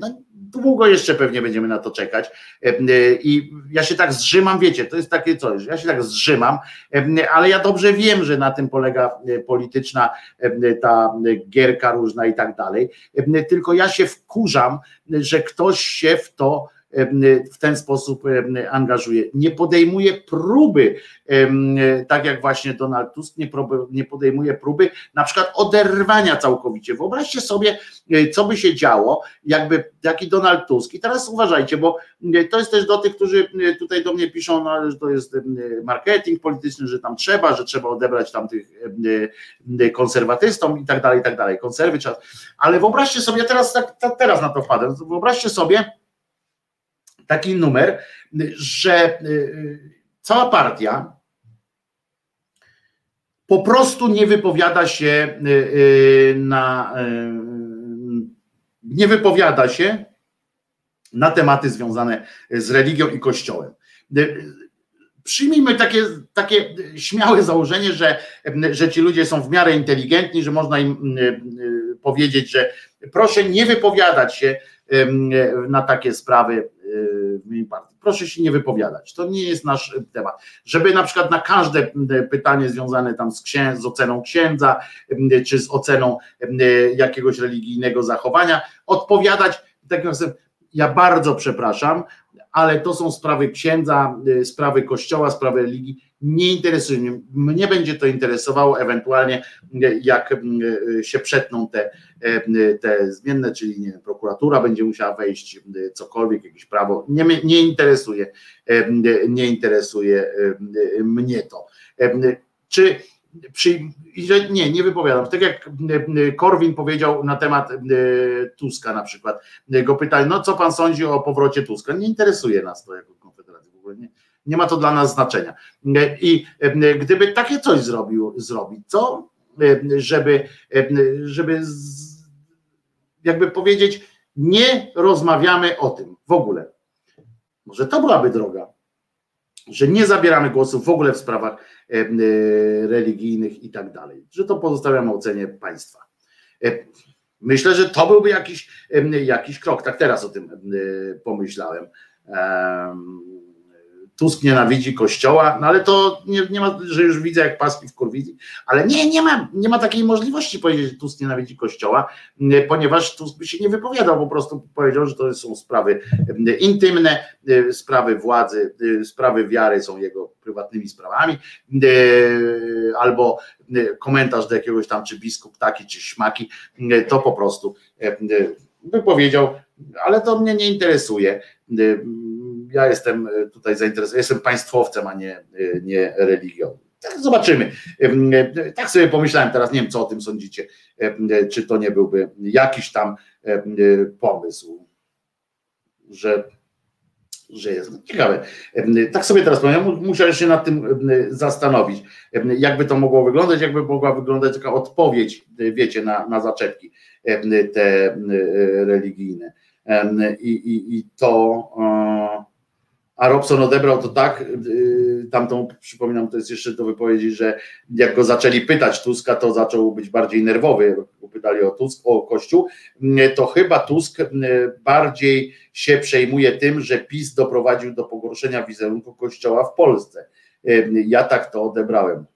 No, długo jeszcze pewnie będziemy na to czekać. I ja się tak zrzymam, wiecie, to jest takie coś, ja się tak zrzymam, ale ja dobrze wiem, że na tym polega polityczna ta gierka różna i tak dalej, tylko ja się wkurzam, że ktoś się w to w ten sposób angażuje. Nie podejmuje próby, tak jak właśnie Donald Tusk nie, podejmuje próby na przykład oderwania całkowicie. Wyobraźcie sobie, co by się działo, jakby taki Donald Tusk. I teraz uważajcie, bo to jest też do tych, którzy tutaj do mnie piszą, no, że to jest marketing polityczny, że tam trzeba, że trzeba odebrać tam tych konserwatystom i tak dalej, i tak dalej. Konserwy trzeba. Ale wyobraźcie sobie, teraz, tak, teraz na to wpadłem, wyobraźcie sobie, taki numer, że cała partia po prostu nie wypowiada się na nie wypowiada się na tematy związane z religią i kościołem. Przyjmijmy takie, takie śmiałe założenie, że, że ci ludzie są w miarę inteligentni, że można im powiedzieć, że proszę nie wypowiadać się na takie sprawy w mojej partii. Proszę się nie wypowiadać. To nie jest nasz temat. Żeby na przykład na każde pytanie związane tam z, z oceną księdza, czy z oceną jakiegoś religijnego zachowania, odpowiadać tak jak ja bardzo przepraszam, ale to są sprawy księdza, sprawy kościoła, sprawy religii. Nie interesuje mnie. Mnie będzie to interesowało ewentualnie, jak się przetną te, te zmienne, czyli nie prokuratura będzie musiała wejść, cokolwiek, jakieś prawo. Nie, nie interesuje, nie interesuje mnie to. Czy przy, nie, nie wypowiadam. Tak jak Korwin powiedział na temat e, Tuska na przykład, go pytali, no co pan sądzi o powrocie Tuska? Nie interesuje nas to jako Konfederacji w ogóle, nie, nie ma to dla nas znaczenia. I e, gdyby takie coś zrobił, zrobić, co? E, Żeby, e, żeby jakby powiedzieć, nie rozmawiamy o tym w ogóle. Może to byłaby droga, że nie zabieramy głosów w ogóle w sprawach religijnych i tak dalej, że to pozostawiamy ocenie państwa. Myślę, że to byłby jakiś, jakiś krok. Tak teraz o tym em, pomyślałem. Em, Tusk nienawidzi kościoła, no ale to nie, nie ma, że już widzę jak paski w kurwizji, ale nie, nie ma, nie ma takiej możliwości powiedzieć, że Tusk nienawidzi kościoła, ponieważ Tusk by się nie wypowiadał, po prostu powiedział, że to są sprawy intymne, sprawy władzy, sprawy wiary są jego prywatnymi sprawami, albo komentarz do jakiegoś tam, czy biskup taki, czy śmaki, to po prostu e, wypowiedział, ale to mnie nie interesuje. Ja jestem e, tutaj zainteresowany, jestem państwowcem, a nie, e, nie religią. Tak zobaczymy. E, Tak sobie pomyślałem teraz, nie wiem co o tym sądzicie, czy to nie byłby jakiś tam pomysł, że że jest. No, ciekawe. Tak sobie teraz powiem, mu- musiałem się nad tym zastanowić, jakby to mogło wyglądać, jakby mogła wyglądać taka odpowiedź, wiecie, na, na zaczepki te religijne. I, i, i to. A Robson odebrał to tak, y, tamtą, przypominam, to jest jeszcze do wypowiedzi, że jak go zaczęli pytać Tuska, to zaczął być bardziej nerwowy, pytali o Tusk, o Kościół, y, to chyba Tusk y, bardziej się przejmuje tym, że PiS doprowadził do pogorszenia wizerunku Kościoła w Polsce. Ja tak to odebrałem.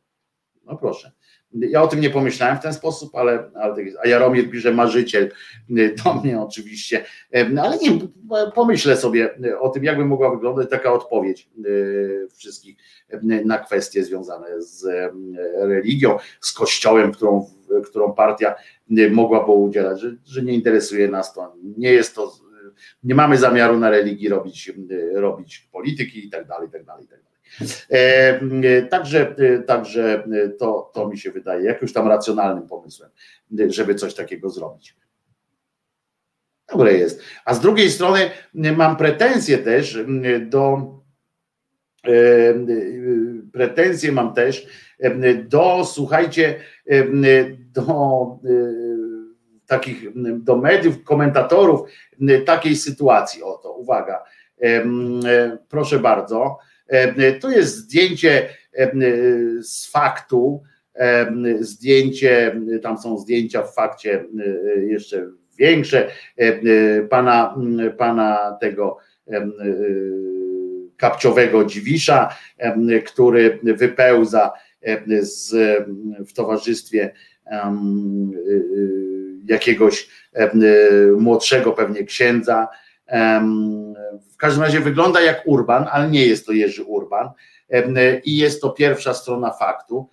No proszę. Ja o tym nie pomyślałem w ten sposób, ale, ale tak jest. A Jaromir pisze marzyciel do mnie oczywiście. No Ale nie, pomyślę sobie o tym, jakby mogła wyglądać taka odpowiedź y, wszystkich y, na kwestie związane z religią, z kościołem, którą, którą partia mogłaby udzielać, że, że nie interesuje nas to. Nie jest to, nie mamy zamiaru na religii robić, robić polityki i tak dalej, i tak dalej, i tak dalej. E, e, Także, e, także to, to mi się wydaje jakimś tam racjonalnym pomysłem, żeby coś takiego zrobić. Dobre jest. A z drugiej strony mam pretensje też do pretensje mam też do, słuchajcie, do takich, do mediów, komentatorów takiej sytuacji. Oto, uwaga, proszę bardzo. Em, To jest zdjęcie em, z faktu, zdjęcie, tam są zdjęcia w fakcie e, jeszcze większe pana, pana tego e, kapciowego dziwisza, który wypełza z, w towarzystwie jakiegoś młodszego pewnie księdza. W każdym razie wygląda jak Urban, ale nie jest to Jerzy Urban i jest to pierwsza strona faktu.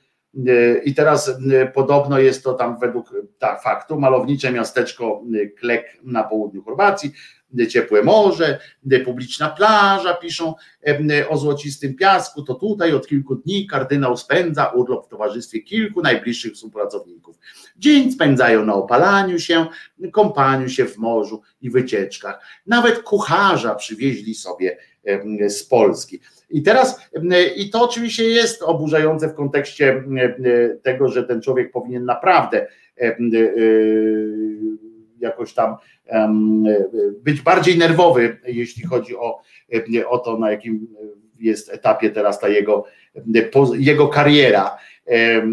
E, I teraz e, podobno jest to tam według tak, faktu malownicze miasteczko e, Klek na południu Chorwacji, e, ciepłe morze, e, publiczna plaża, piszą e, o złocistym piasku, to tutaj od kilku dni kardynał spędza urlop w towarzystwie kilku najbliższych współpracowników. Dzień spędzają na opalaniu się, kąpaniu się w morzu i wycieczkach. Nawet kucharza przywieźli sobie z Polski. I teraz, i to oczywiście jest oburzające w kontekście tego, że ten człowiek powinien naprawdę y, jakoś tam być bardziej nerwowy, jeśli chodzi o, o to, na jakim jest etapie teraz ta jego, jego kariera. E, e,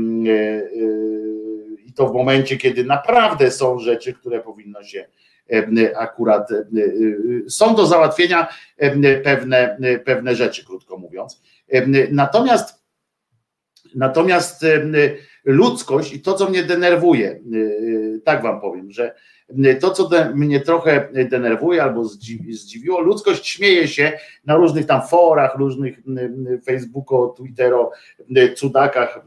I to w momencie, kiedy naprawdę są rzeczy, które powinno się akurat e, są do załatwienia pewne, pewne rzeczy, krótko mówiąc. Natomiast natomiast ludzkość i to, co mnie denerwuje, tak wam powiem, że To, co de, mnie trochę denerwuje albo zdziwi, zdziwiło, ludzkość śmieje się na różnych tam forach, różnych Facebooko, Twittero, cudakach,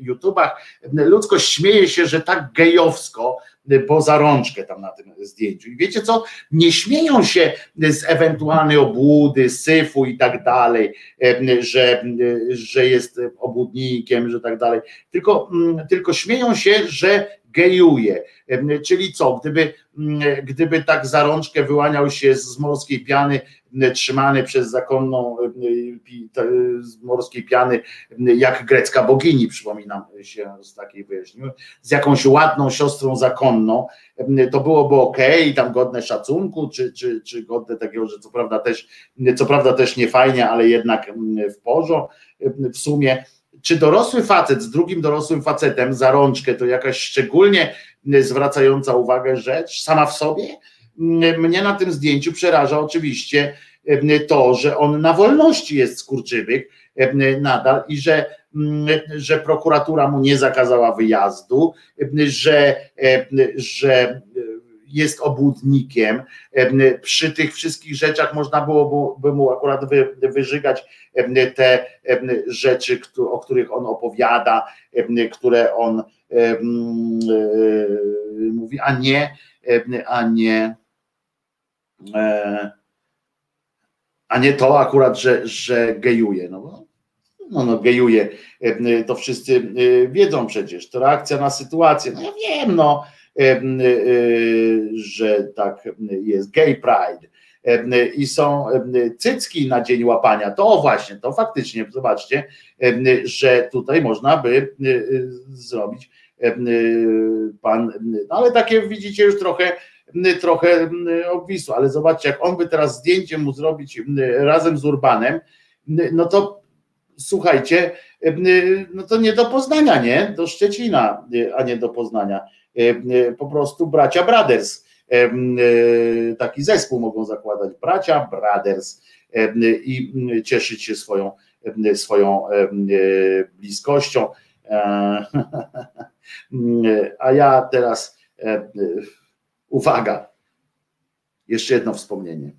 YouTubach. Ludzkość śmieje się, że tak gejowsko poza rączkę tam na tym zdjęciu. I wiecie co? Nie śmieją się z ewentualnej obłudy, syfu i tak dalej, że, że jest obłudnikiem, że tak dalej, tylko, tylko śmieją się, że gejuje. Czyli co, gdyby, gdyby tak za rączkę wyłaniał się z morskiej piany, trzymany przez zakonną z morskiej piany, jak grecka bogini, przypominam się z takiej wyjaśnienia, z jakąś ładną siostrą zakonną, to byłoby ok, tam godne szacunku, czy, czy, czy godne takiego, że co prawda też, co prawda też nie fajnie, ale jednak w porządku w sumie czy dorosły facet z drugim dorosłym facetem za rączkę to jakaś szczególnie zwracająca uwagę rzecz sama w sobie? Mnie na tym zdjęciu przeraża oczywiście to, że on na wolności jest skurczybyk nadal i że, że prokuratura mu nie zakazała wyjazdu, że, że jest obłudnikiem. Przy tych wszystkich rzeczach można byłoby mu akurat wyżygać te rzeczy, o których on opowiada, które on mówi, a nie, a nie, a nie to akurat, że, że gejuje. No, no, no gejuje, to wszyscy wiedzą przecież, to reakcja na sytuację. No ja wiem, no że tak jest gay pride. I są cycki na dzień łapania, to właśnie, to faktycznie, zobaczcie, że tutaj można by zrobić pan, no ale takie widzicie już trochę trochę obwisło, ale zobaczcie, jak on by teraz zdjęcie mu zrobić razem z Urbanem, no to słuchajcie, no to nie do Poznania, nie? Do Szczecina, a nie do Poznania. Po prostu bracia Brothers. Taki zespół mogą zakładać. Bracia Brothers i cieszyć się swoją, swoją bliskością. A ja teraz uwaga. Jeszcze jedno wspomnienie.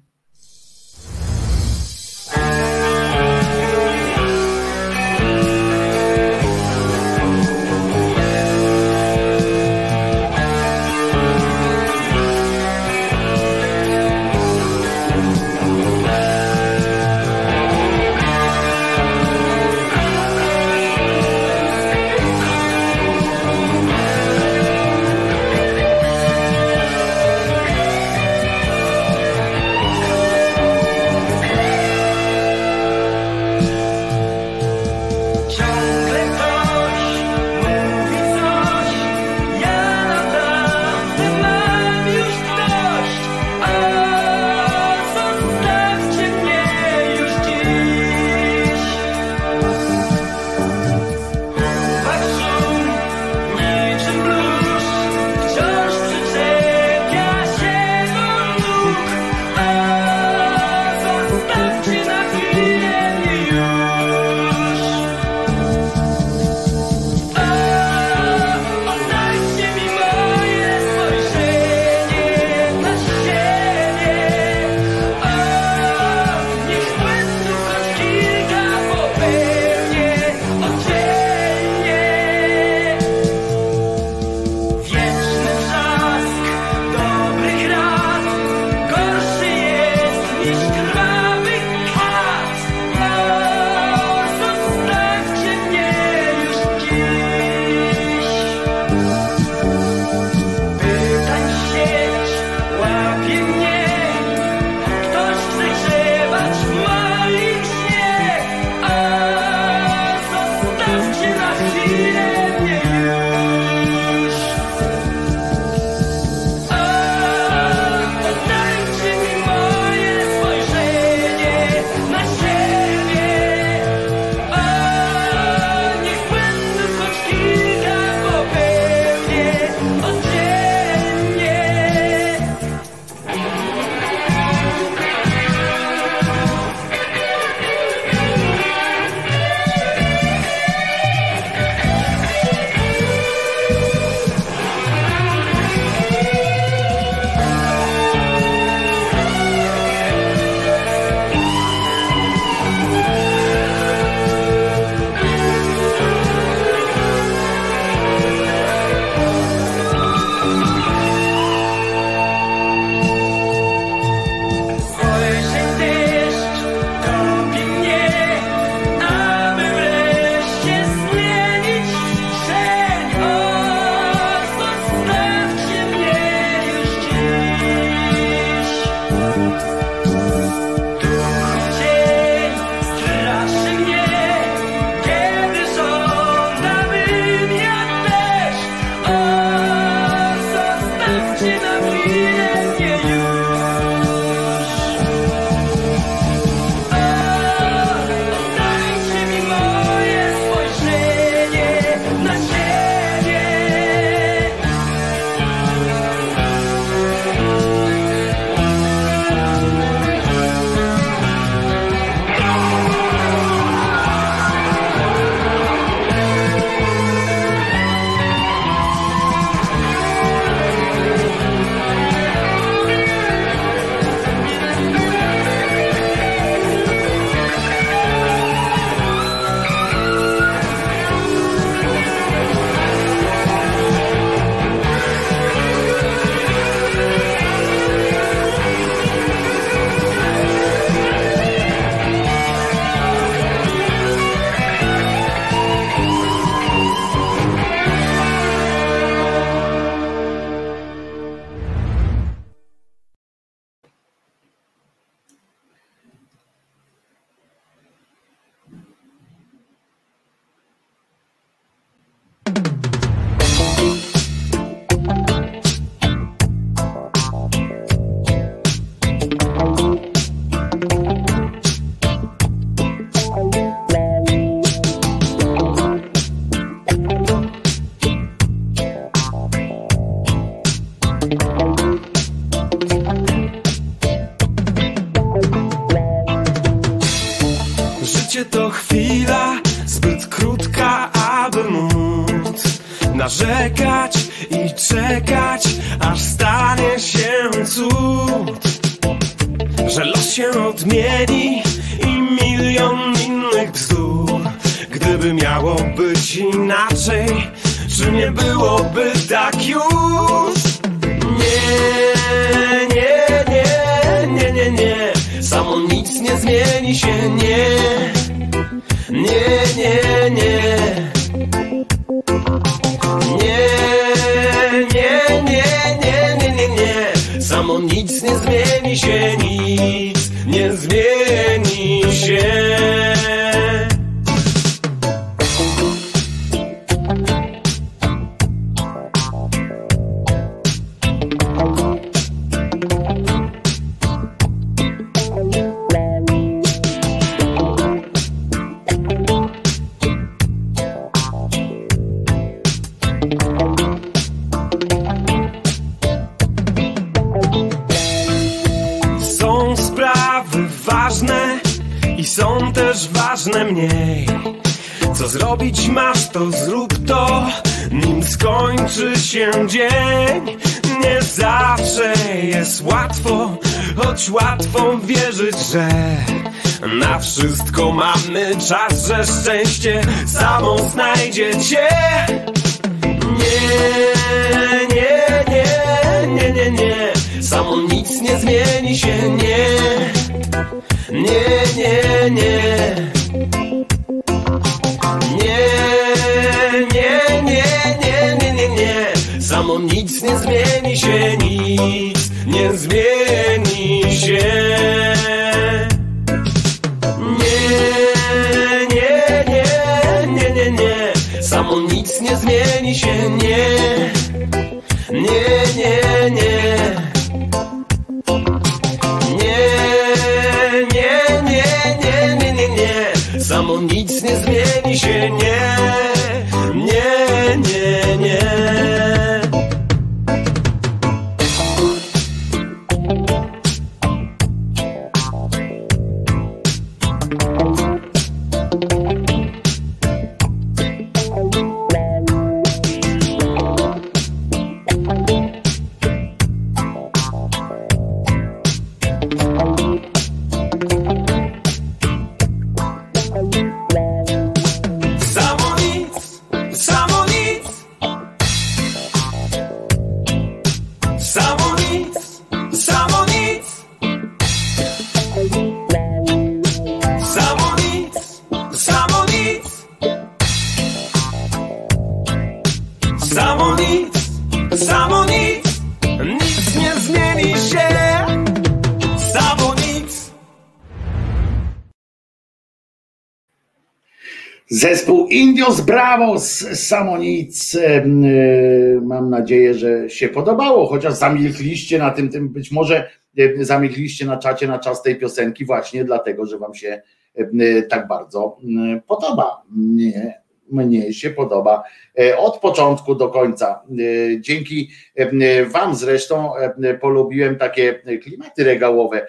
Bravos Samonic. em, e, Mam nadzieję, że się podobało, chociaż zamilkliście na tym, tym być może e, zamilkliście na czacie na czas tej piosenki właśnie dlatego, że wam się e, tak bardzo m, podoba. Mnie, mnie się podoba e, od początku do końca. E, Dzięki em, wam zresztą em, polubiłem takie klimaty regałowe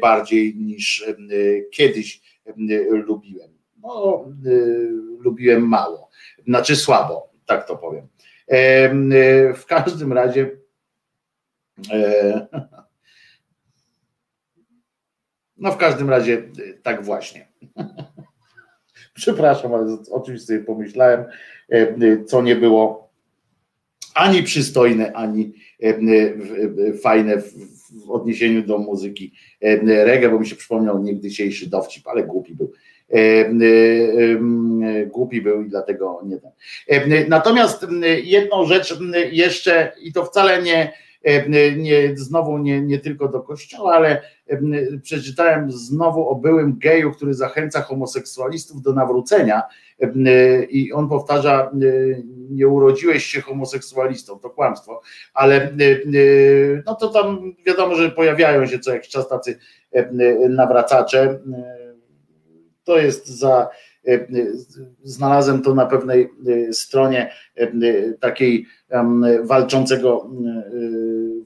bardziej niż kiedyś em, lubiłem no, y, lubiłem mało, znaczy słabo, tak to powiem. Em, y, w każdym razie e, no w każdym razie y, tak właśnie. Przepraszam, ale o czymś sobie pomyślałem, e, co nie było ani przystojne, ani e, fajne w, odniesieniu do muzyki e, reggae, bo mi się przypomniał niegdysiejszy dowcip, ale głupi był. E, e, e, Głupi był i dlatego nie ten. Natomiast jedną rzecz jeszcze, i to wcale nie, nie znowu nie, nie tylko do kościoła, ale przeczytałem znowu o byłym geju, który zachęca homoseksualistów do nawrócenia. I on powtarza: Nie urodziłeś się homoseksualistą, to kłamstwo, ale no to tam wiadomo, że pojawiają się co jakiś czas tacy nawracacze. To jest za. e, e, Znalazłem to na pewnej e, stronie takiej walczącego,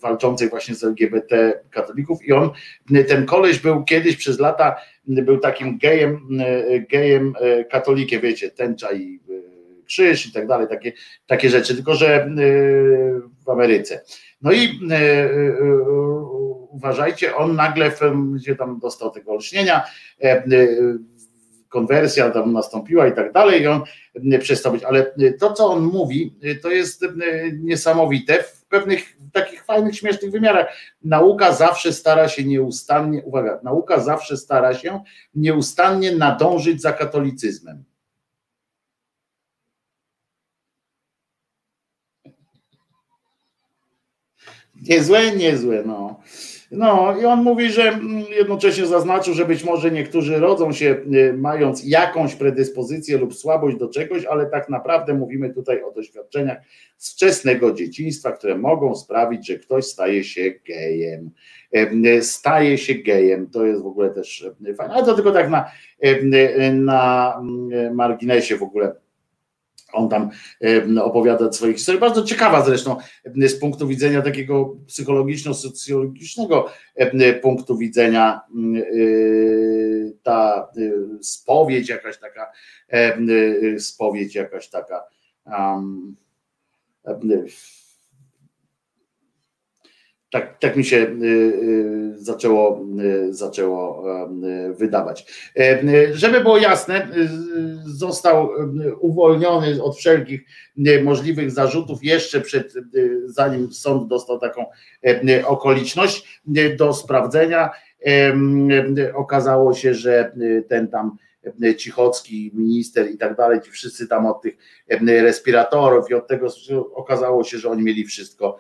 walczącej właśnie z LGBT katolików i on, ten koleś był kiedyś przez lata był takim gejem, gejem katolikiem, wiecie, tęcza i krzyż i tak dalej, takie, takie rzeczy, tylko że w Ameryce. No i uważajcie, on nagle, gdzie tam dostał tego olśnienia, konwersja tam nastąpiła i tak dalej, i on przestał być. Ale to, co on mówi, to jest niesamowite w pewnych takich fajnych, śmiesznych wymiarach. Nauka zawsze stara się nieustannie, uwaga, nauka zawsze stara się nieustannie nadążyć za katolicyzmem. Niezłe, niezłe, no. No i on mówi, że mm, jednocześnie zaznaczył, że być może niektórzy rodzą się y, mając jakąś predyspozycję lub słabość do czegoś, ale tak naprawdę mówimy tutaj o doświadczeniach z wczesnego dzieciństwa, które mogą sprawić, że ktoś staje się gejem. Y, staje się gejem. To jest w ogóle też y, fajne. Ale to tylko tak na, na mm, marginesie w ogóle on tam opowiada swoich historii, bardzo ciekawa zresztą z punktu widzenia takiego psychologiczno-socjologicznego punktu widzenia y, ta y, spowiedź jakaś taka, y, spowiedź jakaś taka um, tak, tak mi się y, y, zaczęło, y, zaczęło wydawać. Żeby było jasne, został uwolniony od wszelkich możliwych zarzutów jeszcze przed, zanim sąd dostał taką okoliczność do sprawdzenia. Okazało się, że ten tam Cichocki, minister i tak dalej, ci wszyscy tam od tych respiratorów i od tego okazało się, że oni mieli wszystko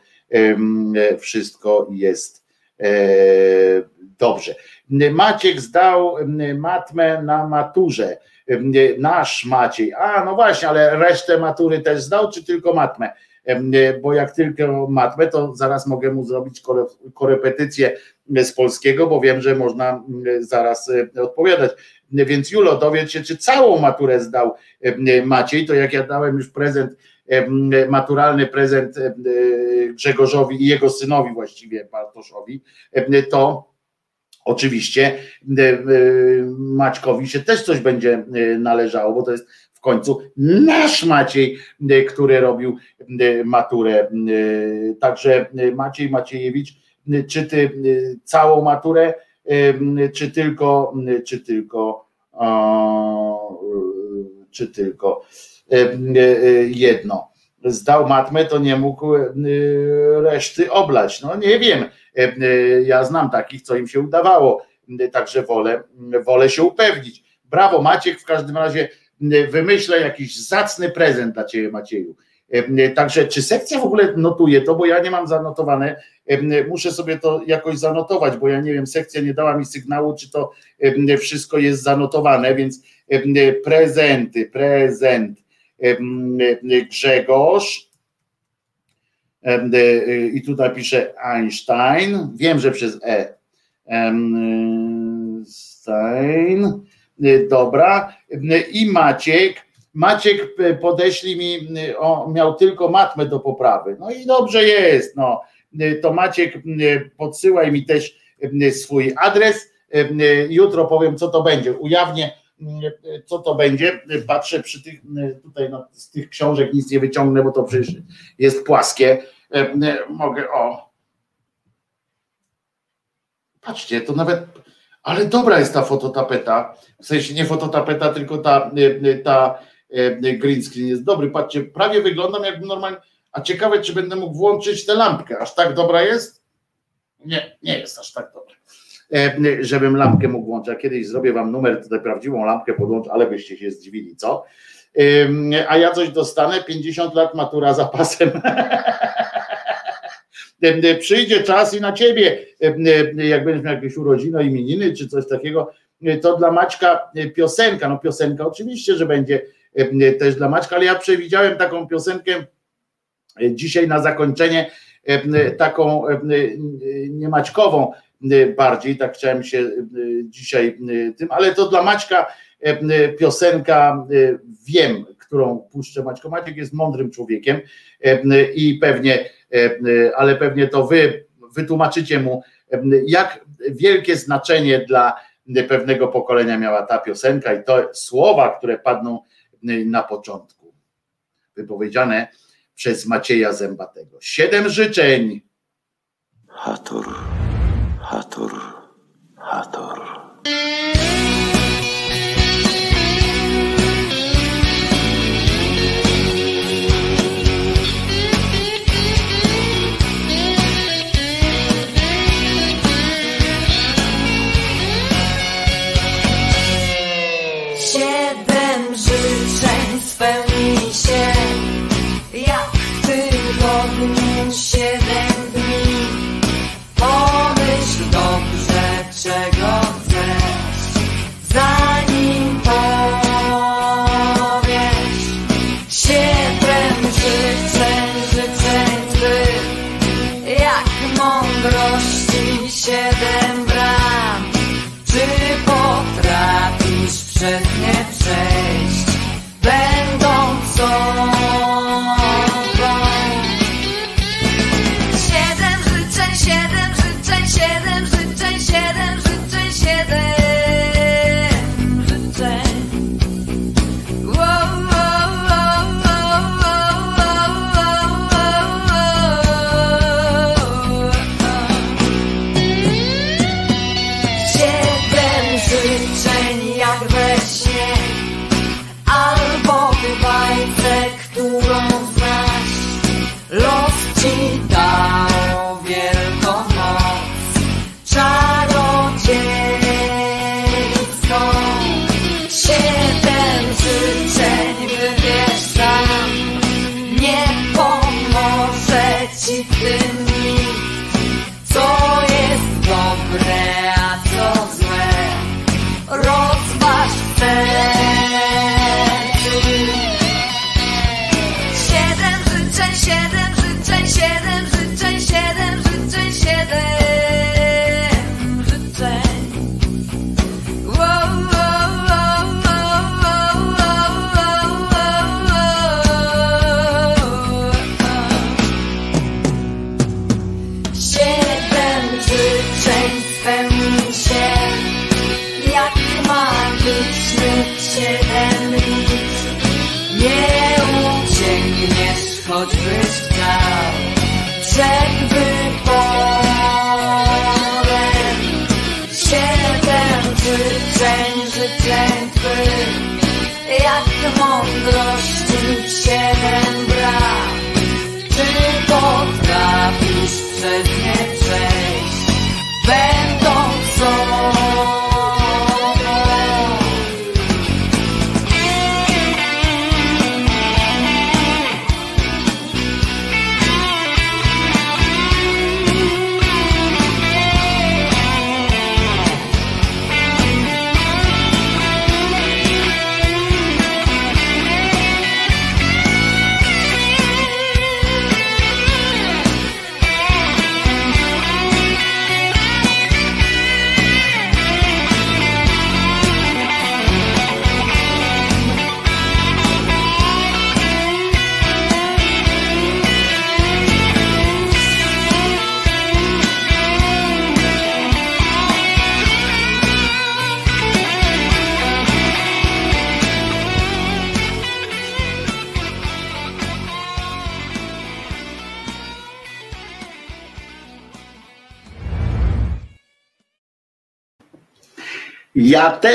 wszystko jest e, dobrze. Maciek zdał matmę na maturze. Nasz Maciej. A, no właśnie, ale resztę matury też zdał, czy tylko matmę? Bo jak tylko matmę, to zaraz mogę mu zrobić korepetycję z polskiego, bo wiem, że można zaraz e, odpowiadać. Więc Julo, dowiedz się, czy całą maturę zdał Maciej, to jak ja dałem już prezent maturalny prezent Grzegorzowi i jego synowi właściwie Bartoszowi, to oczywiście Maćkowi się też coś będzie należało, bo to jest w końcu nasz Maciej, który robił maturę. Także Maciej Maciejewicz, czy ty całą maturę, czy tylko, czy tylko, czy tylko E, e, jedno. Zdał matmę, to nie mógł reszty oblać. No nie wiem. Ja znam takich, co im się udawało. Także wolę, wolę się upewnić. Brawo, Maciek, w każdym razie wymyślę jakiś zacny prezent dla Ciebie, Macieju. Także czy sekcja w ogóle notuje to, bo ja nie mam zanotowane, muszę sobie to jakoś zanotować, bo ja nie wiem, sekcja nie dała mi sygnału, czy to wszystko jest zanotowane, więc prezenty, prezent Grzegorz. I tutaj pisze Einstein. Wiem, że przez E. Stein. Dobra. I Maciek. Maciek podeśli mi, o, miał tylko matmę do poprawy. No i dobrze jest. No. To Maciek, podsyłaj mi też swój adres. Jutro powiem, co to będzie. Ujawnię co to będzie. Patrzę przy tych, tutaj no, z tych książek nic nie wyciągnę, bo to przecież jest płaskie. Mogę, o. Patrzcie, to nawet, ale dobra jest ta fototapeta. W sensie nie fototapeta, tylko ta, ta green screen jest dobry. Patrzcie, prawie wyglądam jak normalnie. A ciekawe, czy będę mógł włączyć tę lampkę. Aż tak dobra jest? Nie, nie jest aż tak dobra. E, żebym lampkę mógł włączyć. Kiedyś zrobię wam numer, tutaj prawdziwą lampkę podłączę, ale byście się zdziwili, co? A ja coś dostanę, 50 lat matura zapasem. Przyjdzie czas i na ciebie, jak będziesz miał jakieś urodziny, imieniny czy coś takiego, to dla Maćka piosenka, no piosenka oczywiście, że będzie też dla Maćka, ale ja przewidziałem taką piosenkę dzisiaj na zakończenie, taką niemaćkową, bardziej, tak chciałem się y, dzisiaj y, tym, ale to dla Maćka piosenka wiem, którą puszczę Maćko. Maciek jest mądrym człowiekiem i pewnie, ale pewnie to wy wytłumaczycie mu, jak wielkie znaczenie dla pewnego pokolenia miała ta piosenka i to słowa, które padną na początku, wypowiedziane przez Macieja Zębatego. Siedem życzeń. Hator, Hator, Hator.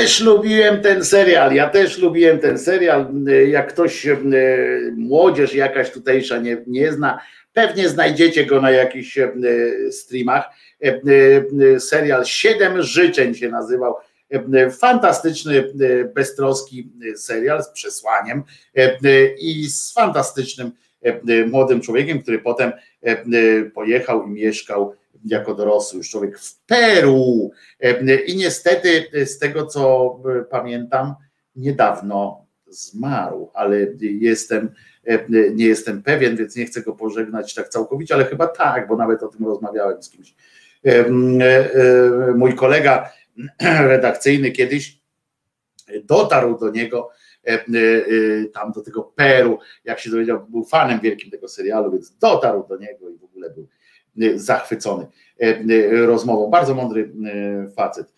Też lubiłem ten serial, ja też lubiłem ten serial. Jak ktoś, e, młodzież jakaś tutejsza nie, nie zna, pewnie znajdziecie go na jakichś e, streamach. Serial Siedem życzeń się nazywał. Fantastyczny, beztroski serial z przesłaniem i z fantastycznym młodym człowiekiem, który potem pojechał i mieszkał jako dorosły już człowiek w Peru. E, I niestety z tego co e, pamiętam, niedawno zmarł, ale jestem, e, nie jestem pewien, więc nie chcę go pożegnać tak całkowicie, ale chyba tak, bo nawet o tym rozmawiałem z kimś. E, e, e, Mój kolega redakcyjny kiedyś dotarł do niego e, e, tam do tego Peru, jak się dowiedział, był fanem wielkim tego serialu, więc dotarł do niego i w ogóle był e, zachwycony e, e, rozmową. Bardzo mądry facet.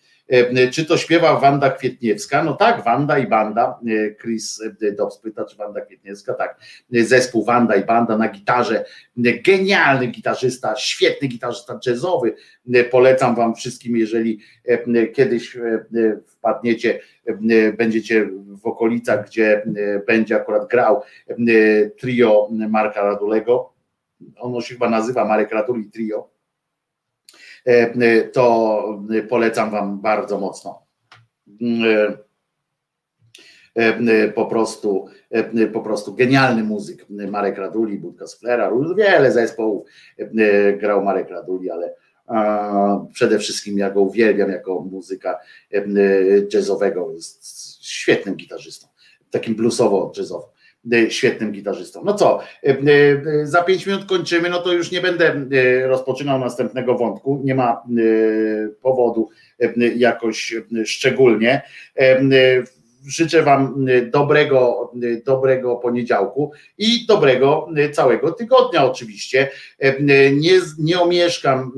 Czy to śpiewa Wanda Kwietniewska? No tak, Wanda i Banda. Chris Dobbs pyta, czy Wanda Kwietniewska? Tak. Zespół Wanda i Banda na gitarze. Genialny gitarzysta, świetny gitarzysta jazzowy. Polecam wam wszystkim, jeżeli kiedyś wpadniecie, będziecie w okolicach, gdzie będzie akurat grał trio Marka Radulego. Ono się chyba nazywa Marek Raduli Trio e, to polecam Wam bardzo mocno. E, e, Po prostu, e, po prostu genialny muzyk. Marek Raduli, Budka Sflera, wiele zespołów e, grał Marek Raduli, ale przede wszystkim ja go uwielbiam jako muzyka e, jazzowego. Jest świetnym gitarzystą, takim bluesowo-jazzowym e, świetnym gitarzystą. No co, e, e, za pięć minut kończymy, no to już nie będę rozpoczynał następnego wątku, nie ma powodu jakoś szczególnie. Życzę Wam dobrego, dobrego poniedziałku i dobrego całego tygodnia oczywiście. Nie, nie omieszkam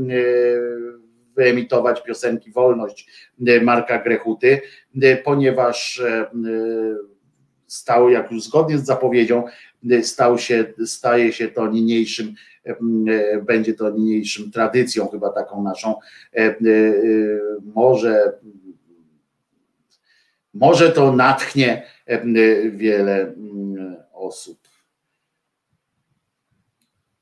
wyemitować piosenki Wolność Marka Grechuty, ponieważ stał, jak już zgodnie z zapowiedzią, e, stał się, staje się to niniejszym, e, będzie to niniejszym tradycją chyba taką naszą. Może, może to natchnie wiele osób.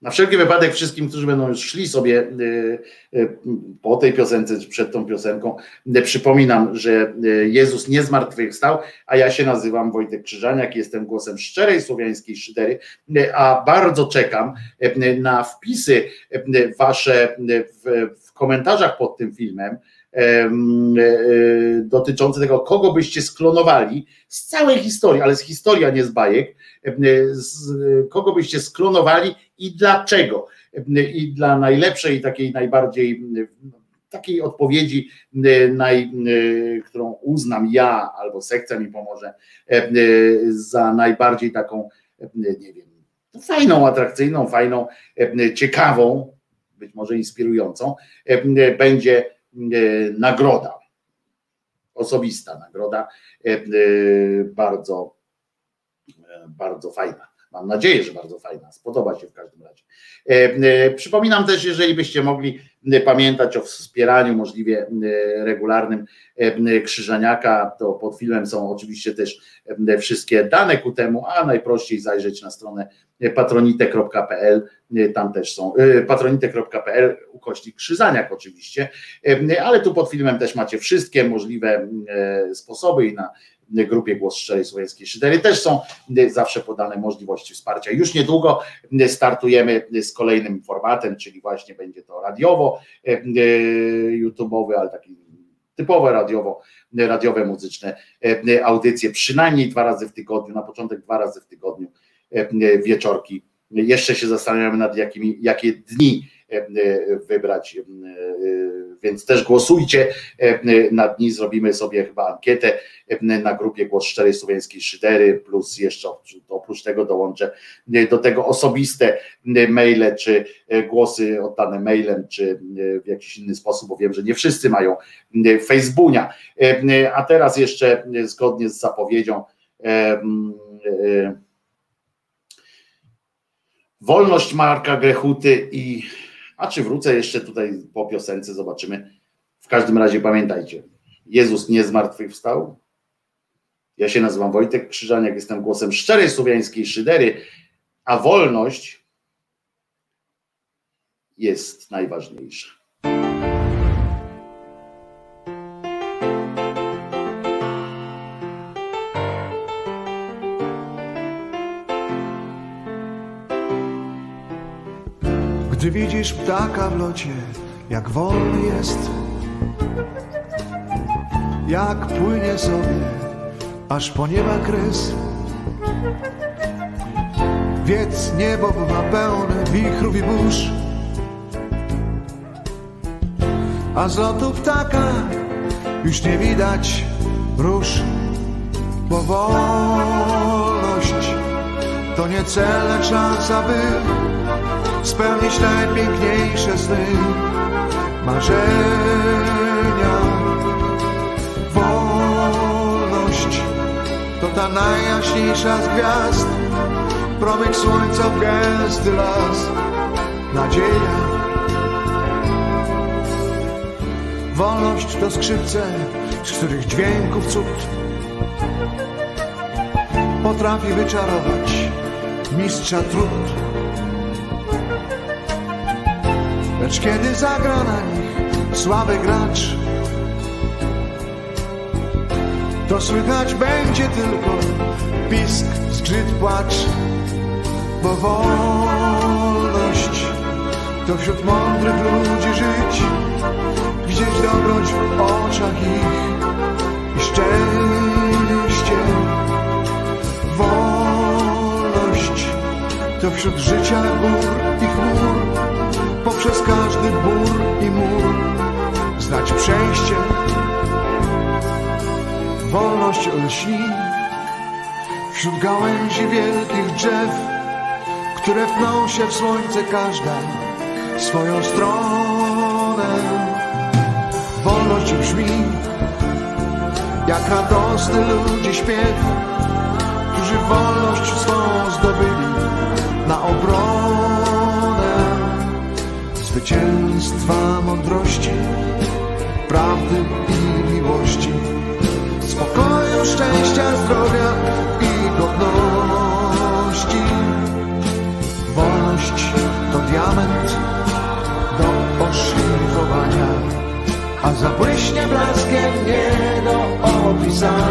Na wszelki wypadek wszystkim, którzy będą już szli sobie y, y, po tej piosence, czy przed tą piosenką, y, przypominam, że Jezus nie zmartwychwstał, a ja się nazywam Wojtek Krzyżaniak, jestem głosem szczerej słowiańskiej szydery, a bardzo czekam na wpisy wasze w, komentarzach pod tym filmem, em, dotyczące tego, kogo byście sklonowali z całej historii, ale z historii, a nie z bajek, z, kogo byście sklonowali i dlaczego. I dla najlepszej, takiej najbardziej takiej odpowiedzi, naj, którą uznam ja albo sekcja mi pomoże za najbardziej taką, nie wiem, fajną, atrakcyjną, fajną, ciekawą, być może inspirującą, będzie nagroda. Osobista nagroda, bardzo, bardzo fajna. Mam nadzieję, że bardzo fajna. Spodoba się w każdym razie. E, e, Przypominam też, jeżeli byście mogli e, pamiętać o wspieraniu możliwie regularnym Krzyżaniaka, to pod filmem są oczywiście też wszystkie dane ku temu, a najprościej zajrzeć na stronę patronite.pl, tam też są patronite.pl ukośnik Krzyżaniak oczywiście, ale tu pod filmem też macie wszystkie możliwe sposoby i na grupie Głos Szczerej Słowiańskiej Szydery też są e, zawsze podane możliwości wsparcia. Już niedługo e, startujemy z kolejnym formatem, czyli właśnie będzie to radiowo, YouTube'owy, ale taki typowe radiowo, radiowe muzyczne audycje, przynajmniej dwa razy w tygodniu, na początek dwa razy w tygodniu wieczorki. Jeszcze się zastanawiamy nad jakimi, jakie dni wybrać, e, więc też głosujcie e, na dni, zrobimy sobie chyba ankietę e, na grupie Głos Szczerej Słowiańskiej Szydery, plus jeszcze oprócz tego dołączę e, do tego osobiste e, maile, czy e, głosy oddane mailem, czy e, w jakiś inny sposób, bo wiem, że nie wszyscy mają e, Facebooka. E, A teraz jeszcze e, zgodnie z zapowiedzią e, m, e, Wolność Marka Grechuty i a czy wrócę jeszcze tutaj po piosence, zobaczymy. W każdym razie pamiętajcie, Jezus nie zmartwychwstał. Ja się nazywam Wojtek Krzyżaniak, jestem głosem szczerej słowiańskiej szydery, a wolność jest najważniejsza. Widzisz ptaka w locie, jak wolny jest, jak płynie sobie, aż po nieba kres. Wiedz, niebo bywa pełne wichrów i burz, a z lotu ptaka już nie widać róż, bo wolność to nie cel, lecz szansa, by spełnić najpiękniejsze sny, marzenia. Wolność to ta najjaśniejsza z gwiazd, promyk słońca w gęsty las, nadzieja. Wolność to skrzypce, z których dźwięków cud potrafi wyczarować mistrza trud. Lecz kiedy zagra na nich słaby gracz, to słychać będzie tylko pisk, zgrzyt, płacz, bo wolność to wśród mądrych ludzi żyć, widzieć dobroć w oczach ich i szczęście. Wolność to wśród życia gór i chmur, poprzez każdy bór i mur znać przejście. Wolność lśni wśród gałęzi wielkich drzew, które pną się w słońce każda swoją stronę. Wolność brzmi jak radosny ludzi śpiew, którzy wolność swą zdobyli zwycięstwa mądrości, prawdy i miłości, spokoju, szczęścia, zdrowia i godności. Wolność to diament do oszlifowania, a zabłyśnie blaskiem nie do opisania.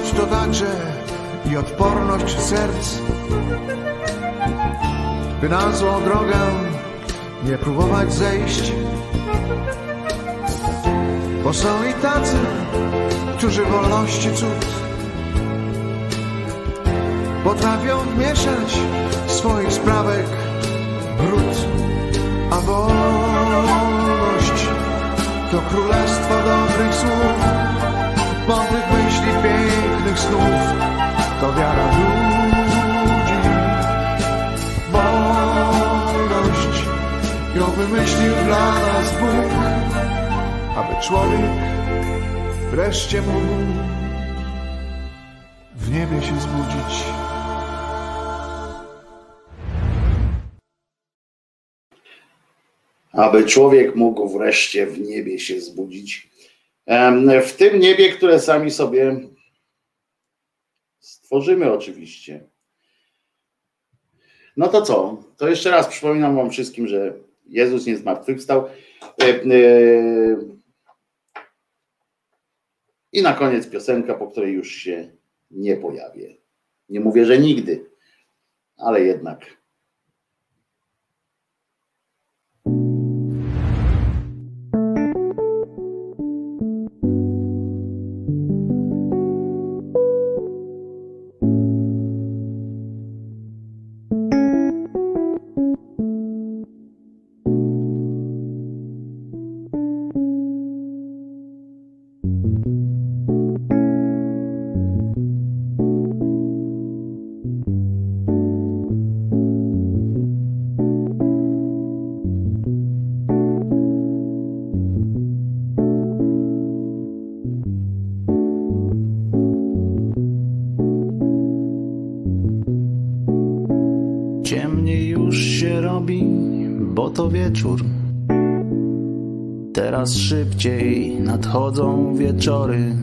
Wolność to także i odporność serc, by na złą drogę nie próbować zejść. Bo są i tacy, którzy wolności cud potrafią wmieszać swoich sprawek brud, a wolność to królestwo dobrych słów mądrych myśli, pięknych snów, to wiara ludzi. Wolność ją wymyślił dla nas Bóg, aby człowiek wreszcie mógł w niebie się zbudzić. aby człowiek mógł wreszcie w niebie się zbudzić. W tym niebie, które sami sobie stworzymy, oczywiście. No to co? To jeszcze raz przypominam Wam wszystkim, że Jezus nie zmartwychwstał. E, e, I na koniec piosenka, po której już się nie pojawię. Nie mówię, że nigdy, ale jednak. Nadchodzą wieczory.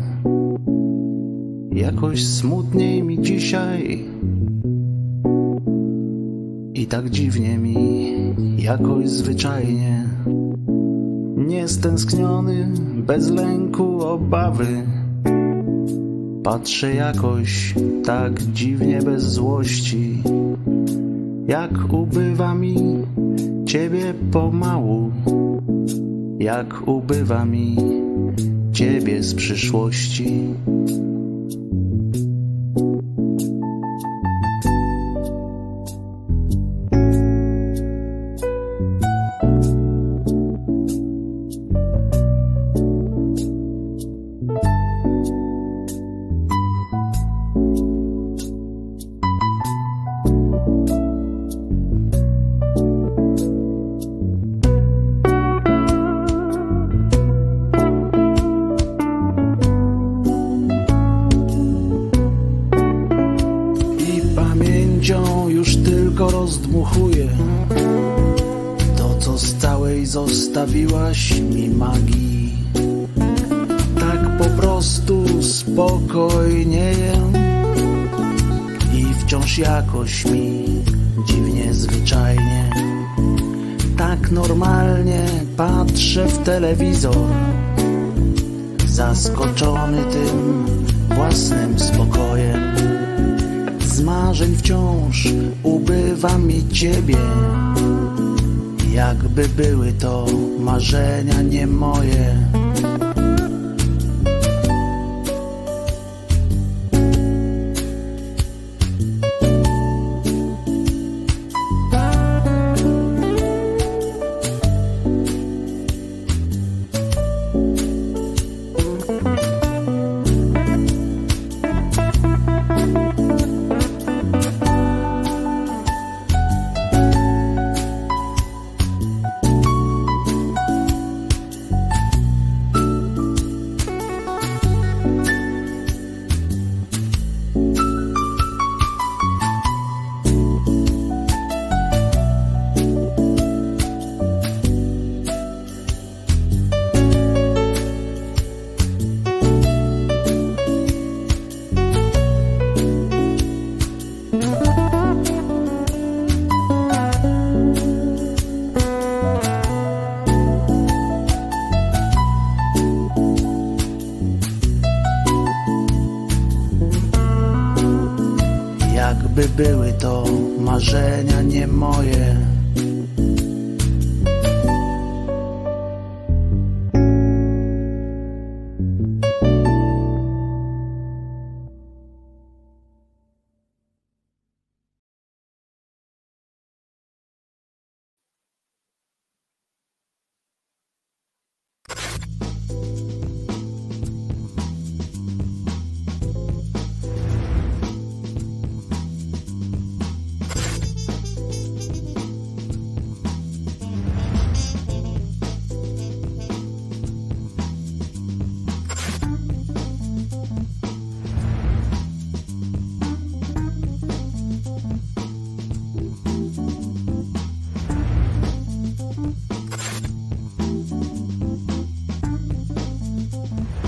Jakoś smutniej mi dzisiaj. I tak dziwnie mi, jakoś zwyczajnie. Niestęskniony, bez lęku, obawy. Patrzę jakoś tak dziwnie bez złości. Jak ubywa mi ciebie pomału, jak ubywa mi ciebie z przyszłości.